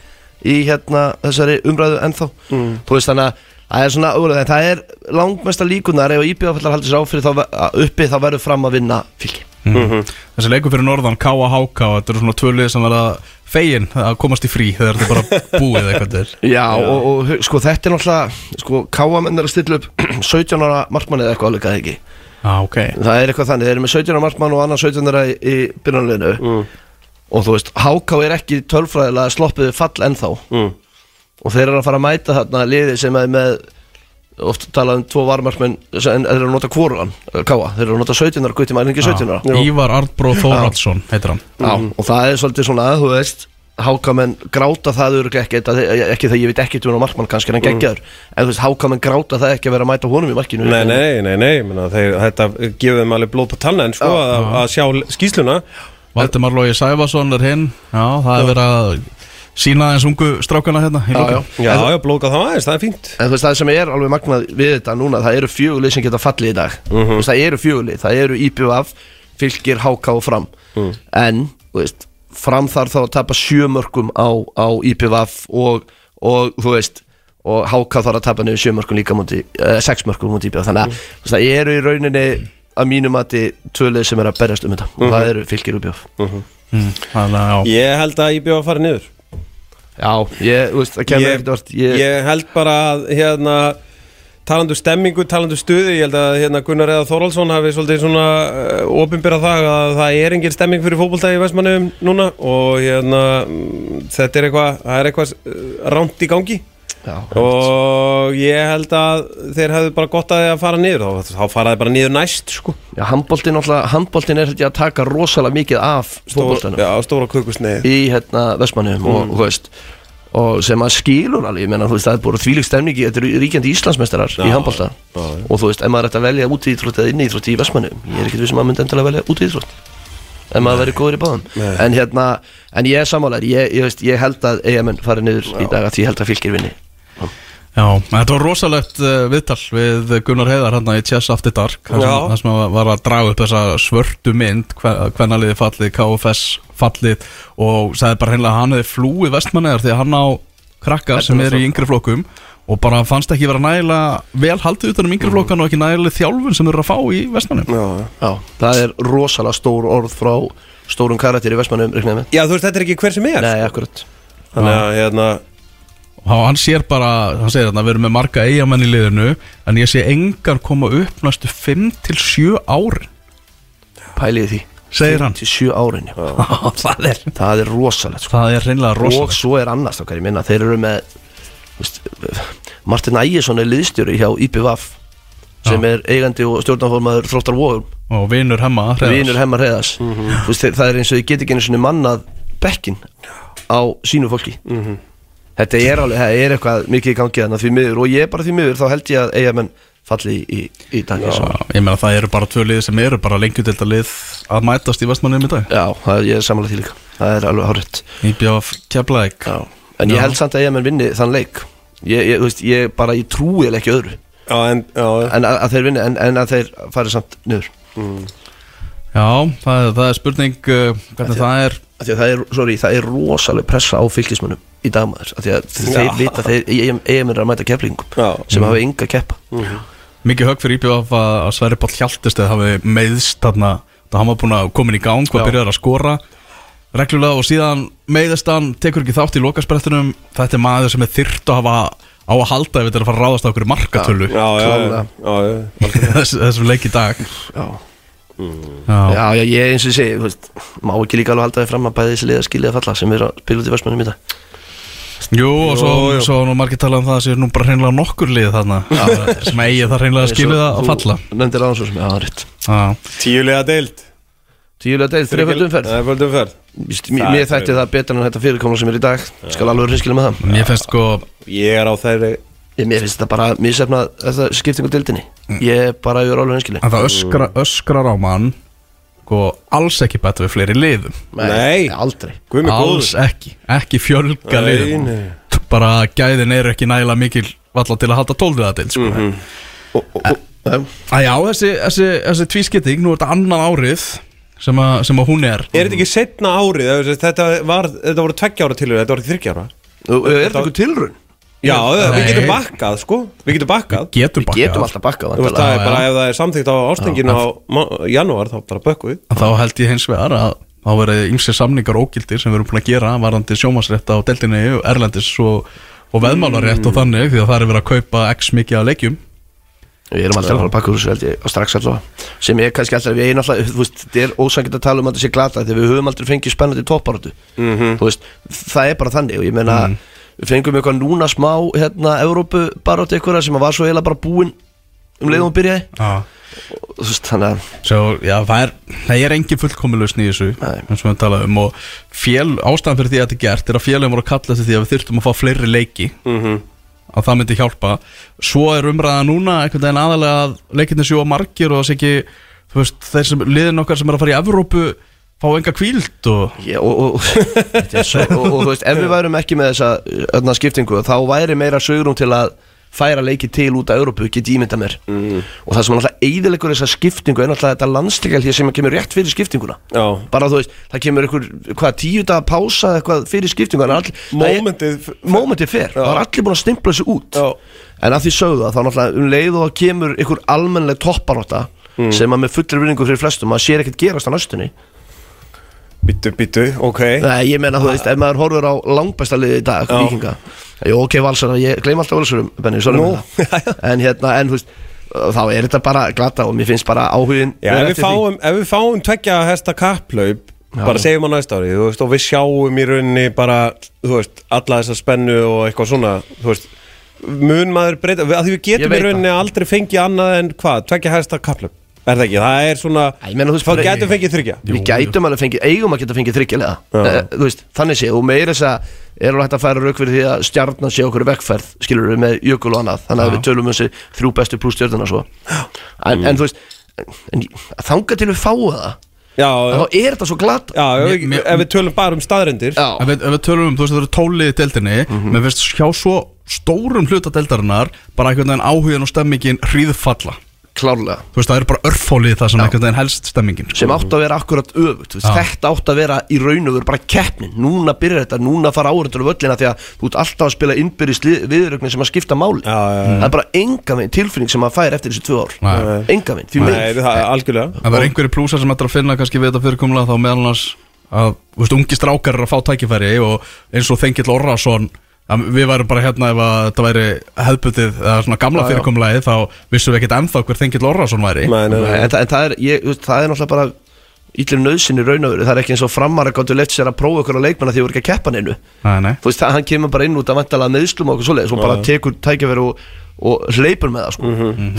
í hérna þessari umræðu ennþá. Mm. Þú veist þannig að Það er svona, úrlega, en það er langmesta líkunar ef IBF ætlar að halda sér á fyrir þá uppi þá verður fram að vinna fylki Mhm. Þessi leikur fyrir norðan, KHK Þetta eru svona tvölið sem verða fegin að komast í frí þegar þetta er bara *laughs* búið eitthvað til. Já, Og, og hu- sko þetta er náttúrulega sko káamenn er að stilla upp *clears throat* 17 ára markmann eða eitthvað alveg að ekki. Já, ok. Það er eitthvað þannig, þeir eru með 17 ára markmann og annar 17 ára í, í byrjanleginu Mm. og þú veist, HK er ekki tölfræðilega sloppið fall ennþá. Mm. Og þeir eru að fara að mæta þarna liði sem er með oft talað um tvo varmarkmenn en þeir eru að nota kvorugan, káa þeir eru að nota 17 ára, gutti maður er ekki 17 ára. Ívar Arnbróð Þóraldsson heitir hann. Já, og það er svolítið svona, þú veist Hákamenn gráta það ekki þetta, ekki það ég veit ekki um markmann kannski en hann geggjaður. En þú veist, hákamenn gráta það ekki að vera að mæta honum í markinu. Nei, nei, nei, nei menna, þeir, Þetta gefur þeim alveg blóð på tanna en sko að, að sjá skýsluna Valdimar Lógi Sæfason er hinn. Já, það er verið að sína aðeins ungu strákana hérna í Já, já. Já, já, blóka það aðeins, það er fínt. En þú veist, það sem er alveg magnað við þetta núna Það eru fjögulið sem geta fallið í dag. Þú veist, Það eru fjögulið, það eru IPVF Fylgir, HK og Fram. En, þú veist, Fram þarf þá að tapa sjö mörgum á, á IPVF og, og, þú veist og HK þarf að tapa niður sjö mörgum líka múti, uh, sex mörgum múti IPVF Þannig að þú veist, það eru í rauninni að mínum mati tvölið sem er að berjast um þetta. Og það eru fylgir og IPVF Mm, Þannig að Ég held að IBF að fara niður Já, ég, veist, það kemur ekkert vart ég, ég held bara að hérna talandu stemmingu, talandu stuði ég held að hérna, Gunnar Eða Þorvaldsson hafi svolítið svona uh, opinbyrða það að það er engin stemming fyrir fótboltæði í Vestmannum núna og hérna mm, þetta er eitthvað, það er eitthvað uh, ránt í gangi Já, og ég held að þeir hefðu bara gott að því að fara niður. Þá, þá fara þeir bara niður næst sko. Já, handbóltin, handbóltin er að taka rosalega mikið af Stór, fótboltanum. já, stóra kökusneið. Í hérna Vestmannum og, Mm. og, veist, og sem að skilur alveg, þú veist, það er búin þvílík stemningi, þetta eru ríkjandi Íslandsmeistarar í handbólta já, já. og þú veist, ef maður ætti að velja út í íþrótt eða inn í íþrótt í Vestmannum, ég er ekkert við sem maður myndi endilega velja út í íþrótt ef maður verið góður í báðum. En hérna, en ég er sammálar ég, ég, ég held að eigamenn fari niður í dag að því held að fylgir vinni Já, þetta var rosalegt uh, viðtal við Gunnar Heiðar hann í Chess After Dark þar sem, hann var að draga upp þessa svörtu mynd hvernig liði fallið, KFS fallið og sagði bara hreinlega að hann hefði flúið vestmannegar því að hann á krakka sem er í yngri flokkum og bara fannst ekki vera nægilega vel haldið utan um yngri flokkan og ekki nægilega þjálfun sem þeir eru að fá í vestmannum Já, Já, það er rosalega stór orð frá stórum karakter í Vestmannum, já, þú veist, þetta er ekki hver sem er. Nei, akkurat. Þannig að, hérna, og hann sér bara, hann segir þarna við erum með marga eigamenn í liðinu en ég sé engan koma upp næstu 5 til 7 árin. Pæliði því. Segir hann. Til sjö árin *laughs* já. það er Það er rosalegt sko. það er hreinlega Og rosalegt svo er annars okkar, ég minna Þeir eru með veist, Martin Ægjesson er liðstjóri hjá IPVAF sem er eigandi og stjórnarformaður þróttar vóðum og vinur hemmar heiðas veist, þeir- Það er eins og ég get ekki einu svona mannað bekkin á sínu fólki Þetta er alveg, það er eitthvað mikið í gangi þannig því miður og ég er bara því miður þá held ég að eigamenn falli í, í, í dag. Já, ég meina það eru bara tvö lið sem eru bara lengjudelda lið að mætast í vestmannum í dag. Já það, ég er samanlega því líka. Það er alveg hárétt Íbjáf Keflæk Já. En ég Já. held samt að eigamenn vinni þann leik. Ég, ég, veist, ég bara, ég trúi ekki öðru. Já, en, já, en að, að þeir vinni, en, en að þeir fari samt niður. Já, það, það er spurning uh, hvernig það er. að það er, sorry, það er rosaleg pressa á fylgismönnum í dagmaður af því að þeir vita að þeir eigamenn er að mæta keflingum Já. sem hafa enga keppa. Mikið högg fyrir Íbjáf að, að Sverri Páll Hjaltesteð hafi meiðst þarna. Það hann var búin að komin í gang og byrjaði að skora. Reglulega og síðan meiðist hann tekur ekki þátt í lokasprettunum þetta er maður sem er þyrt að hafa á að halda ef þetta er að fara að ráðast á okkur markatölu. Já, já, já, *laughs* þessum leik í dag. Já. Já, Já, já, ég eins og segi, þú veist, má ekki líka alveg halda þið fram að bæði þessi liða skilja að falla sem er að spila út í versmannum í dag. Jú, og svo, Jú, jú. svo nú margir talað um það að sé nú bara hreinlega nokkur lið þarna sem eigi það hreinlega að skilja það að falla. nefndir aðeins svo sem, já, það er rétt Tíulega deild Tíulega deil, þreiföld umferð Það er földu umferð Víst, Það Mér þætti það betur en þetta fyrirkomna sem er í dag. Skal alveg hreinskilja með það. Mér finnst sko Ég er á þeirri Ég, Mér finnst þetta bara misefna þetta skiptingu dildinni Ég er bara yfir alveg hreinskilja að það öskra, öskrar á mann sko alls ekki betur við fleiri liðum Nei. Aldrei Guð mig alls góður ekki, ekki fjölga Nei, liðum nei. Bara gæðin eru ekki nægilega mikil valla til að halda tóldiða til sko. Mhm. Og- og- og- já. að já, þessi, þessi, þessi tvískipting nú er þetta annan árið sem að, sem að hún er Er þetta ekki setna árið eða sem sagt, Þetta, var, þetta voru tveggja ára tilhör Þetta voru þryggja ára Og Er þetta eitthvað tilrun? Já, við getum bakkað sko. Við getum bakkað. Getum Við bakkað. getum alltaf bakkað Þú veist það er bara ef það er samþykkt á ástenginu á janúar þá bara bökkum við. En þá held ég hins vegar að þá verið ymsir samningar ógildir sem við erum búin að gera varandi sjómasrétt á deltinni Erlendis og, og veðmálarétt og þannig því að það er verið að kaupa x mikið af leikjum. Við erum alltaf að fara að bakka úr þessu held ég og strax allavega sem ég kannski alltaf, við erum alltaf, þú veist, þetta er ósangið að tala um að þetta sé glata því við höfum aldrei fengið spennandi topparötu Mhm. þú veist, það er bara þannig og ég meina, við fengum eitthvað núna smá hérna, Evrópu baróti eitthvað sem var svo eiginlega bara búin um leiðum að byrjaði. Já. Og þú veist, þannig að Svo, já, það er, það er engin fullkomilausn í þessu eins og við talaðum um og fél, ástæðan fyrir því að þetta er gert er að félagum voru að kalla eftir því að við þyrftum að fá fleiri leiki. Mhm. að það myndi hjálpa. Svo er umræða núna einhvern veginn aðalega að leikinni séu að margir og þess ekki þú veist, þeir sem liðin okkar sem er að fara í Evrópu fá enga kvíld og Já, og, og, svo, og, og þú veist, ef við værum ekki með þessa öðna skiptingu, þá væri meira sögurum til að færa leiki til út af Európu, get ímynda mér. Og það sem er náttúrulega eiðilegur þessa skiptingu er náttúrulega þetta landsleikal hér sem kemur rétt fyrir skiptinguna. Já. bara þú veist, það kemur einhver, hvað, tíu daga pása eða eitthvað fyrir skiptinguna Mómentið fer, það er allir búin að stimpla þessu út. Já. En að því sögðu það, þá náttúrulega um leið og það kemur einhver almennleg topparótta sem að með fullri vinningu fyrir flestum að sér ekkert gerast á næstunni Bittu, bittu, ok. Nei, ég meina, þú veist, ef maður horfur á langbæsta liði í dag, vikinga Jú, ok, valsara, ég gleym alltaf valsarum, Benni, sorry það *laughs* En hérna, en þú veist, þá er þetta bara glata og mér finnst bara áhugin Já, ef við fáum, ef við fáum tveggja hesta kapplaup bara segjum á næsta ári, þú veist, og við sjáum í rauninni bara, þú veist, alla þessa spennu og eitthvað svona, þú veist mun maður breyta, að því við getum í rauninni aldrei fengið annað en hvað, tveggja hesta kapplaup, er það ekki, það er svona meina, þú veist, bara- getum fengið þryggja Við gætum alveg fengið, eigum að geta fengið uh, Þú veist, þannig sé, og meira þess að er alveg hægt að færa rauk fyrir því að stjarnan sé okkur í vekkferð, skilur við með jökul og annað. Þannig að Já. við tölum um þessi þrjú bestu pluss stjörnuna svo. En, en þú veist, en, þanga til við fáum það Já, þá er þetta svo glata já ef, við, ef við tölum bara um staðrendir ef við, ef við tölum um, þú veist það eru tólið í deildinni mér finnst hjá svo stórum hluta deildarinnar bara einhvern veginn áhugin og stemmingin hríðfalla klárlega þú veist það eru bara örfólið það sem einhvern veginn helst stemmingin sko. sem átt að vera akkurat veist, Já. þetta átt að vera í raun og veru bara keppnin núna byrjar þetta, núna fara áhundur á völlina því að þú ert alltaf að spila innbyrðis viðrögnin sem að skipta máli Já, já, já. það er bara enga veginn tilfinning sem að fær eftir þessi tvö ár Nei. enga veginn, því Nei, það er algjörlega En það er einhverju plúsar sem ætlar að finna kannski við þetta fyrirkomlega þá meðal annars að þú veist, ungi strákar eru að fá tækifæri og eins og Þengill Orrason við værum bara hérna ef að þetta væri hefðbutið eða svona gamla fyrirkomlega þá vissum við ekkert ennþá hver Þengill Orrason væri. Nei, nei, Nei, en, það, en það, er, ég, það er náttúrulega bara ítlum nöðsynni raun og veru, það er ekki eins og framar að gáttu left sér að prófa ykkur á leikmanna því þú eru ekki að keppa nei þú veist, hann kemur bara inn út að vantalega meðslum og okkur svoleiðis og bara tekur tækifæri og, og hleypur með það sko.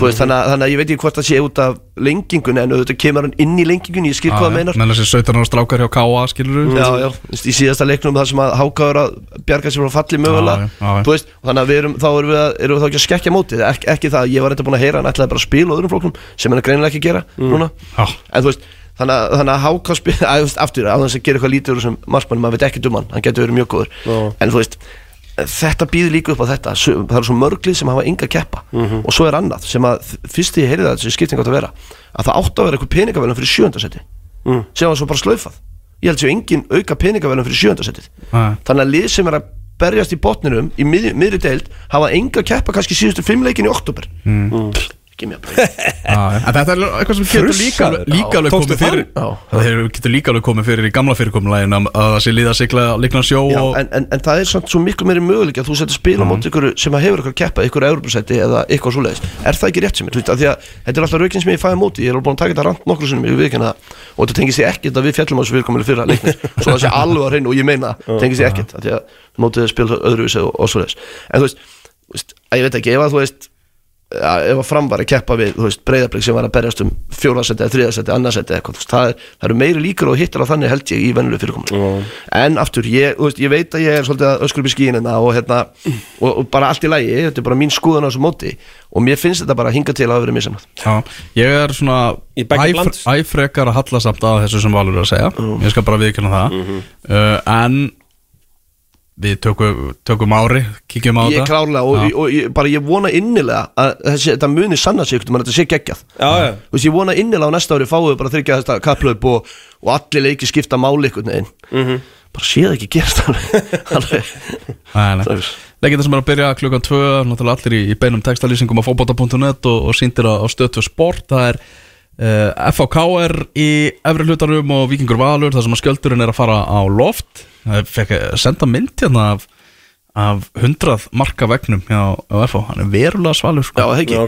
þú veist, þannig, að- þannig að ég veit ekki hvort það sé út af lengingunni en auðvitað kemur hann inn í lengingunni ég skil hvað það meinar. Menn þessi 17 ára strákar hjá K.A. skilur Já, já, þú veist, í síðasta leiknum það sem að hákáður að bjarga sér frá falli mögulega Já, já, já, já. Þú þannig að við erum, þá erum við, að, erum við þá ekki að skekja mótið. Ek, ekki það, ég var reynda búin að heyra hann ætlaði bara að spila á öðrum flóknum sem hann er greinilega ekki að gera núna. Já. en þú veist, þannig að, þannig að háká spila *laughs* aftur, á þess að gera eitthvað lítið úr þessum markmann, maður veit ekki um hann, getur verið mjög góður Já. en þú veist, þetta býður líka upp á þetta það eru svo mörglið sem hafa enga keppa og svo er annað, sem að fyrst því ég heyrði það þessi skipting átt að vera, að það átt að vera eitthvað peningavelum fyrir sjöndasetti Mm. sem var svo bara slaufað ég held sér engin auka peningavelum fyrir sjöndasettið Nei. þannig að lið sem er að berjast í botninum í mið, miðri deild hafa enga keppa kannski síðustu fimm leikin í oktober mm. Já. *laughs* En þetta er eitthvað sem getur líka, líka alveg komið fyrir. Það getur líka alveg komið fyrir í gamla fyrirkomlægin að að það sé líða sigla líkna sjó Já, og en, en, en það er samt svo miklu meiri möguleik að þú setur spil á móti ykkur sem að hefur ykkur keppa ykkur Európa-sæti eða eitthvað svoleiðis. Er það ekki rétt sem ég, að þetta er alltaf raukinn sem ég fæði móti, ég er alveg búin að taka þetta rand nokkur sinnum, ég viðkynna það, og þetta tengist ég ekkert að við fjallum á þessu *laughs* svo sé alveg að reyna að er að ef að ef að fram var að keppa við breyðablík sem var að berjast um fjórasetti eða þriðasetti, annarsetti eitthvað þú veist, það, er, það eru meiri líkur og hittar á þannig held ég í vennuleg fyrirkomul en aftur, ég, veist, ég veit að ég er svolítið að öskur upp í skínina og, hérna, og, og bara allt í lægi, þetta er bara mín skoðun á þessu móti og mér finnst þetta bara hinga til að hafa verið misamætt Já, ég er svona æfrekar að halla samt að þessu sem Valur er að segja. Ég skal bara viðkynna það. Uh, En við tökum, tökum ári, kíkjum á ég þetta klárlega og, Já. og, ég, bara ég vona innilega að þessi, þetta muni sanna sig ykkur, þetta sé geggjað Já, já. Þú veist, ég vona innilega á næsta ári fáið bara þryggja þetta kapplaup og, og allir leiki skipta máli ykkur neginn Mhm. bara sé það ekki gerst alveg, *laughs* nei. Það er- er að byrja klukkan 2 Náttúrulega allir í, í beinum textalýsingum á fótbolta.net og, og síndir á, á stöðtu sport Það er FHKR í efri hlutanum og Víkingur Valur þar sem að skjöldurinn er að fara á loft. Það fekk senda mynd hérna af, af 100 marka vegnum hjá, á FH Hann er verulega svalur sko. Já, það ekki?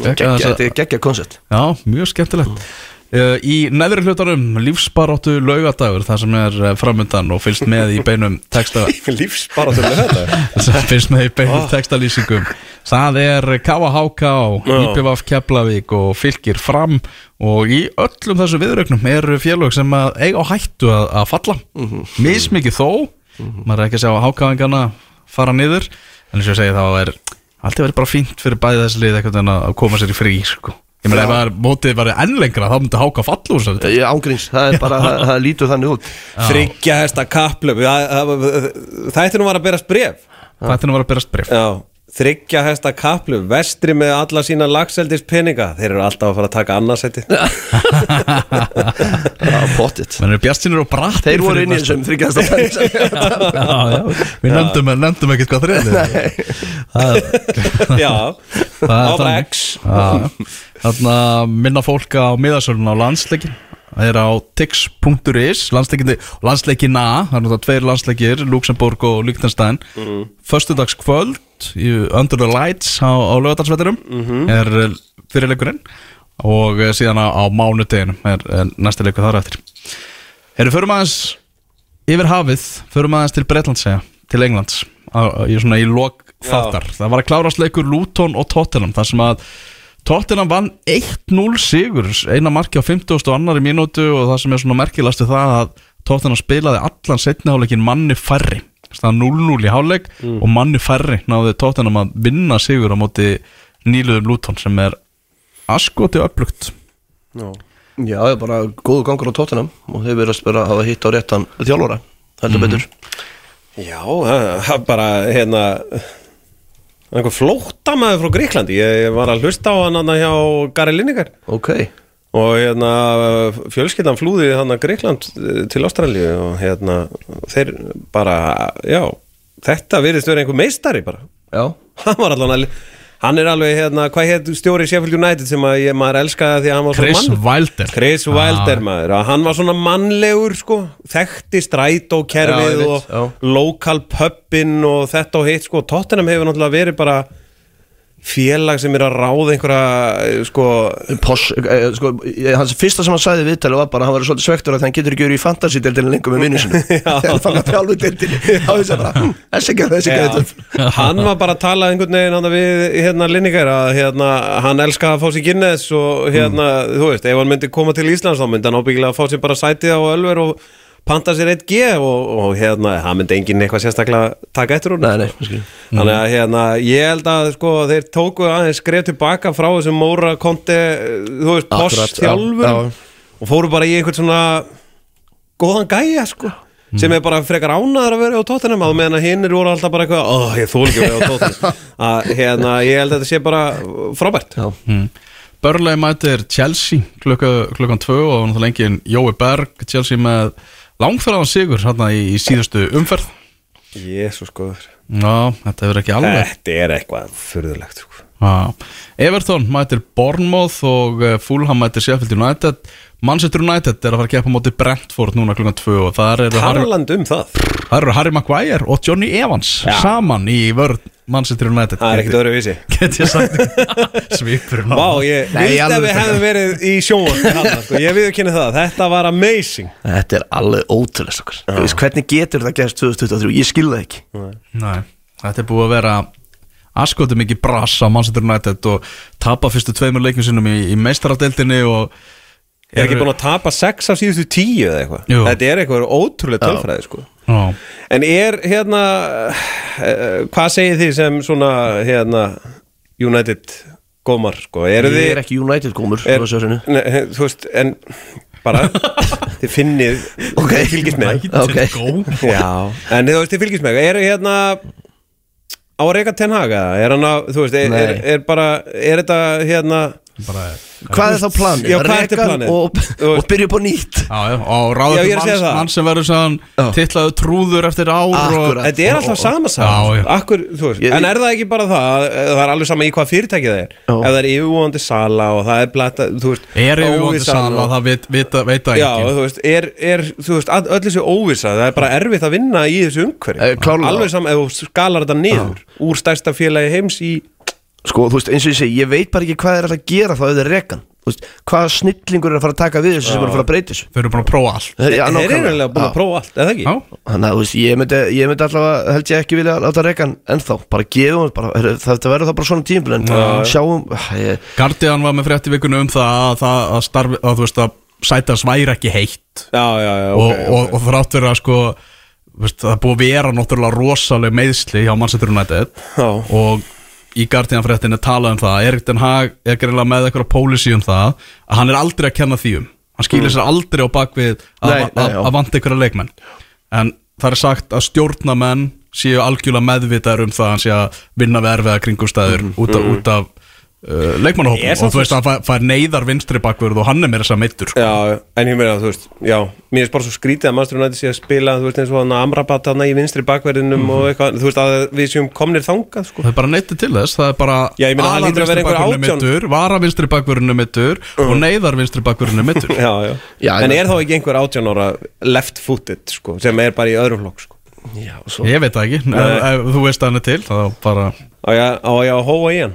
Geggja, að Þetta er geggja koncept. Já, mjög skemmtilegt Í neðri hlutanum lífsbaráttu laugadagur þar sem er uh, framundan og fylgst með í beinum texta þetta sem finnst með í beinum textalýsingum. Það er KHK IPVF Keflavík og fylgir fram og í öllum þessu viðrögnum eru félög sem eiga á hættu að, að falla. Mismikið þó. Maður er ekki að sjá að hákáðingana fara niður. En eins og ég segi þá er alltaf verið bara fínt fyrir bæði þessi lið að koma sér í frí sko. Ég meina ef að mótið var enn lengra þá myndi háka fallu úr Ég ángríns, það er bara, það, það lítur þannig út Þryggja hesta kapplöp Þættinu var að berast bref Þetta er að vera að berast bref Já Þryggja hesta kapplöp Vestri með alla sína lagseldis peninga Þeir eru alltaf að fara að taka annarsætti *laughs* Já, pottitt Menn eru bjartsinir og bratt Þeir voru inn í þessum þryggjast að *laughs* Já, já. Við nefndum, nefndum ekkert hvað þriðið *laughs* Já. Það er Á þannig. X Já, Þarna minna fólk á miðasölun á landsleikin Það er á tix.is landsleikina það er náttúrulega tveir landsleikir, Luxemburg og Liechtenstein. Mm. Föstudagskvöld í Under the Lights á, á lögadalsvettinum er eh, fyrirleikurinn og eh, síðan á, á mánudeginum er, er næsta leikur þar eftir. Erum förum aðeins yfir hafið, förum aðeins til Bretlandsega til Englands á, í svona í lok þáttar. Það var að klárast leikur Luton og Tottenham þar sem að Tottenham vann 1-0 sigur eina marki á 50. og annari mínútu og það sem er svona merkilast er það að Tottenham spilaði allan setni háleikin manni færri. Það 0-0 í háleik og manni færri náði Tottenham að vinna sigur á móti nýluðum Luton sem er askoti upplugt Já, það er bara góðu gangur á tóttunum og þeir verðast bara að hafa hitt á réttan þjálfara heldur betur. Já, það það bara hérna einhver flóttamaður frá Gríklandi ég, var að hlusta á hann hann hjá Gary Lineker. Ok, og hérna fjölskyldan flúði hann að Gríkland eh, til Ástralíu og hérna þeir bara, já þetta virðist vera einhver meistari bara. Já. Hann var allan að hann er alveg hérna, hvað hétt stjóri Sheffield United sem að ég, maður elskaði því að hann var Chris svo mann Wilder. Chris Wilder maður, að hann var svona mannlegur sko, þekkti strætókerfið og já. local pubin og þetta og hitt sko, Tottenham hefur náttúrulega verið bara félag sem er að ráða einhverja sko, Poss, eh, sko, ég- hans fyrsta sem hann sagði viðtali var bara hann var svolítið svektur að hann getur ekki verið í fantasy-deildinu lengur með vinnu *laughs* *laughs* sinu hm, þessi ekki, þessi þetta *laughs* hann var bara að tala einhvern veginn hann við hérna Linniger að hérna, hann elskaði að fá sér Guinness og hérna, þú veist, ef hann myndi koma til Íslands þá myndi hann ábyggilega að fá sér bara sætið á Ölver og panta sér eitt G og, og hérna, hann myndi enginn eitthvað sérstaklega taka eftir hún Nei, nei, þannig að hérna, ég held að sko, þeir tóku aðeins skref tilbaka frá þessum Móra konti, þú veist, Akkurat, post já, þjálfur já. og fóru bara í einhvern svona góðan gæja sko sem er bara frekar ánaður að vera á tóttunum á meðan að hinn eru alltaf bara eitthvað ó, ég þól ekki að vera á tóttunum *laughs* að hérna, ég held að þetta sé bara frábært. Já. Börlega mætir Chelsea klukka, klukkan 2 og náttúrulega engin Jói Berg Chelsea með langferðan sigur hérna í, síðustu umferð. Jésús góður. Já, þetta verður ekki alveg. Þetta er eitthvað furðulegt sko. Everton mætir Bournemouth og eh, Fulham mætir Sheffield United. Manchester United er að fara að keppa móti Brentford núna klukkan 2 og þar eru Harry, um það. Þar eru Harry Maguire og Johnny Evans Já. saman í vörð Manchester United. Það er ekkert öðru vísi. *laughs* Get ég sagt *laughs* Svipurinn á Vá, ég Nei, vildi að við hefðum verið í sjónvarpi sko. Ég við kynni það, þetta var amazing. Þetta er alveg ótrúlega Þú veist, hvernig getur það gerst 2023? Ég skil það ekki. Nei, þetta er búið að vera askotum mikið brass á Manchester United og tapa fyrstu tveimur leikjum sinnum í, í meistaradeildinni og Er ekki búin að tapa 6 af síðustu 10 eða eitthvað. Þetta er eitthvað ótrúlega tölfræði sko Já. En er hérna uh, Hvað segir þið sem svona hérna United gómar sko Eru Ég þið er ekki United gómur er, svo að segja sinu. ne, he- Þú veist, en bara *laughs* Þið finnið Ok. Þið fylgist með Ok. Já, en þið veist, þið fylgist með Eru hérna á að reyka Ten Hag eða? Er hann að, þú veist, er, er, Nei. er bara Er þetta hérna Bara, Hvað er þá planið? Já, hvað er þetta planið? Og, og byrja upp á nýtt Já, já, og ráða Já, ég er til að segja manns, það. mann sem verður sann Já. titlaðu trúður eftir ár Akkurat. Þetta er alltaf sama Já, já. Akkur, þú veist, Ég- En er það ekki bara það Það er alveg sama í hvað fyrirtæki það er Já. Ef það er yfirvóðandi sala og það er blata Þú veist, Er yfirvóndi óvissan sann og- og það veit, veit, veit það Já, ekki þú veist, er, er þú veist, all- öll þessu óvissa Það er bara erfitt að vinna í þessu umhverju Eh, klárlega. Alveg saman ef þú skalar þetta niður Úr stærsta félagi heims í Sko, þú veist, eins og ég segi, ég veit bara ekki hvað er alltaf að gera þá er rekan. Hvaða snillingur er að fara að taka við þessu sem er að fara að breyta þessu? Þau eru búin að prófa allt. Þeir eru eiginlega búin að prófa allt, eða ekki? Já, Þannig að, þú veist, ég myndi, ég myndi allavega, held ég ekki vilja láta rekan ennþá. Bara gefum, bara, heyrðu, það verður það bara svona tímpil En sjáum, ah, ég, Guardian var með frétt í vikunum um það að, það, að, starfi, að þú veist að sætans væri ekki heitt. Já, já, já, og, ok, og, og þrátt fyrir að sko veist, það er búið að vera náttúrulega rosaleg meðsli hjá Manchester United. Já. og í Guardian fréttinni talað um það Erik Den Haag er greinlega með eitthvað pólisí um það að hann er aldrei að kenna því um. Hann skýlir sér aldrei á bakvið að, að, að vanta einhverja leikmenn. En það er sagt að stjórnamenn séu algjörlega meðvitaður um það að hann sé að vinna við erfiða kringumstæður út af, út af uh, leikmannahópum er og þú veist að hann fær, neyðar vinstri bakvörð og hann er meira þess að meittur sko. Já, en ég meina, þú veist, já Mér finnst bara svo skrítið að Master United sé að spila Þú veist eins og hann Amrabat hann í vinstri bakverðinum og eitthvað, þú veist að við séum komnir þangað sko. það er bara neyti til þess það er bara Já, ég meina, að aðalvinstri átján- bakvörðinu mittur vara vinstri bakvörðinu mittur og neyðar vinstri bakvörðinu mittur *laughs* já, já. Já, En er þá ekki einhver 18 ára left footed sko, sem er bara í öðrum flokk sko. Já, svo ég veit það ekki, ef, ef þú veist að hann er til þá bara Á ég að hóa í hann?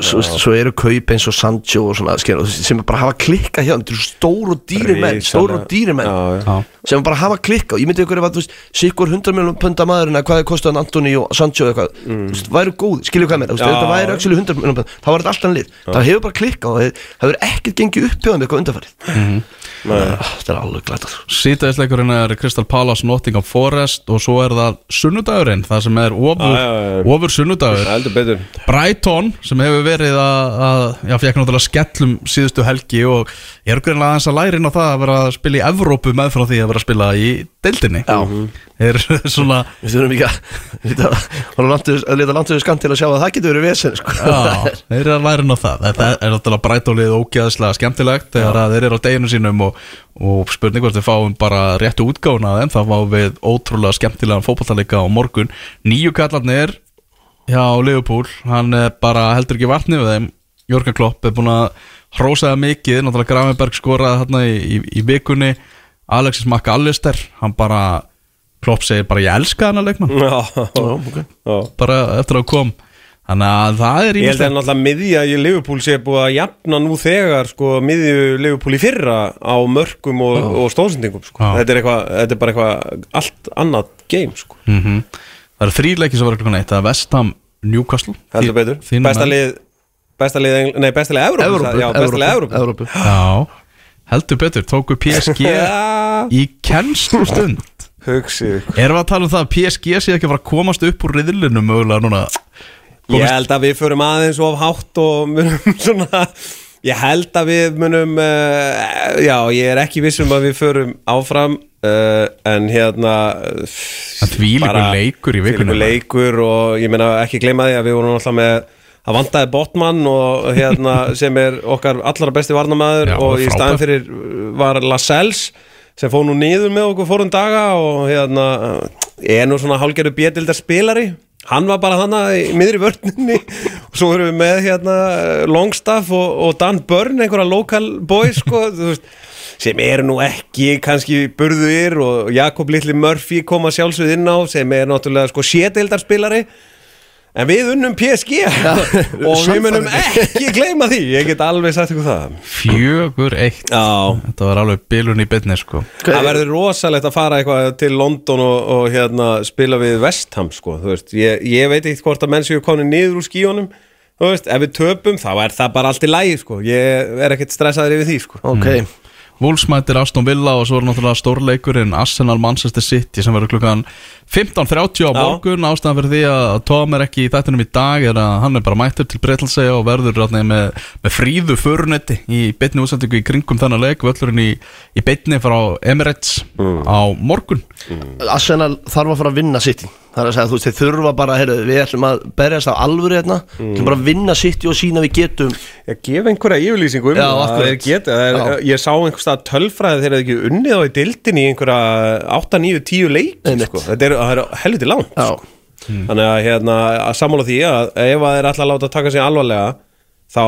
Svo, svo eru kaup eins og Sancho og svona skil, sem bara hafa klikka hjá þeim Þetta eru stór og dýri menn, stór og dýri menn. Já, já. já. sem bara hafa klikka og ég myndi ykkur ef að þú veist sikkur 100 miljonum punda maðurinn að hvað er kostið hann Antoni og Sancho eitthvað mm. veist, væru góð, skilju hvað mér, þetta væri actually 100 miljonum punda, þá var þetta alltaf lið. Það hefur bara klikka og það hefur ekkert gengið upp hjá þeim eitthvað undarfærið þetta er alveg glætað Sýtaðisleikurinn er Crystal Palace Nottingham Forest og svo er það sunnudagurinn það sem er ofur, Já, já, já. ofur sunnudagur. Heldur betur. Brighton sem hefur verið að, að já, fekk náttúrulega skellum síðustu helgi og ég er greinlega aðeins að læra inn á það að vera að spila í Evrópu með frá því að vera að spila í deildinni. Já. Er svona við þurfum ekki að að leta landtöðu skant til að sjá að það getur verið vesen sko. Já, þeir eru að læra inn á það. Þetta er náttúrulega Brighton-lið ógeðslega skemmtilegt þegar þeir eru á deginu sínum og, og spurning hvort við fáum bara réttu af þeim, þá fáum við ótrúlega skemmtilegan fótballtaleika á morgun. Nýju kallarnir hjá Liverpool, hann bara heldur ekki vatni við þeim, Jörgen Klopp er búin að hrósaða mikið, náttúrulega Gravenberg skoraði þarna í, í, í vikunni. Alexis McAllister, hann bara Klopp segir bara ég elska hann að leikmann. Já, Já, ok. já. Bara eftir að kom. Þannig að það er Ég held að náttúrulega miðja í Liverpool sé búið að jafna nú þegar sko miðju Liverpool í fyrra á mörgum og, og stóðsendingum sko. Já. þetta, er eitthvað, þetta er bara eitthvað allt annað game sko. mm Það eru þrý leikir sem var klukkan eitt. Það er Vestham Newcastle. Heldur betur. Þínum besta menn. lið besta lið, Engl- nei besta lið Evrópu Evrópu, já, besta lið Evrópu. Evrópu. Já, heldur betur Tóku PSG *laughs* í kennslu stund hugsið. Erum við að tala um það að PSG sé ekki að fara að komast upp úr riðlinu mögulega núna Ég held að við förum aðeins of hátt og munum *laughs* svona Ég held að við munum uh, Já, ég er ekki viss um að við förum áfram uh, En hérna Það þvílíkur bara- leikur í. Þvílíkur leikur og ég meina ekki gleyma því að við vorum alltaf með Það vantaði Botman og hérna sem er okkar allra besti varnamæður Já, og í staðin fyrir var Lascelles sem fóð nú niður með okkur fórum daga og hérna uh, er nú svona hálgerðu bjöldildar spilari. Hann var bara þannig í miðri vörninni og svo erum við með hérna Longstaff og, og Dan Byrne einhverja local boys sko, *laughs* veist sem eru nú ekki kannski burðir og Jakob Littli Murphy koma sjálfsögð inn á sem er náttúrulega sko sétildarspilari en við unnum PSG *laughs* og við munum ekki gleyma því. Ég get alveg sagt ykkur það. Fjögur eitt. Já, Þetta var alveg bilun í byrni sko. Það verður rosalegt að fara eitthvað til London og, og hérna spila við Vestham sko, þú veist, ég, ég veit ekkert hvort að menn séu komin niður úr skíunum þú veist, ef við töpum þá er það bara allt í lægi sko, ég er ekkert stressaður yfir því sko. Ok, Wolves mætir Aston Villa og svo er náttúrulega stórleikurinn Arsenal Manchester City sem verður klukkan 15.30 á Já. morgun. Ástæðan fyrir því að Tom er ekki í þættinum í dag er að hann er bara mættur til Breitlandsega og verður rátni, með, með fríðu förunetti í beinni útsendingu í kringum þennan leik völlurinn í, í beinni frá Emirates á morgun. Arsenal þarf að fara að vinna City Það er að segja, þú veist, þeir þurfa bara, heyrðu, við ætlum að berjast á alvöru hérna Við ætlum bara að vinna City og sína við getum Ég gef einhverja yfirlýsingu um Já, það, akkurat. þeir geta, þeir, Já. Ég sá einhvers stað tölfræði þegar þeir ekki unnið á í dildinni í einhverja 8, 9, 10 leiki Einmitt. sko. Þetta er, það er helviti langt Já, Þannig að, hérna, að sammála því að ef að þeir ætla að láta taka sig alvarlega þá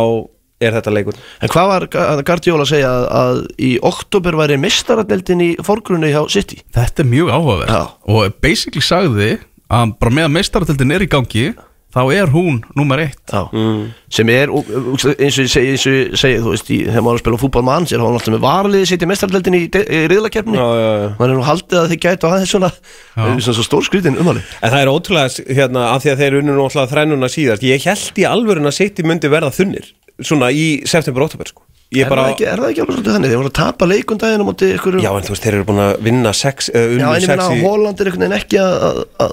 er þetta leikur En hvað var Ga- Guardiola að segja að, að í oktober væri mistaradeldin í forgrunni hjá City? Þetta er mjög áhugaverð og basically sagði að bara meðan meistarateldin er í gangi þá er hún nummer eitt. Já, sem er eins og ég segi, eins og ég segi þú veist, í, þegar maður er að spila fútbol með hans er hann alltaf með varliði sitt í mestaradeldin í, í já. maður er nú haldið að þið gætu aðeins svona, svona, svona stór skrítin umhali En það er ótrúlega, hérna, af því að þeir unnu náttúrulega þrennuna síðast Ég held í alvörun að City myndi verða þunnir Svona í september-oktober, sko. Ég er, bara, það ekki, er það ekki alveg svolítið þannig? Þeir voru að tapa leikundaginn á móti ykkur já, en þú veist, þeir eru búin að vinna sex, uh, Já, en ég í að Holland er ekki að, að,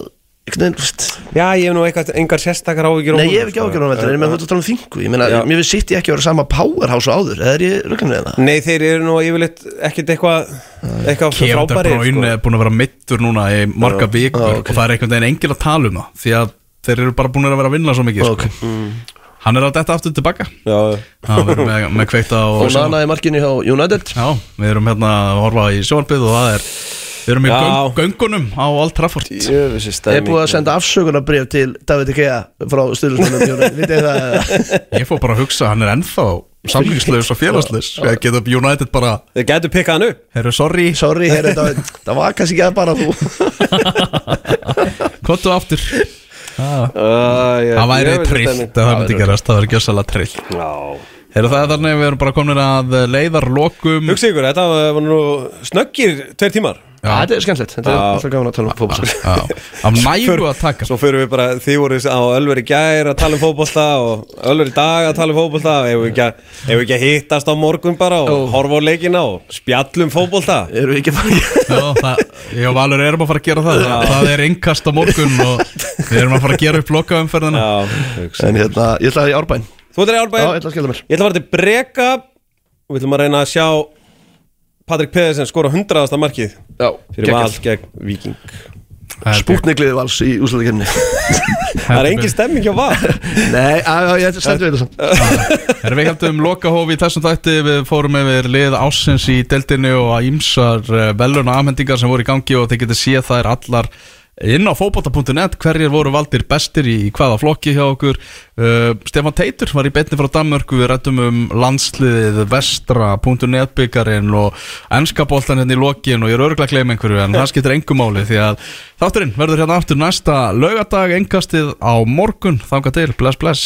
Já, ég hef nú eitthvað, engar sérstakar áhyggjur á Nei, ég hef ekki sko. ágjörð á veldur, en með þetta tala um þingu. Ég meina, Já. mér finnst sitt ég ekki að vera sama powerhouse og áður. Eða er ég röggan við það? Nei, þeir eru nú yfirleitt ekkert eitthvað eitthvað Kevin De frábæri Bruyne er búin að vera mittur núna í marga vikur og það er einhvern veginn engil að tala um það því að þeir eru bara búin að vera að vinna svo mikið sko. Hann er að detta aftur tilbaka. Við erum með, með kveikta og, Og Nana í markinu hjá United. Já, við erum að í Við göng, göngunum á Old Trafford. Ég er búið að senda afsökunarbrif til David Ikea frá *laughs* það? Ég fór bara að hugsa, hann er ennþá samlingslaus og félagsleis geta United bara, Þeir getur pikkað hann upp. Herru sorry. Sorry, herri, það, *laughs* það var kannski ekki að bara þú. *laughs* Kottu aftur. Það Það það væri trillt það myndi gerast, það væri gjössalega trillt. Já Herru það þannig að við erum bara komin að leiðarlokum? Hugsa ykkur, þetta var nú snöggir tveir tímar. Já, Þetta er skemmtilegt, þetta er Já. alltaf gaman að tala um fótbolta. Já, af nægu að taka. Svo fyrir við bara, þið voru á Ölveri gær að tala um fótbolta og Ölveri dag að tala um fótbolta. Ef við ekki, að- að hittast á morgun bara og horfa á leikina og spjallum fótbolta? Erum við ekki að fara Já, það, ég og Valur erum að fara að gera það. Það er innkast á morgun og við erum að fara að gera upp lokaumferðina. Já, En hérna, ég ætla að í Árbæn Þú ert í Já, Árbæðin ég ætla að skilja mér. Ég ætla að fara til Breka og við ætlum að reyna að sjá Patrik Pedersen skora hundraðasta markið Já, fyrir val gegn Viking Spútnigliði vals í úsluðakefni *laughs* Það er engin stemming hjá val. *laughs* Nei, að, að, ég stendur við þetta Erum við heldum lokahófi í þessum þætti? Við fórum yfir lið ásins í deildinu og að ímsar veluna afhendingar sem voru í gangi og þið getur allar inn á fótbolta.net hverjir voru valdir bestir í hvaða flokki hjá okkur. Uh, Stefán Teitur var í betni frá Danmörku við rættum um landsliðið vestra.net byggarinn og ennskaboltan hérna í lokin og ég er örgulega að gleyma einhverju en það skiptir engum máli því að þátturinn verður hérna aftur næsta laugardag engastið á morgun. Þanga til, bless bless